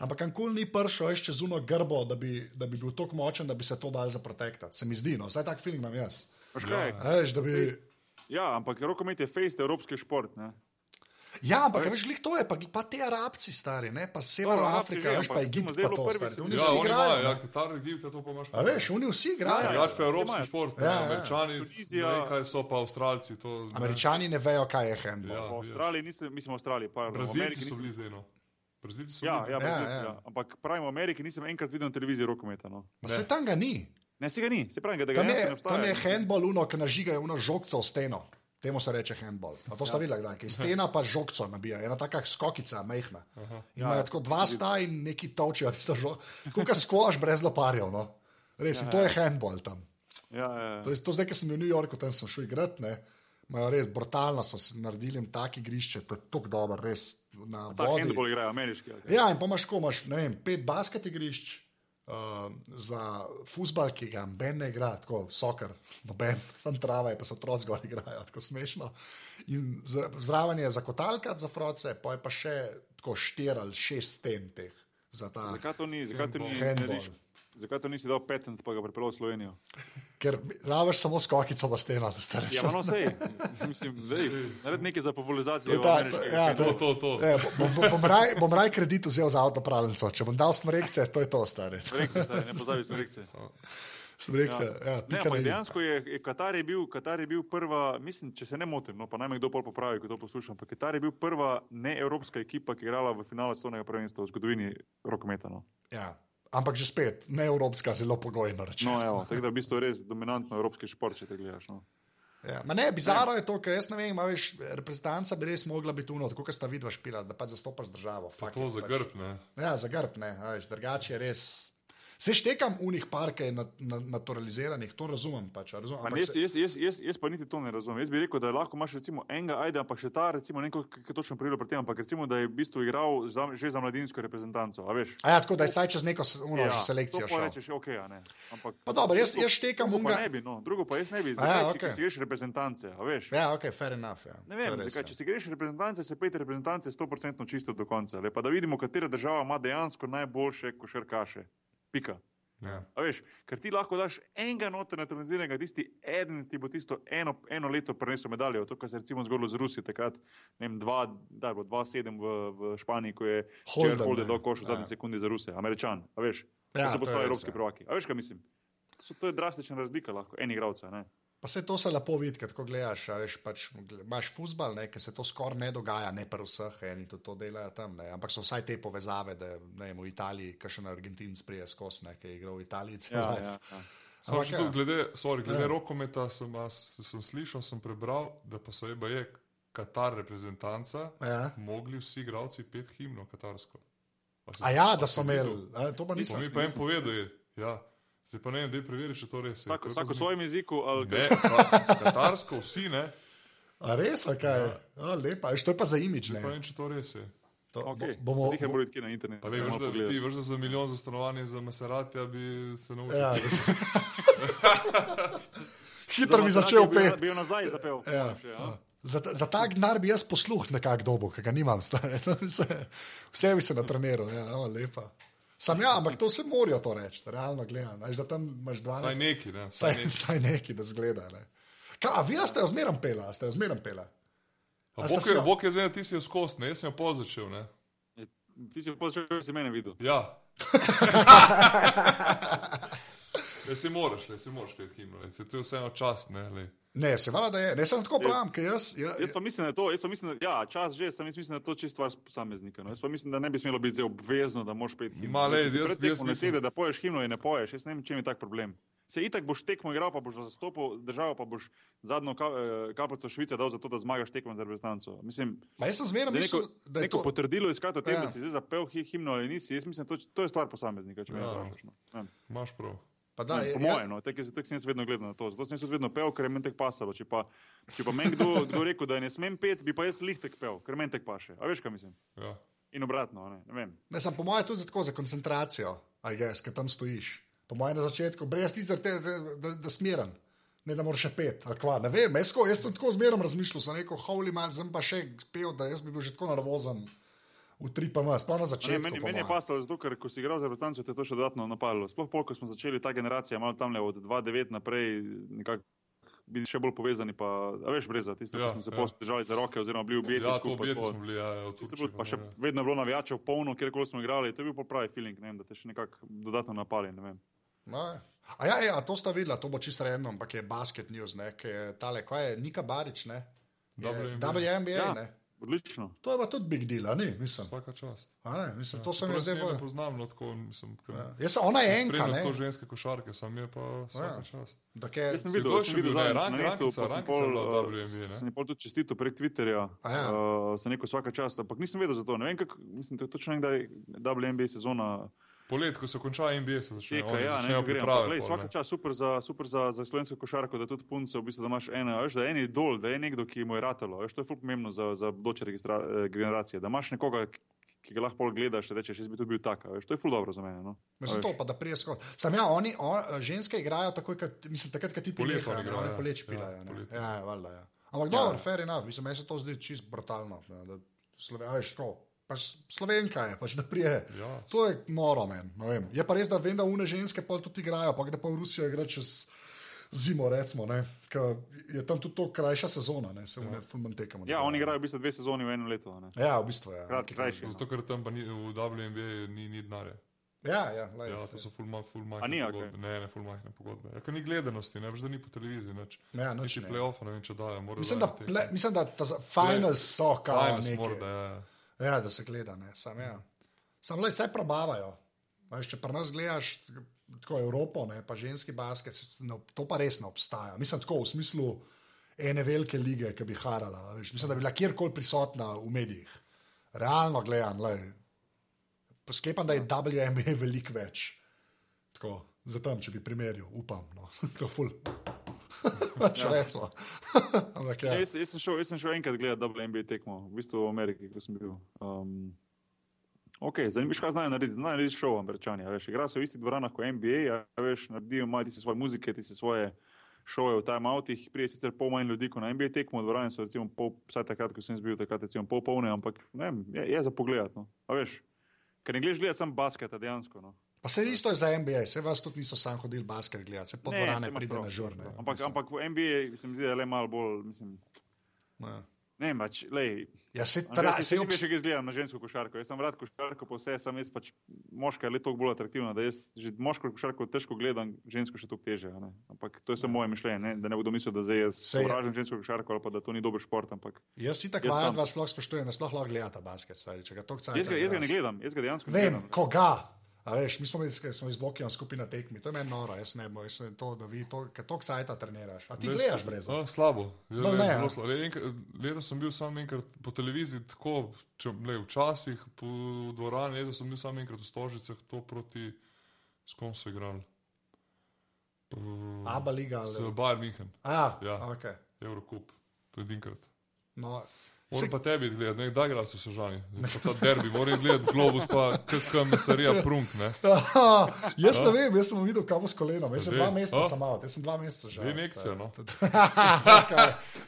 [SPEAKER 2] Ampak ankul ni prišel še čez uno grbo, da bi, da bi bil tako močen, da bi se to dal zaprotektati. Se mi zdi, no, vsaj tak film imam jaz.
[SPEAKER 1] Veš kaj?
[SPEAKER 2] A Veš, da bi...
[SPEAKER 1] Ja, ampak rokomet je fejst evropski šport. Ne?
[SPEAKER 2] Ja, ampak a veš, glih to je, pa, pa te Arabci stari, ne? pa Severna
[SPEAKER 1] Arabci
[SPEAKER 2] Afrika,
[SPEAKER 1] že,
[SPEAKER 2] veš, pa Egipt, pa to stari. Oni
[SPEAKER 3] Ja,
[SPEAKER 2] vsi
[SPEAKER 3] oni
[SPEAKER 2] igrajo.
[SPEAKER 3] imajo, ja,
[SPEAKER 2] ne.
[SPEAKER 3] Katar, Egipt, to pa imaš.
[SPEAKER 2] A veš, oni vsi igrajo.
[SPEAKER 1] Ja,
[SPEAKER 3] Drugač pa je
[SPEAKER 1] Saj
[SPEAKER 3] evropski šport,
[SPEAKER 2] Ja,
[SPEAKER 3] ja,
[SPEAKER 2] ja.
[SPEAKER 3] američani,
[SPEAKER 1] Tunizija-
[SPEAKER 3] ne kaj so pa avstralci. To, ne.
[SPEAKER 2] Američani ne vejo, kaj je handball.
[SPEAKER 3] Ja.
[SPEAKER 1] V Avstraliji nisem, mislim, Avstraliji, v
[SPEAKER 3] Brazilci so bili zdaj. No. Brazilci so
[SPEAKER 1] Ja,
[SPEAKER 3] bili.
[SPEAKER 1] ja,
[SPEAKER 2] Ja,
[SPEAKER 1] Brazilci,
[SPEAKER 2] ja.
[SPEAKER 1] ja. Ampak pravim, v Ameriki nisem enkrat videl na televiziji rokometa. No.
[SPEAKER 2] Pa se tam ga ni.
[SPEAKER 1] Ne, se ga ni, se pravi, da ga
[SPEAKER 2] Tam je, tam je handball, uno, ki nažigajo uno žogco v steno. Temu se reče handball. A to sta
[SPEAKER 1] Ja.
[SPEAKER 2] videla, kdaj? Ki stena pa žogco nabija, ena taka skokica, mehna. In
[SPEAKER 1] Ja,
[SPEAKER 2] tako dva sta in neki točijo tisto žogo. Kot skvoš brez loparjev. No. Res, in to je handball tam.
[SPEAKER 1] Ja, ja, ja.
[SPEAKER 2] To, je, to zdaj, ki sem v New Yorku, tam sem šel igrati. Ne. Imajo res brutalno, so si naredili taki igrišče, to je tako dobro, res na vodi.
[SPEAKER 1] handball igrajo ameriški. kaj?
[SPEAKER 2] Ja, in pa imaš, ko imaš, ne vem, pet basket igrišč, Uh, za futbal, ki ga Ben ne igra, tako sokar, noben, sam trava je, pa se otroci zgor igrajo, tako smešno. In zraven je za kotalkat, za froce, pa je pa še tako štir ali šest sten teh za ta.
[SPEAKER 1] Zakaj to ni, zakaj to ni, zakaj to nisi dal patent, pa ga pripeljal v Slovenijo?
[SPEAKER 2] Ker rabiš samo skokico v steno, da ste
[SPEAKER 1] Ja,
[SPEAKER 2] rešili.
[SPEAKER 1] pa no, sej. Mislim, zdaj, naredi nekaj za popularizacijo.
[SPEAKER 2] To je ta- ja.
[SPEAKER 3] To, to, to.
[SPEAKER 2] E, bom, bom, bom, raj, bom raj kredit vzel za avtopravljenco. Če bom dal smrekce, to je to, stari.
[SPEAKER 1] Smrekce, stari, ne pozabi smrekce.
[SPEAKER 2] Smrekce, ja, ja,
[SPEAKER 1] Ne,
[SPEAKER 2] i.
[SPEAKER 1] dejansko je, je Katar, je bil, Katar je bil prva, mislim, če se ne motim, no, pa naj me kdo pol popravi, ko to poslušam. ampak Katar je bil prva neevropska ekipa, ki je igrala v finalu svetovnega prvenstva v zgodovini rokometa. No,
[SPEAKER 2] Ja. Ampak že spet, ne evropska, zelo pogojno rečeno.
[SPEAKER 1] no evo, tako da v bistvu je res dominantno evropski šport, če te gledaš. No.
[SPEAKER 2] Ja, ma ne, bizarno je to, ker jaz ne vem, a veš, reprezentanca bi res mogla biti uno, tako kot sta vidva špila, da pač zastopaš državo. fuck
[SPEAKER 3] To
[SPEAKER 2] it,
[SPEAKER 3] za
[SPEAKER 2] pač.
[SPEAKER 3] grb, ne.
[SPEAKER 2] Ja, za grb, ne, drugače je res. Se štekam unih parke na, na, naturaliziranih, to razumem pač. Razumem, ampak
[SPEAKER 1] Jaz, jaz, jaz, jaz, jaz pa niti to ne razumem. Jaz bi rekel, da lahko imaš recimo enega, ajde, ampak še ta, recimo, ne vem, kako je točno pravilo pri tem, ampak recimo, da je v bistvu igral za, že za mladinsko reprezentanco. A veš?
[SPEAKER 2] A ja, tako da je saj čez neko uno, ja, selekcijo
[SPEAKER 1] to rečeš, ok, ne. Ampak,
[SPEAKER 2] Pa dobro, jaz, jaz štekam unga.
[SPEAKER 1] ne bi, no, drugo pa jaz ne bi.
[SPEAKER 2] Ja,
[SPEAKER 1] Zakaj, če,
[SPEAKER 2] okej.
[SPEAKER 1] če si greš reprezentance, a veš?
[SPEAKER 2] Ja, ok, fair enough. Ja.
[SPEAKER 1] Ne vem,
[SPEAKER 2] res,
[SPEAKER 1] zakaj,
[SPEAKER 2] ja.
[SPEAKER 1] če si greš reprezentance, se pet reprezentance 100% čisto do konca. Le pa da vidimo, katera država ima dejansko najboljše košarkaše. Pika.
[SPEAKER 3] Ja.
[SPEAKER 1] A veš, ker ti lahko daš enega noter naturaliziranega, tisti eden ti bo tisto eno, eno leto prenesel medaljo. To, kar se je recimo zgodilo z Rusijo, takrat, ne vem, dva, da je bilo 2-7 v, v Španiji, ko je
[SPEAKER 2] Holden,
[SPEAKER 1] Holden, dal koš v zadnji
[SPEAKER 2] Ja.
[SPEAKER 1] sekundi za Ruse, američan. A veš,
[SPEAKER 2] Ja,
[SPEAKER 1] so postali evropski
[SPEAKER 2] ja.
[SPEAKER 1] prvaki. A veš, kaj mislim? To, so, to je drastična razlika lahko, en igralca. ne.
[SPEAKER 2] Pa se to se lepo vidi, ker ko gledaš, veš, pač, imaš futbal, ker se to skoraj ne dogaja, ne pri vseh, eni to, to delajo tam, ne, ampak so vsaj te povezave, da ne vem, v Italiji, kaj še na Argentinc prije skos, ne, ki je igral v Italiji cel
[SPEAKER 1] Ja, ja, ja.
[SPEAKER 2] Ampak ja.
[SPEAKER 3] glede, sorry, glede
[SPEAKER 2] Ja.
[SPEAKER 3] rokometa sem, sem slišal, sem prebral, da pa so eba je Katar reprezentanca,
[SPEAKER 2] Ja.
[SPEAKER 3] mogli vsi igralci pet himno katarsko. A si-
[SPEAKER 2] A ja, da so
[SPEAKER 3] videl?
[SPEAKER 2] imeli, to pa nisem.
[SPEAKER 3] mi pa en povedal, je, ja. Zdaj pa ne vem, da je preveri, če to res je. Je pa
[SPEAKER 1] vsako v svojem jeziku, ali
[SPEAKER 3] Ne, ka- katarsko, vsi ne.
[SPEAKER 2] A res, ali kaj? Ja. Lepa, a veš, to je pa za imič,
[SPEAKER 3] Zdaj
[SPEAKER 2] ne.
[SPEAKER 3] ne vem, če to res je.
[SPEAKER 2] To,
[SPEAKER 1] Okay.
[SPEAKER 2] bo- bomo,
[SPEAKER 1] Zihar mora iti na internet.
[SPEAKER 3] Pa le,
[SPEAKER 1] da
[SPEAKER 3] veš, da,
[SPEAKER 1] pogledati.
[SPEAKER 3] ti da za milijon za stanovanje za Maseratija bi se naučil.
[SPEAKER 2] ja, da se-
[SPEAKER 1] Za
[SPEAKER 2] Hitro bi
[SPEAKER 1] Maserati
[SPEAKER 2] začel
[SPEAKER 1] bi bil-
[SPEAKER 2] pet.
[SPEAKER 1] Bi jo nazaj zapel.
[SPEAKER 2] Ja.
[SPEAKER 1] ja.
[SPEAKER 2] Za, za ta denar bi jaz posluh nekako dobil, ki ga nimam, stare. Vse, vse bi se natreniral, ja, o, lepa. Sam ja, ampak to vse morajo to reči, realno. Veš, da tam imaš 12.
[SPEAKER 3] Saj neki, ne.
[SPEAKER 2] Saj,
[SPEAKER 3] Saj neki.
[SPEAKER 2] saj neki, da zgleda. Ne. Ka, a vi ste jo zmeraj pela, ste jo zmeraj pela.
[SPEAKER 3] Bog je,
[SPEAKER 2] jo-
[SPEAKER 3] zdaj, ti si jo skost, ne, jaz sem jo pol začel, ne.
[SPEAKER 1] Ti si pa že si mene videl.
[SPEAKER 3] Ja. Ne, si moraš, ne, si moraš pet himno, ne. To je vseeno čast, ne, le.
[SPEAKER 2] Ne, se vala, da je. Ne, sem tako pravim, ker jaz. Ja,
[SPEAKER 1] Jaz pa mislim, da je to, jaz pa mislim, da, ja, čas že, sem jaz mislim, da je to čisto stvar posameznika. No. Jaz pa mislim, da ne bi smelo biti obvezno, da moraš peti himno.
[SPEAKER 3] Ma,
[SPEAKER 1] Če ti
[SPEAKER 3] jaz- jaz
[SPEAKER 1] tekmo ne
[SPEAKER 3] mislim-
[SPEAKER 1] sede, da poješ himno in ne poješ, jaz ne vem, čem je tak problem. Se itak boš tekmo igral, pa boš zastopal državo, pa boš zadnjo eh, kapljico Švice dal za to, da zmagaš tekmo za reprezentanco. Mislim,
[SPEAKER 2] Ma jaz sem
[SPEAKER 1] Zdaj
[SPEAKER 2] mislil,
[SPEAKER 1] neko,
[SPEAKER 2] da je
[SPEAKER 1] neko
[SPEAKER 2] to.
[SPEAKER 1] potrdilo iskati o tem,
[SPEAKER 2] Ja.
[SPEAKER 1] ja. da si zdaj zapel hi- himno ali nisi, jaz mislim, da to, to je stvar posameznika, če me
[SPEAKER 3] Ja.
[SPEAKER 1] vprašaš. No. Vem.
[SPEAKER 3] Imaš prav.
[SPEAKER 2] Pa da,
[SPEAKER 1] Ne,
[SPEAKER 2] je,
[SPEAKER 1] po
[SPEAKER 2] ja,
[SPEAKER 1] mojem, no, tako tak sem jaz vedno gledal na to. Zato sem jaz vedno pel, ker je meni tek pasalo. Če pa, če pa meni kdo, kdo rekel, da ne smem pet, bi pa jaz lihtek pel, ker meni tek paše. A veš, kaj mislim?
[SPEAKER 3] Ja.
[SPEAKER 1] In obratno, a ne, ne vem.
[SPEAKER 2] Ne, sem po mojem tudi za, tako, za koncentracijo, aj gess, ker tam stojiš. Po mojem na začetku, brez ti tega, da, da, da smeren. Ne, da moraš še pet, ali kva, ne vem, jaz, jaz sem tako zmeraj razmišljal, sem rekel, holy man, sem pa še pil, da jaz bi bil že tako nervozen v tri pa mas, sploh na
[SPEAKER 1] A Ne,
[SPEAKER 2] začetku.
[SPEAKER 1] meni, meni je pasalo zato, ker ko si igral za reprezentanco, te je to še dodatno napadlo. Sploh pol, ko smo začeli ta generacija, malo tam le od 2-9 naprej, nekako biti še bolj povezani, pa, veš, breza, tiste, ja, ko smo se
[SPEAKER 3] ja.
[SPEAKER 1] držali za roke oziroma bili ubiti
[SPEAKER 3] Ja,
[SPEAKER 1] skupaj. to-
[SPEAKER 3] bili, ja, ja, Turčiji.
[SPEAKER 1] bilo, pa še
[SPEAKER 3] ja.
[SPEAKER 1] vedno je bilo navijačev polno, kjerkoli smo igrali, to je bil pravi feeling, ne vem, da te še nekako dodatno napali. Ne vem.
[SPEAKER 2] No. A ja, ja, to sta videla, to bo čisto random, ampak je basket news, ne, ki je tale, kaj je, Nika Barič, ne.
[SPEAKER 3] WNBA.
[SPEAKER 2] WNBA,
[SPEAKER 1] Ja.
[SPEAKER 2] ne.
[SPEAKER 1] Odlično.
[SPEAKER 2] To je pa tudi big deal, a ni, mislim.
[SPEAKER 3] Vsaka čast.
[SPEAKER 2] A ne, mislim, to sem jaz zdaj
[SPEAKER 3] je
[SPEAKER 2] bolj.
[SPEAKER 3] Ne poznam, no tako, mislim, ker
[SPEAKER 2] Ja. Jaz, sem- ona je enka, ne.
[SPEAKER 3] tako ženske košarke, sam je pa vsaka
[SPEAKER 2] Ja.
[SPEAKER 3] čast.
[SPEAKER 2] Da ke,
[SPEAKER 1] Jaz sem videl,
[SPEAKER 3] še
[SPEAKER 1] videl
[SPEAKER 3] ne,
[SPEAKER 1] zadnjič
[SPEAKER 3] rank- rankica, rankica
[SPEAKER 1] pol,
[SPEAKER 3] je
[SPEAKER 1] uh,
[SPEAKER 3] WNBA, ne?
[SPEAKER 1] sem pol tudi čestitil prek Twitterja,
[SPEAKER 2] ja.
[SPEAKER 1] uh, sem rekel vsaka čast, ampak nisem vedel za to. Ne vem, kako, mislim, da je točno nekdaj WNBA sezona
[SPEAKER 3] Polet, ko se konča NBA, se začne. oni
[SPEAKER 1] ja, ne
[SPEAKER 3] začnejo
[SPEAKER 1] Vsaka
[SPEAKER 3] ne.
[SPEAKER 1] čast super za, super za, za slovensko košarko, da tudi punce, v bistvu, da imaš eno, a veš, da je en idol, da je nekdo, ki mu je ratalo, veš, to je ful pomembno za, za bodoče eh, generacije, da imaš nekoga, ki- ga lahko pol gledaš, rečeš, jaz bi to bil tak. Veš, to je ful dobro za mene. No? A
[SPEAKER 2] Mislim,
[SPEAKER 1] veš.
[SPEAKER 2] to pa da prije skozi. Sam ja, oni, on, ženske igrajo takoj, kad, mislim, takrat, kad ti
[SPEAKER 3] igrajo,
[SPEAKER 2] oni
[SPEAKER 3] ja.
[SPEAKER 2] poleč
[SPEAKER 3] Ja,
[SPEAKER 2] pilajo. ne.
[SPEAKER 3] poleti.
[SPEAKER 2] Ja, ja, valjda, ja. Ampak
[SPEAKER 1] Ja.
[SPEAKER 2] dobro, fair enough, mislim, meni se to zdi čist brutalno. Ne, da Slove, a veš, to. Pač Slovenka je, pač da prije.
[SPEAKER 3] Ja.
[SPEAKER 2] To je noro, men. ne vem. Je pa res, da vem, da une ženske pol tudi igrajo, pa gre pa v Rusijo igrati čez zimo, recimo, ne. Ker je tam tudi to krajša sezona, ne, se une fulman tekamo.
[SPEAKER 1] Ja, oni igrajo v bistvu dve sezoni v enem letu. Ne?
[SPEAKER 2] Ja, v bistvu je.
[SPEAKER 1] Kratki, krajši.
[SPEAKER 3] Zato, ker tam pa ni, v WNBA ni, ni denarja.
[SPEAKER 2] Ja, ja, lej,
[SPEAKER 3] Ja, to so full
[SPEAKER 1] A
[SPEAKER 3] majhne
[SPEAKER 1] ni,
[SPEAKER 3] pogodbe.
[SPEAKER 1] okej.
[SPEAKER 3] Ne, ne, full majhne pogodbe. Ja, ker ni gledanosti, ne veš, da ni po televiziji. Nič.
[SPEAKER 2] Ja,
[SPEAKER 3] Niti
[SPEAKER 2] ne.
[SPEAKER 3] playoff, ne vem, če dajo.
[SPEAKER 2] Mislim, da, ple, mislim, da ta finals so kao
[SPEAKER 3] Finals
[SPEAKER 2] neki.
[SPEAKER 3] mora, da je.
[SPEAKER 2] Ja, da se gleda, ne, sam ja. Sam le vse probavajo. Veš, če pri nas gledaš tako Evropo, ne, pa ženski basket, ne, to pa res ne obstaja. Mislim, tako v smislu ene velike lige, ki bi harala. Veš, mislim, da bi bila kjerkoli prisotna v medijih. Realno gledam, le. Sklepam, da je WNBA veliko več. Tako, zato, če bi primerjal, upam. No. to je ful. Pač ja. recimo. Ampak ja.
[SPEAKER 1] Ja. Jaz, jaz, sem šel, jaz sem šel enkrat gledati WNBA tekmo, v bistvu v Ameriki, ko sem bil. Um, ok, zanimivo, kaj znajo narediti. Znajo narediti šov, američani. Veš, igrajo se v istih dvoranah kot NBA, veš, naredijo imajo ti svoje muzike, ti svoje šove v timeoutih. Prije sicer pol manj ljudi kot na NBA tekmo, dvorane so recimo pol, vsaj takrat, ko sem bil, takrat recimo pol polne, ampak ne je, je za pogled. No. A veš, ker ne gledaš gledati sam basketa dejansko. No.
[SPEAKER 2] Pa se isto je za NBA, se vas tudi niso sam hodili basket gledati, se po
[SPEAKER 1] Ne,
[SPEAKER 2] dvorane pride
[SPEAKER 1] prav.
[SPEAKER 2] na žurne.
[SPEAKER 1] Ampak, ampak v NBA se mi zdi, da je le malo bolj, mislim,
[SPEAKER 2] Ja,
[SPEAKER 1] ne vem, pač, lej,
[SPEAKER 2] ja se
[SPEAKER 1] Tra,
[SPEAKER 2] tra,
[SPEAKER 1] se ne
[SPEAKER 2] obs...
[SPEAKER 1] kaj gledam na žensko košarko. Jaz sem rad košarko, pa vse, sem jaz pač moška je le toliko bolj atraktivna, da jaz že moško košarko težko gledam, žensko še toliko teže. a ne. Ampak to je samo moje mišljenje, ne? da ne bodo mislili, da zdaj jaz sovražim žensko košarko ali pa da to ni dober šport. Ampak
[SPEAKER 2] Jaz si tako vajen, da sploh spoštujem, da sploh lahko gledata basket, stari, če ga toliko cajta
[SPEAKER 1] jaz ga, jaz ga ne gledam, jaz ga dejansko ne
[SPEAKER 2] Vem,
[SPEAKER 1] gledam.
[SPEAKER 2] koga. A veš, mi smo, smo iz Bokijan skupaj na tekmi, to je meni noro, jaz ne jaz sem to, da vi to, ker toliko cajta treniraš. A ti
[SPEAKER 3] Res,
[SPEAKER 2] gledaš brez?
[SPEAKER 3] A, slabo. Ja, ne,
[SPEAKER 2] ne,
[SPEAKER 3] zelo slabo. Le enkrat- Letos sem bil samo enkrat po televiziji, tako če, le, včasih po dvorani, letos sem bil samo enkrat v Stožicah, to proti, s kom so igrali.
[SPEAKER 2] Aba liga ali.
[SPEAKER 3] Bayern München,
[SPEAKER 2] A,
[SPEAKER 3] Ja.
[SPEAKER 2] ok.
[SPEAKER 3] Eurocup, to je edinkrat.
[SPEAKER 2] No,
[SPEAKER 3] Moram
[SPEAKER 2] Se-
[SPEAKER 3] pa tebi gledati, ne, kdaj igraš v Sežani, ta derbi, moram gledati Globus, pa KK Mesarija Prunk, ne.
[SPEAKER 2] Aha, jaz ne vem, jaz sem videl kavo s kolenom, jaz sem dva meseca
[SPEAKER 3] A?
[SPEAKER 2] sem out, jaz sem dva meseca že. Stari.
[SPEAKER 3] no.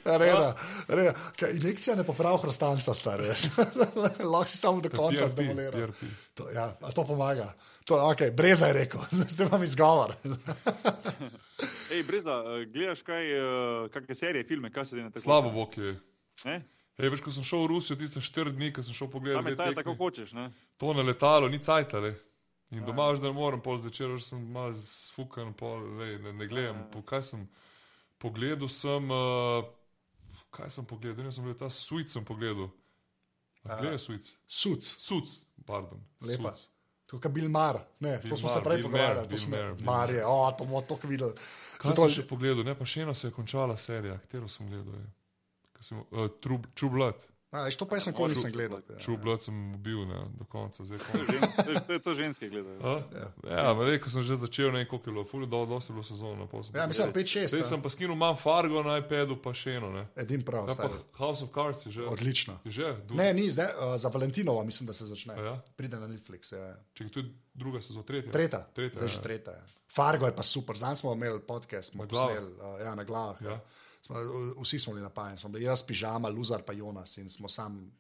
[SPEAKER 2] Reda, reda. Kaj, injekcija ne popravi hrostanca, stari. Lahko si samo do konca
[SPEAKER 3] PRP,
[SPEAKER 2] zdemolira.
[SPEAKER 3] PRP.
[SPEAKER 2] To, ja, a to pomaga. To, okay, Breza je rekel, zdaj imam izgovor.
[SPEAKER 1] Ej, Breza, eh, gledaš kaj, eh, kakšne serije, filme, kaj se ti na tako?
[SPEAKER 3] Slabo bok je.
[SPEAKER 1] Ne?
[SPEAKER 3] Ej, veš, ko sem šel v Rusijo, tiste štiri dni, ko sem šel pogledat,
[SPEAKER 1] Tam je
[SPEAKER 3] dve
[SPEAKER 1] cajt
[SPEAKER 3] tekmi,
[SPEAKER 1] tako hočeš, ne?
[SPEAKER 3] to na letalo, ni cajtale. In doma že ne morem, pol zvečer že sem malo sfukan, pol, lej, ne, ne gledam. Po, kaj sem pogledal? Sem, uh, kaj sem pogledal? Ne, sem gledal ta suic sem pogledal. Gledaj suic.
[SPEAKER 2] Suc,
[SPEAKER 3] Suc, pardon.
[SPEAKER 2] Lepa.
[SPEAKER 3] Suc.
[SPEAKER 2] to je Bill Mar, ne,
[SPEAKER 3] Bill
[SPEAKER 2] to smo
[SPEAKER 3] Maher,
[SPEAKER 2] se prej pogovarjali, to smo
[SPEAKER 3] Maher, Bill
[SPEAKER 2] Marije, o, to bomo tako videli.
[SPEAKER 3] Kaj
[SPEAKER 2] Zato,
[SPEAKER 3] sem še pogledal? Ne, pa še eno se je končala serija, katero sem gledal. Je. Kaj Sem, uh, True, True Blood.
[SPEAKER 2] a, veš, to pa jaz sem nikoli nisem gledal.
[SPEAKER 3] True Blood sem bil ne, do konca. Zdaj, konec.
[SPEAKER 1] Žen, to, je- to, je- to ženske gledajo.
[SPEAKER 3] A? Ja, ja rekel sem že začel, ne koliko je bilo, fully do, dosti je bilo sezono.
[SPEAKER 2] Ja, mislim, 5-6.
[SPEAKER 3] Zdaj sem pa skinul manj Fargo na iPadu, pa še eno. Ne.
[SPEAKER 2] Edin prav,
[SPEAKER 3] Ja. House of Cards je že.
[SPEAKER 2] Odlično.
[SPEAKER 3] Je že, du,
[SPEAKER 2] Ne, ni zdaj, uh, za Valentinova mislim, da se začne.
[SPEAKER 3] A ja?
[SPEAKER 2] Pride na Netflix. Ja. ja.
[SPEAKER 3] Če je tudi druga sezona, tretja.
[SPEAKER 2] Tretja,
[SPEAKER 3] Tretja,
[SPEAKER 2] zdaj
[SPEAKER 3] ja.
[SPEAKER 2] že tretja. Ja. Fargo je pa super, zdaj smo imeli podcast, smo
[SPEAKER 3] Na
[SPEAKER 2] posneli uh, ja, na glavah. Ja.
[SPEAKER 3] Ja.
[SPEAKER 2] Smo, vsi smo bili napajeni, smo bili jaz, pižama, Luzar pa Jonas in smo sam.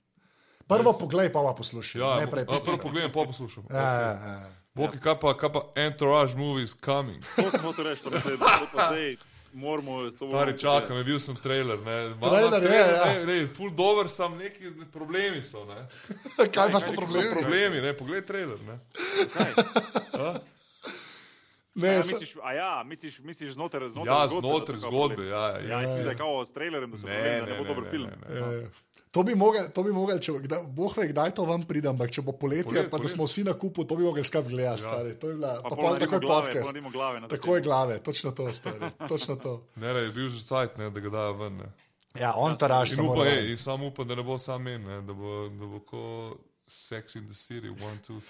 [SPEAKER 2] Prvo poglej, pa pa poslušaj.
[SPEAKER 3] Ja,
[SPEAKER 2] ne prej
[SPEAKER 3] a, prvo pogledam, pa poslušam.
[SPEAKER 2] Ja, ja, ja.
[SPEAKER 3] Boki, kaj pa, kaj pa Entourage movie is coming.
[SPEAKER 1] To sem hotel reči, to pa zdaj, to pa zdaj moramo
[SPEAKER 3] Stari čakam, je bil sem trailer. Ne. Malo
[SPEAKER 2] Trailer je, ja.
[SPEAKER 3] Ne, ne, full dober sem, neki problemi so. Ne.
[SPEAKER 2] Kaj pa so
[SPEAKER 3] So
[SPEAKER 2] problemi?
[SPEAKER 3] problemi, ne, poglej trailer. Ne.
[SPEAKER 2] Ne,
[SPEAKER 1] ja, misliš, ja, misliš, misliš znotraj
[SPEAKER 3] ja,
[SPEAKER 1] zgodbe? Ja, znotraj
[SPEAKER 3] zgodbe. Ja,
[SPEAKER 1] ja,
[SPEAKER 3] ja,
[SPEAKER 1] ja, ja. Kao, s trailerjem, da, ne, povedali, da ne, ne bo dober ne, film.
[SPEAKER 3] Ne, ne,
[SPEAKER 2] ne. Ja. To bi mogel, to bi mogel če, kdaj, boh ve, kdaj to vam pride, ampak če bo poletje,
[SPEAKER 3] poletje
[SPEAKER 2] pa
[SPEAKER 3] poletje.
[SPEAKER 2] da smo vsi na kupu, to bi mogel skrb gledati, ja. stari. To je bila, pa
[SPEAKER 1] pa pol
[SPEAKER 2] takoj
[SPEAKER 1] glave,
[SPEAKER 2] podcast.
[SPEAKER 1] Glave
[SPEAKER 2] takoj glave, točno to, stari, točno to.
[SPEAKER 3] Ne, ne, je bil že cajt, ne, da ga dajo ven. Ne.
[SPEAKER 2] Ja, on ja.
[SPEAKER 3] taraš.
[SPEAKER 2] Upa,
[SPEAKER 3] ej, sam upam, da ne bo sam en, ne, da bo, da bo ko Sex in the City, 1, 2,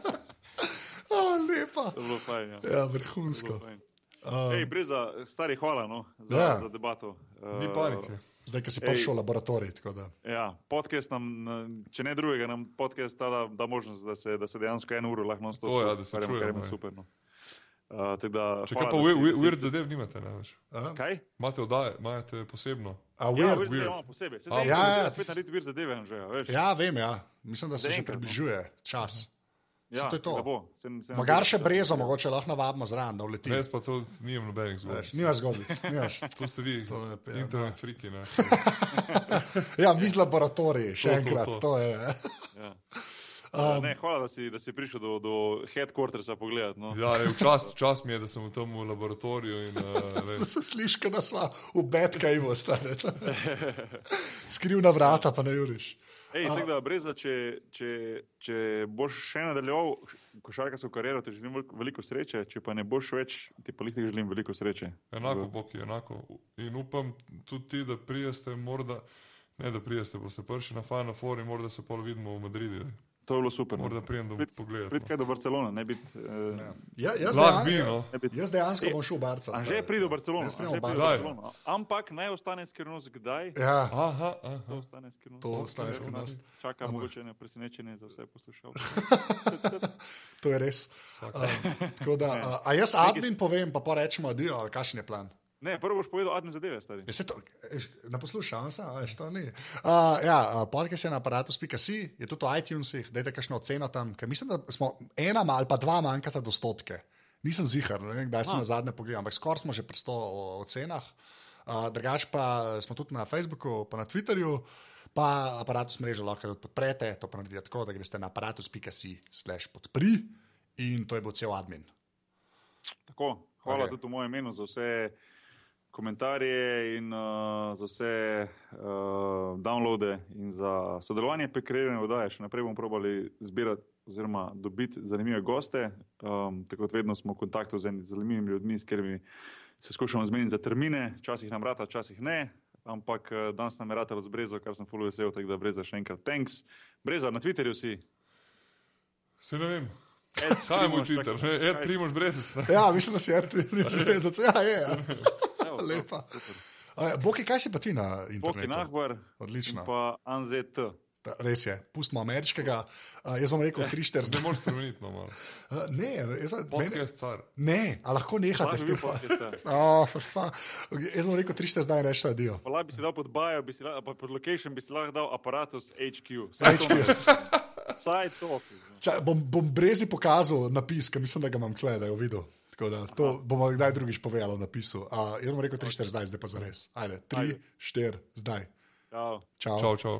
[SPEAKER 2] 3 lepa.
[SPEAKER 1] To je bilo fajn, ja.
[SPEAKER 2] Ja, vrhunsko. Um,
[SPEAKER 1] Ej, Breza, stari hvala no, za,
[SPEAKER 2] Ja.
[SPEAKER 1] za debato.
[SPEAKER 3] Ni
[SPEAKER 1] Uh,
[SPEAKER 3] panike.
[SPEAKER 2] Zdaj, ki si prišel v laboratorij. tako da.
[SPEAKER 1] Ja, podcast nam, na- če ne drugega, nam podcast ta da, da možnost, da se, da se dejansko eno uro lahko non-stop
[SPEAKER 3] To ja, da se čujemo,
[SPEAKER 1] kar je
[SPEAKER 3] ja.
[SPEAKER 1] super. No. Uh, da,
[SPEAKER 3] Če
[SPEAKER 1] hvala,
[SPEAKER 3] pa weird zadev nimate, ne veš.
[SPEAKER 2] Aha.
[SPEAKER 1] Kaj?
[SPEAKER 3] Imate oddaje, imate posebno.
[SPEAKER 2] A,
[SPEAKER 1] Ja,
[SPEAKER 2] weird.
[SPEAKER 1] weird,
[SPEAKER 3] weird.
[SPEAKER 1] imamo posebej. Se zdaj
[SPEAKER 2] ja,
[SPEAKER 1] ja,
[SPEAKER 2] ja,
[SPEAKER 1] ja, spet narediti vir zadeve, že, veš.
[SPEAKER 2] Ja, vem, ja. Mislim, da se že
[SPEAKER 1] no.
[SPEAKER 2] približuje čas.
[SPEAKER 1] Ja,
[SPEAKER 2] to je to.
[SPEAKER 1] da bo. Se- se
[SPEAKER 2] Magar še
[SPEAKER 1] nadejam, da-
[SPEAKER 2] brezo, mogoče lahko navadimo zraven, da uleti.
[SPEAKER 3] Res pa to nijem nobenih zgodb.
[SPEAKER 2] Nimaš nimaš.
[SPEAKER 3] To ste vi,
[SPEAKER 2] To je pa- ja,
[SPEAKER 3] internet friki. Ne?
[SPEAKER 2] Ja, mi z laboratoriji, še
[SPEAKER 3] To, to,
[SPEAKER 2] enkrat.
[SPEAKER 3] to.
[SPEAKER 2] To je.
[SPEAKER 1] Ja.
[SPEAKER 2] Um,
[SPEAKER 1] Uh, ne, hvala, da si, da si prišel do, do headquartersa pogledati. No.
[SPEAKER 3] Ja, je, včas, včas mi je, da sem v tem laboratoriju. In, uh,
[SPEAKER 2] se sliši, da smo v bedkajvu, stare. Skrivna vrata, pa ne juriš.
[SPEAKER 1] Ej, tako da, breza, če, če, če boš še nadaljeval košarkarsko kariero, ti želim veliko, veliko sreče, če pa ne boš več, ti pa lihti želim veliko sreče.
[SPEAKER 3] enako, Boki, enako. In upam tudi ti, da prijeste, morda, ne da prijeste, boste prišli na Final Four in morda se pol vidimo v Madridu.
[SPEAKER 1] To je bilo super. no.
[SPEAKER 3] Morda prijem, da
[SPEAKER 1] Prid-
[SPEAKER 3] bomo pogledali.
[SPEAKER 1] Prid kaj do Barcelona, ne biti. Eh,
[SPEAKER 2] Ja, jaz,
[SPEAKER 3] Lahko bi,
[SPEAKER 2] dejansko,
[SPEAKER 3] no.
[SPEAKER 1] ne biti
[SPEAKER 2] jaz dejansko
[SPEAKER 1] Ej,
[SPEAKER 2] bom šel v Barca.
[SPEAKER 1] Anže pride v Barcelono. Anže pride v. Barcelono. Ampak naj ostane skrivnost, kdaj?
[SPEAKER 2] Ja,
[SPEAKER 3] Aha, aha.
[SPEAKER 1] To ostane skrivnost.
[SPEAKER 2] to ostane skrivnost.
[SPEAKER 1] Čaka mogoče ne presenečenje za vse poslušalce.
[SPEAKER 2] To je res. Um, tako da, a, a jaz admin povem, pa pa rečemo, adijo, kakšen je plan.
[SPEAKER 1] Ne, prvo boš povedal admin zadeve, stari.
[SPEAKER 2] Je se to, eš, ne poslušam, se, a veš, to ni. Uh, ja, podcast je na aparatus.si, je tudi v iTunesih, dajte kakšno oceno tam, ker mislim, da smo ena ali pa dva manjkata do stotke. Nisem zihar, ne vem, kdaj sem na zadnje pogledal, ampak skoraj smo že pri sto ocenah. Uh, drugač pa smo tudi na Facebooku, pa na Twitterju, pa aparatus mrežo lahko tudi podprete, to pa naredite tako, da greste na aparatus.si slash podpri in to je bo cel admin.
[SPEAKER 1] Tako, hvala
[SPEAKER 2] Ok.
[SPEAKER 1] okay. tudi v mojem imenu za vse komentarje in uh, za vse uh, downloade in za sodelovanje pri kreiranju oddaje. Še naprej bomo probali zbirati oziroma dobiti zanimive goste. Um, tako kot vedno smo v kontaktu z zanimivimi ljudmi, s katerimi se skušamo zmeniti za termine, včasih nam rata, včasih ne. Ampak eh, danes nam je ratalo z Brezo, kar sem full vesel, tako da Breza še enkrat thanks. Breza, na Twitterju si.
[SPEAKER 3] Se ne vem.
[SPEAKER 1] Ed
[SPEAKER 3] Kaj je moj Twitter? Ed Primož Brezec. ne?
[SPEAKER 2] Ja, mislim, da si je pripričal. Ja, je. Ja. Lepa. Boki, kaj si pa ti na
[SPEAKER 1] Boki
[SPEAKER 2] internetu?
[SPEAKER 1] Nahbar
[SPEAKER 2] Odlično.
[SPEAKER 1] in pa Anzet.
[SPEAKER 2] Ta, res je, pustimo ameriškega. Uh, jaz bom rekel 3-4
[SPEAKER 3] Ne
[SPEAKER 2] zdaj.
[SPEAKER 3] moreš spremeniti, no, malo.
[SPEAKER 2] Uh, ne, jaz, mene,
[SPEAKER 3] Podcast car.
[SPEAKER 2] ne, a lahko nehate s tem. Oh, jaz bom rekel 3-4 zdaj in rečete adijo.
[SPEAKER 1] Pa bi si dal pod bio, bi si dal, pa pod location bi si lahko dal aparatus HQ.
[SPEAKER 2] HQ.
[SPEAKER 1] Saj to.
[SPEAKER 2] Ča, bom, bom brezi pokazal napis, ki mislim, da ga imam tle, da jo videl. Tako da, to bomo kdaj drugič povedali v napisu. Uh, jaz bom rekel 3-4 zdaj, zdaj pa za res. Ajde, 3-4 zdaj.
[SPEAKER 1] Čau.
[SPEAKER 2] Čau.
[SPEAKER 3] Čau, čau.